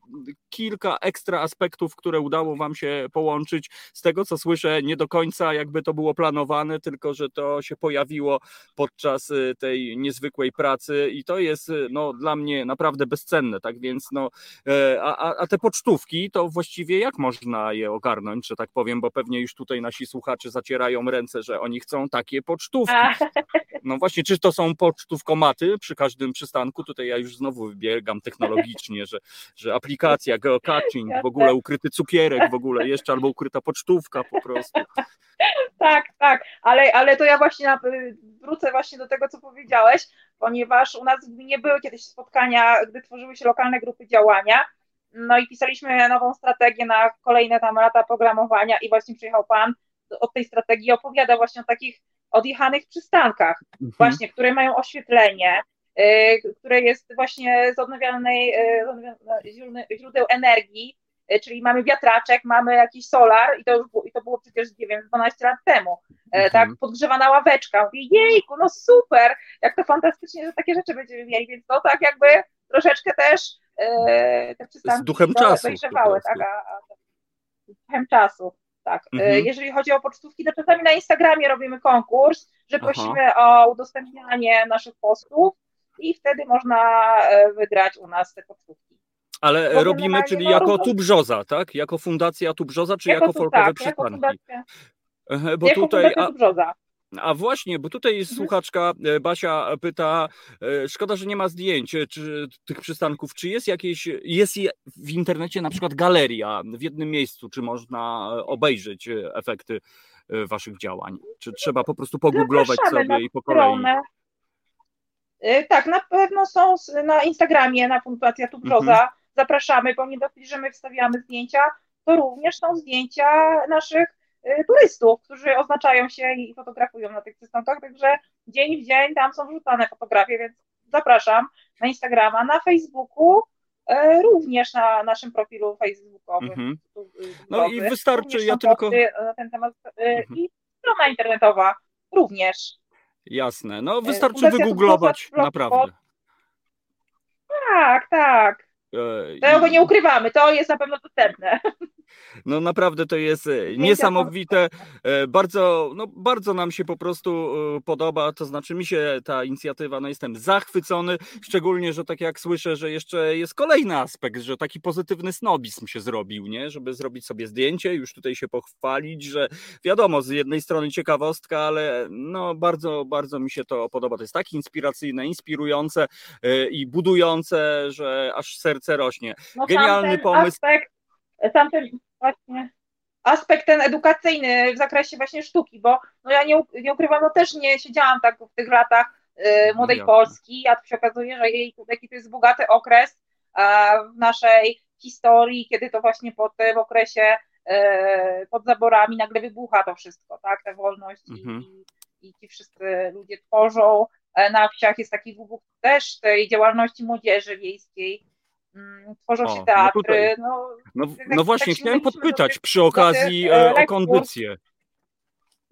kilka ekstra aspektów, które udało Wam się połączyć. Z tego co słyszę, nie do końca jakby to było planowane, tylko że to się pojawiło podczas y, tej niezwykłej pracy i to jest y, no, dla mnie naprawdę bezcenne, tak więc no, e, a, a te pocztówki to właściwie jak można je ogarnąć, że tak powiem, bo pewnie już tutaj nasi słuchacze zacierają ręce, że oni chcą takie pocztówki. No właśnie, czy to są pocztówkomaty przy każdym przystanku? Tutaj ja już znowu wybiegam technologicznie, że, że aplikacja, geocaching, w ogóle ukryty cukierek, w ogóle jeszcze albo ukryta pocztówka po prostu. Tak, tak, ale, ale to ja właśnie wrócę właśnie do tego, co powiedziałeś, ponieważ u nas gminie były kiedyś spotkania, gdy tworzyły się lokalne grupy działania, no i pisaliśmy nową strategię na kolejne tam lata programowania i właśnie przyjechał pan od tej strategii opowiada właśnie o takich odjechanych przystankach, mhm. właśnie, które mają oświetlenie, y, które jest właśnie z odnawialnej y, źródeł energii, y, czyli mamy wiatraczek, mamy jakiś solar i to już było, i to było przecież, nie wiem, 12 lat temu, mhm. tak, podgrzewana ławeczka, mówię, jejku, no super, jak to fantastycznie, że takie rzeczy będziemy mieli, więc to tak jakby troszeczkę też te przystanki z duchem czasu dojrzewały, tak, a, a, z duchem czasu tak. E, mhm. Jeżeli chodzi o pocztówki, to czasami na Instagramie robimy konkurs, że prosimy Aha. o udostępnianie naszych postów i wtedy można e, wygrać u nas te pocztówki. Ale Bo robimy, czyli no, jako Tubrzoza, tak? Jako Fundacja Tubrzoza, czy jako, jako folkowe tak? Jako Bo jako tutaj, a. A właśnie, bo tutaj mhm. słuchaczka e, Basia pyta, e, szkoda, że nie ma zdjęć e, czy, tych przystanków, czy jest jakieś, jest w internecie na przykład galeria w jednym miejscu, czy można obejrzeć efekty waszych działań? Czy trzeba po prostu pogooglować sobie i po kolei? Tak, na pewno są na Instagramie, na Fundacja Tubrzoza. Mhm. Zapraszamy, bo nie dosyć, że my wstawiamy zdjęcia, to również są zdjęcia naszych turystów, którzy oznaczają się i fotografują na tych przystankach, także dzień w dzień tam są wrzucane fotografie, więc zapraszam na Instagrama, na Facebooku, y, również na naszym profilu facebookowym. Mm -hmm. No i wystarczy, ja tylko... Na ten temat mm -hmm. i strona internetowa również. Jasne, no wystarczy wygooglować, naprawdę. Tak, tak. Tego nie ukrywamy, to jest na pewno dostępne. No naprawdę to jest e, niesamowite. E, bardzo, no, bardzo nam się po prostu e, podoba. To znaczy mi się ta inicjatywa, no jestem zachwycony, szczególnie, że tak jak słyszę, że jeszcze jest kolejny aspekt, że taki pozytywny snobizm się zrobił, nie? Żeby zrobić sobie zdjęcie, już tutaj się pochwalić, że wiadomo, z jednej strony ciekawostka, ale no bardzo, bardzo mi się to podoba. To jest tak inspiracyjne, inspirujące i budujące, że aż serce rośnie. No, Genialny pomysł. Aspekt sam ten właśnie aspekt ten edukacyjny w zakresie właśnie sztuki, bo no ja nie, nie ukrywam, no też nie siedziałam tak w tych latach y, młodej Polski, a tu się okazuje, że jej, jaki to jest bogaty okres w naszej historii, kiedy to właśnie po tym okresie pod zaborami nagle wybucha to wszystko, tak, ta wolność mhm. i, i ci wszyscy ludzie tworzą. Na wsiach jest taki wybuch też tej działalności młodzieży wiejskiej, mm, tworzą się no teatry. No, no, no, no właśnie, chciałem podpytać przy okazji o kondycję.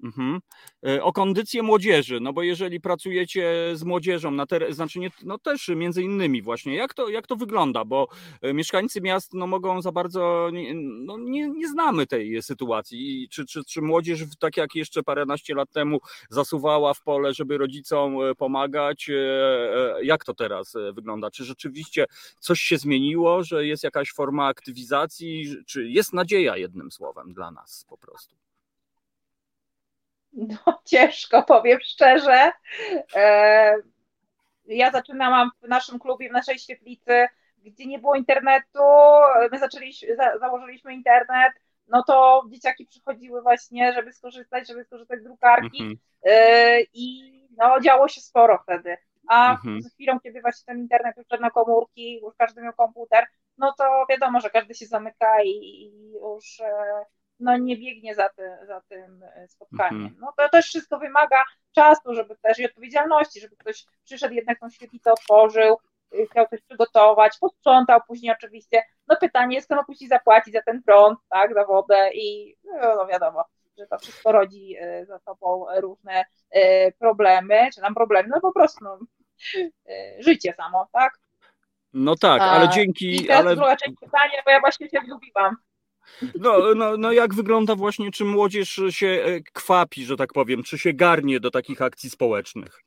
Mhm. E, o kondycję młodzieży, no bo jeżeli pracujecie z młodzieżą, na ter- znaczy nie, no też między innymi właśnie, jak to, jak to wygląda, bo e, mieszkańcy miast no mogą za bardzo, no nie, nie znamy tej sytuacji, czy, czy, czy młodzież tak jak jeszcze paręnaście lat temu zasuwała w pole, żeby rodzicom e, pomagać, jak to teraz wygląda, czy rzeczywiście coś się zmieniło, że jest jakaś forma aktywizacji, czy jest nadzieja jednym słowem dla nas po prostu? No, ciężko, powiem szczerze. E, ja zaczynałam w naszym klubie, w naszej świetlicy, gdzie nie było internetu. My zaczęliśmy, założyliśmy internet, no to dzieciaki przychodziły właśnie, żeby skorzystać, żeby skorzystać z drukarki mhm. E, i no, działo się sporo wtedy. A mhm. z chwilą, kiedy właśnie ten internet już na komórki, już każdy miał komputer, no to wiadomo, że każdy się zamyka i, i już e, no nie biegnie za, ty, za tym e, spotkaniem. Mhm. No to też wszystko wymaga czasu, żeby też i odpowiedzialności, żeby ktoś przyszedł jednak tą świetlicę otworzył, y, chciał coś przygotować, posprzątał później oczywiście. No pytanie jest, kto ma później zapłacić za ten prąd, tak, za wodę i no, no wiadomo, że to wszystko rodzi e, za sobą różne e, problemy, czy nam problemy, no po prostu no, życie samo, tak? No tak, ale dzięki. I teraz ale... druga część pytania, bo ja właśnie się zgubiłam. No, no, no jak wygląda właśnie, czy młodzież się e, kwapi, że tak powiem, czy się garnie do takich akcji społecznych?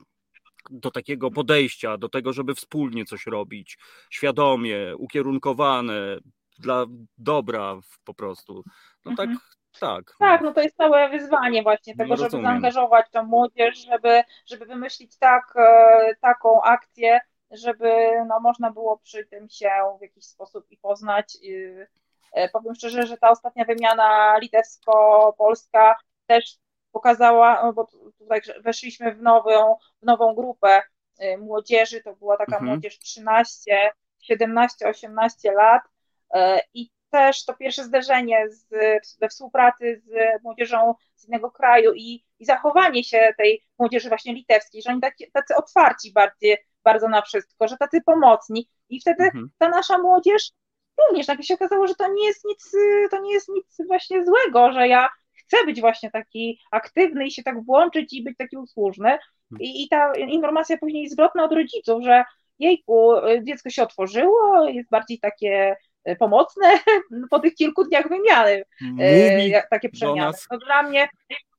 Do takiego podejścia, do tego, żeby wspólnie coś robić, świadomie, ukierunkowane, dla dobra po prostu. No tak, mhm. tak. Tak, no to jest całe wyzwanie właśnie tego, no, żeby zaangażować tą młodzież, żeby, żeby wymyślić tak, e, taką akcję, żeby no, można było przy tym się w jakiś sposób i poznać E, powiem szczerze, że ta ostatnia wymiana litewsko-polska też pokazała, no bo tutaj weszliśmy w nową, w nową grupę e, młodzieży, to była taka mhm. młodzież 13, 17, 18 lat e, i też to pierwsze zderzenie z, we współpracy z młodzieżą z innego kraju i, i zachowanie się tej młodzieży właśnie litewskiej, że oni tacy, tacy otwarci bardziej, bardzo na wszystko, że tacy pomocni i wtedy mhm. ta nasza młodzież również nagle się okazało, że to nie jest nic, to nie jest nic właśnie złego, że ja chcę być właśnie taki aktywny i się tak włączyć i być taki usłużny. I, i ta informacja później zwrotna od rodziców, że jejku, dziecko się otworzyło, jest bardziej takie e, pomocne po tych kilku dniach wymiany, Mówi takie przemiany. To dla mnie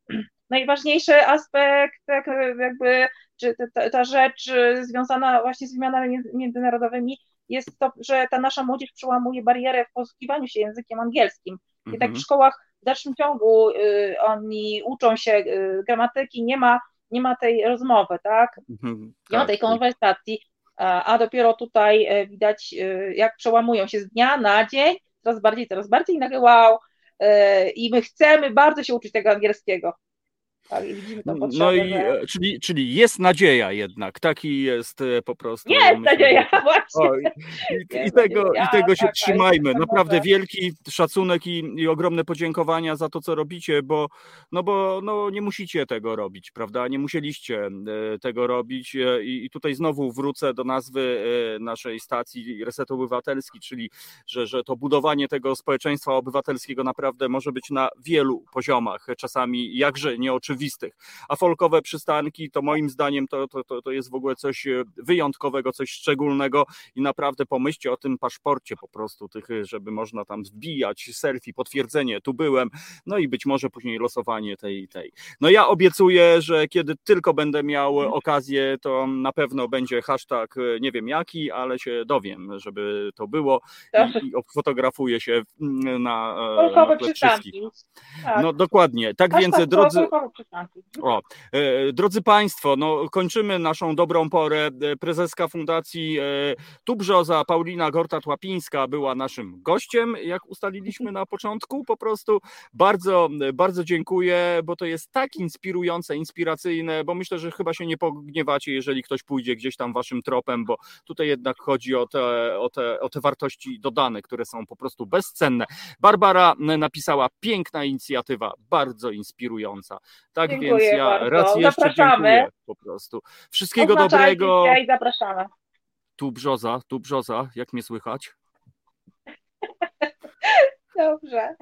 najważniejszy aspekt, tak jakby, czy ta, ta rzecz związana właśnie z wymianami międzynarodowymi jest to, że ta nasza młodzież przełamuje barierę w posługiwaniu się językiem angielskim. I tak w mhm. szkołach w dalszym ciągu y, oni uczą się y, gramatyki, nie ma, nie ma tej rozmowy, tak? Mhm, nie ma tej tak. konwersacji, a, a dopiero tutaj e, widać, y, jak przełamują się z dnia na dzień, coraz bardziej, coraz bardziej i nagle wow, e, i my chcemy bardzo się uczyć tego angielskiego. Tak, no i że... czyli, czyli jest nadzieja jednak, taki jest e, po prostu. Jest myślę, nadzieja, właśnie. O, i, i, i, tego, nadzieja, i tego się tak, trzymajmy. Naprawdę wielki szacunek i, i ogromne podziękowania za to, co robicie, bo no bo no, nie musicie tego robić, prawda? Nie musieliście e, tego robić e, i, i tutaj znowu wrócę do nazwy naszej stacji Reset Obywatelski, czyli że, że to budowanie tego społeczeństwa obywatelskiego naprawdę może być na wielu poziomach, czasami jakże nieoczywiste A folkowe przystanki to moim zdaniem to, to, to, to jest w ogóle coś e, wyjątkowego, coś szczególnego i naprawdę pomyślcie o tym paszporcie po prostu, tych, e, żeby można tam wbijać selfie, potwierdzenie, tu byłem, no i być może później losowanie tej tej. No ja obiecuję, że kiedy tylko będę miał mhm. okazję, to na pewno będzie hashtag, e, nie wiem jaki, ale się dowiem, żeby to było i, i fotografuję się na, na tle wszystkich. Tak. No dokładnie. Tak więc, drodzy, O, e, drodzy Państwo, no, kończymy naszą dobrą porę. E, Prezeska Fundacji e, Tubrzoza, Paulina Gorta-Tłapińska była naszym gościem, jak ustaliliśmy na początku. Po prostu bardzo, bardzo dziękuję, bo to jest tak inspirujące, inspiracyjne, bo myślę, że chyba się nie pogniewacie, jeżeli ktoś pójdzie gdzieś tam Waszym tropem, bo tutaj jednak chodzi o te, o te, o te wartości dodane, które są po prostu bezcenne. Barbara napisała piękna inicjatywa, bardzo inspirująca. Tak Dziękuję więc ja bardzo. raz jeszcze Zapraszamy. dziękuję po prostu. Wszystkiego Oznaczajcie dobrego. I zapraszamy. Tu brzoza, tu brzoza, jak mnie słychać? Dobrze.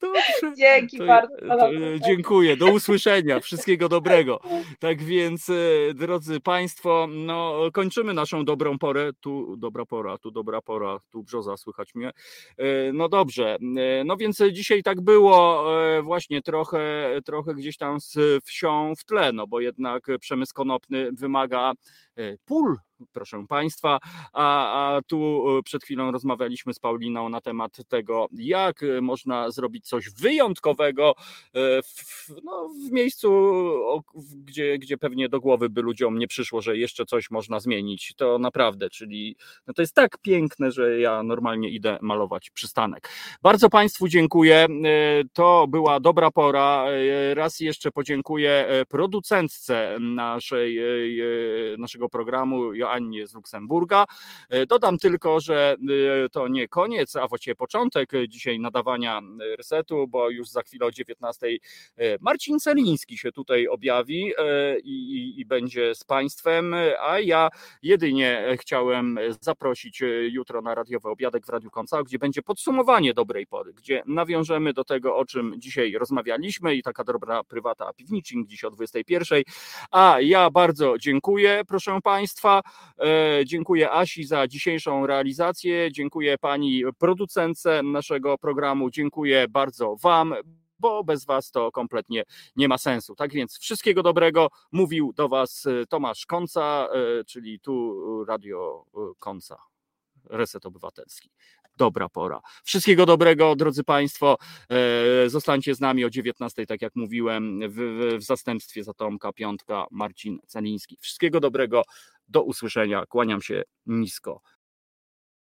Dobrze. Dzięki To- bardzo. to, e, dziękuję, do usłyszenia, wszystkiego dobrego. Tak więc, e, drodzy Państwo, no, kończymy naszą dobrą porę. Tu dobra pora, tu dobra pora, tu brzoza, słychać mnie. E, No dobrze, no więc dzisiaj tak było właśnie trochę, trochę gdzieś tam z wsią w tle, no bo jednak przemysł konopny wymaga pól, proszę Państwa, a, a tu e, przed chwilą rozmawialiśmy z Pauliną na temat tego, jak e, można zrobić coś wyjątkowego e, w, no, w miejscu, gdzie, gdzie pewnie do głowy by ludziom nie przyszło, że jeszcze coś można zmienić. To naprawdę, czyli no to jest tak piękne, że ja normalnie idę malować przystanek. Bardzo Państwu dziękuję. To była dobra pora. Raz jeszcze podziękuję producentce naszej, naszego programu, z Luksemburga. E, Dodam tylko, że e, to nie koniec, a właściwie początek e, dzisiaj nadawania resetu, bo już za chwilę o 19 e, Marcin Celiński się tutaj objawi i, i, i będzie z Państwem, a ja jedynie chciałem zaprosić jutro na radiowy obiadek w Radiu Koncao, gdzie będzie podsumowanie dobrej pory, gdzie nawiążemy do tego, o czym dzisiaj rozmawialiśmy i taka dobra prywata piwniczyn dziś o 21. A ja bardzo dziękuję, proszę Państwa. E, Dziękuję Asi za dzisiejszą realizację. Dziękuję pani producentce naszego programu. Dziękuję bardzo Wam. Bo bez Was to kompletnie nie ma sensu. Tak więc wszystkiego dobrego. Mówił do Was e, Tomasz Konca, e, czyli tu Radio Konca, Reset Obywatelski. Dobra pora. Wszystkiego dobrego, drodzy Państwo. Zostańcie z nami o 19, tak jak mówiłem, w, w zastępstwie za Tomka Piątka, Marcin Celiński. Wszystkiego dobrego. Do usłyszenia. Kłaniam się nisko.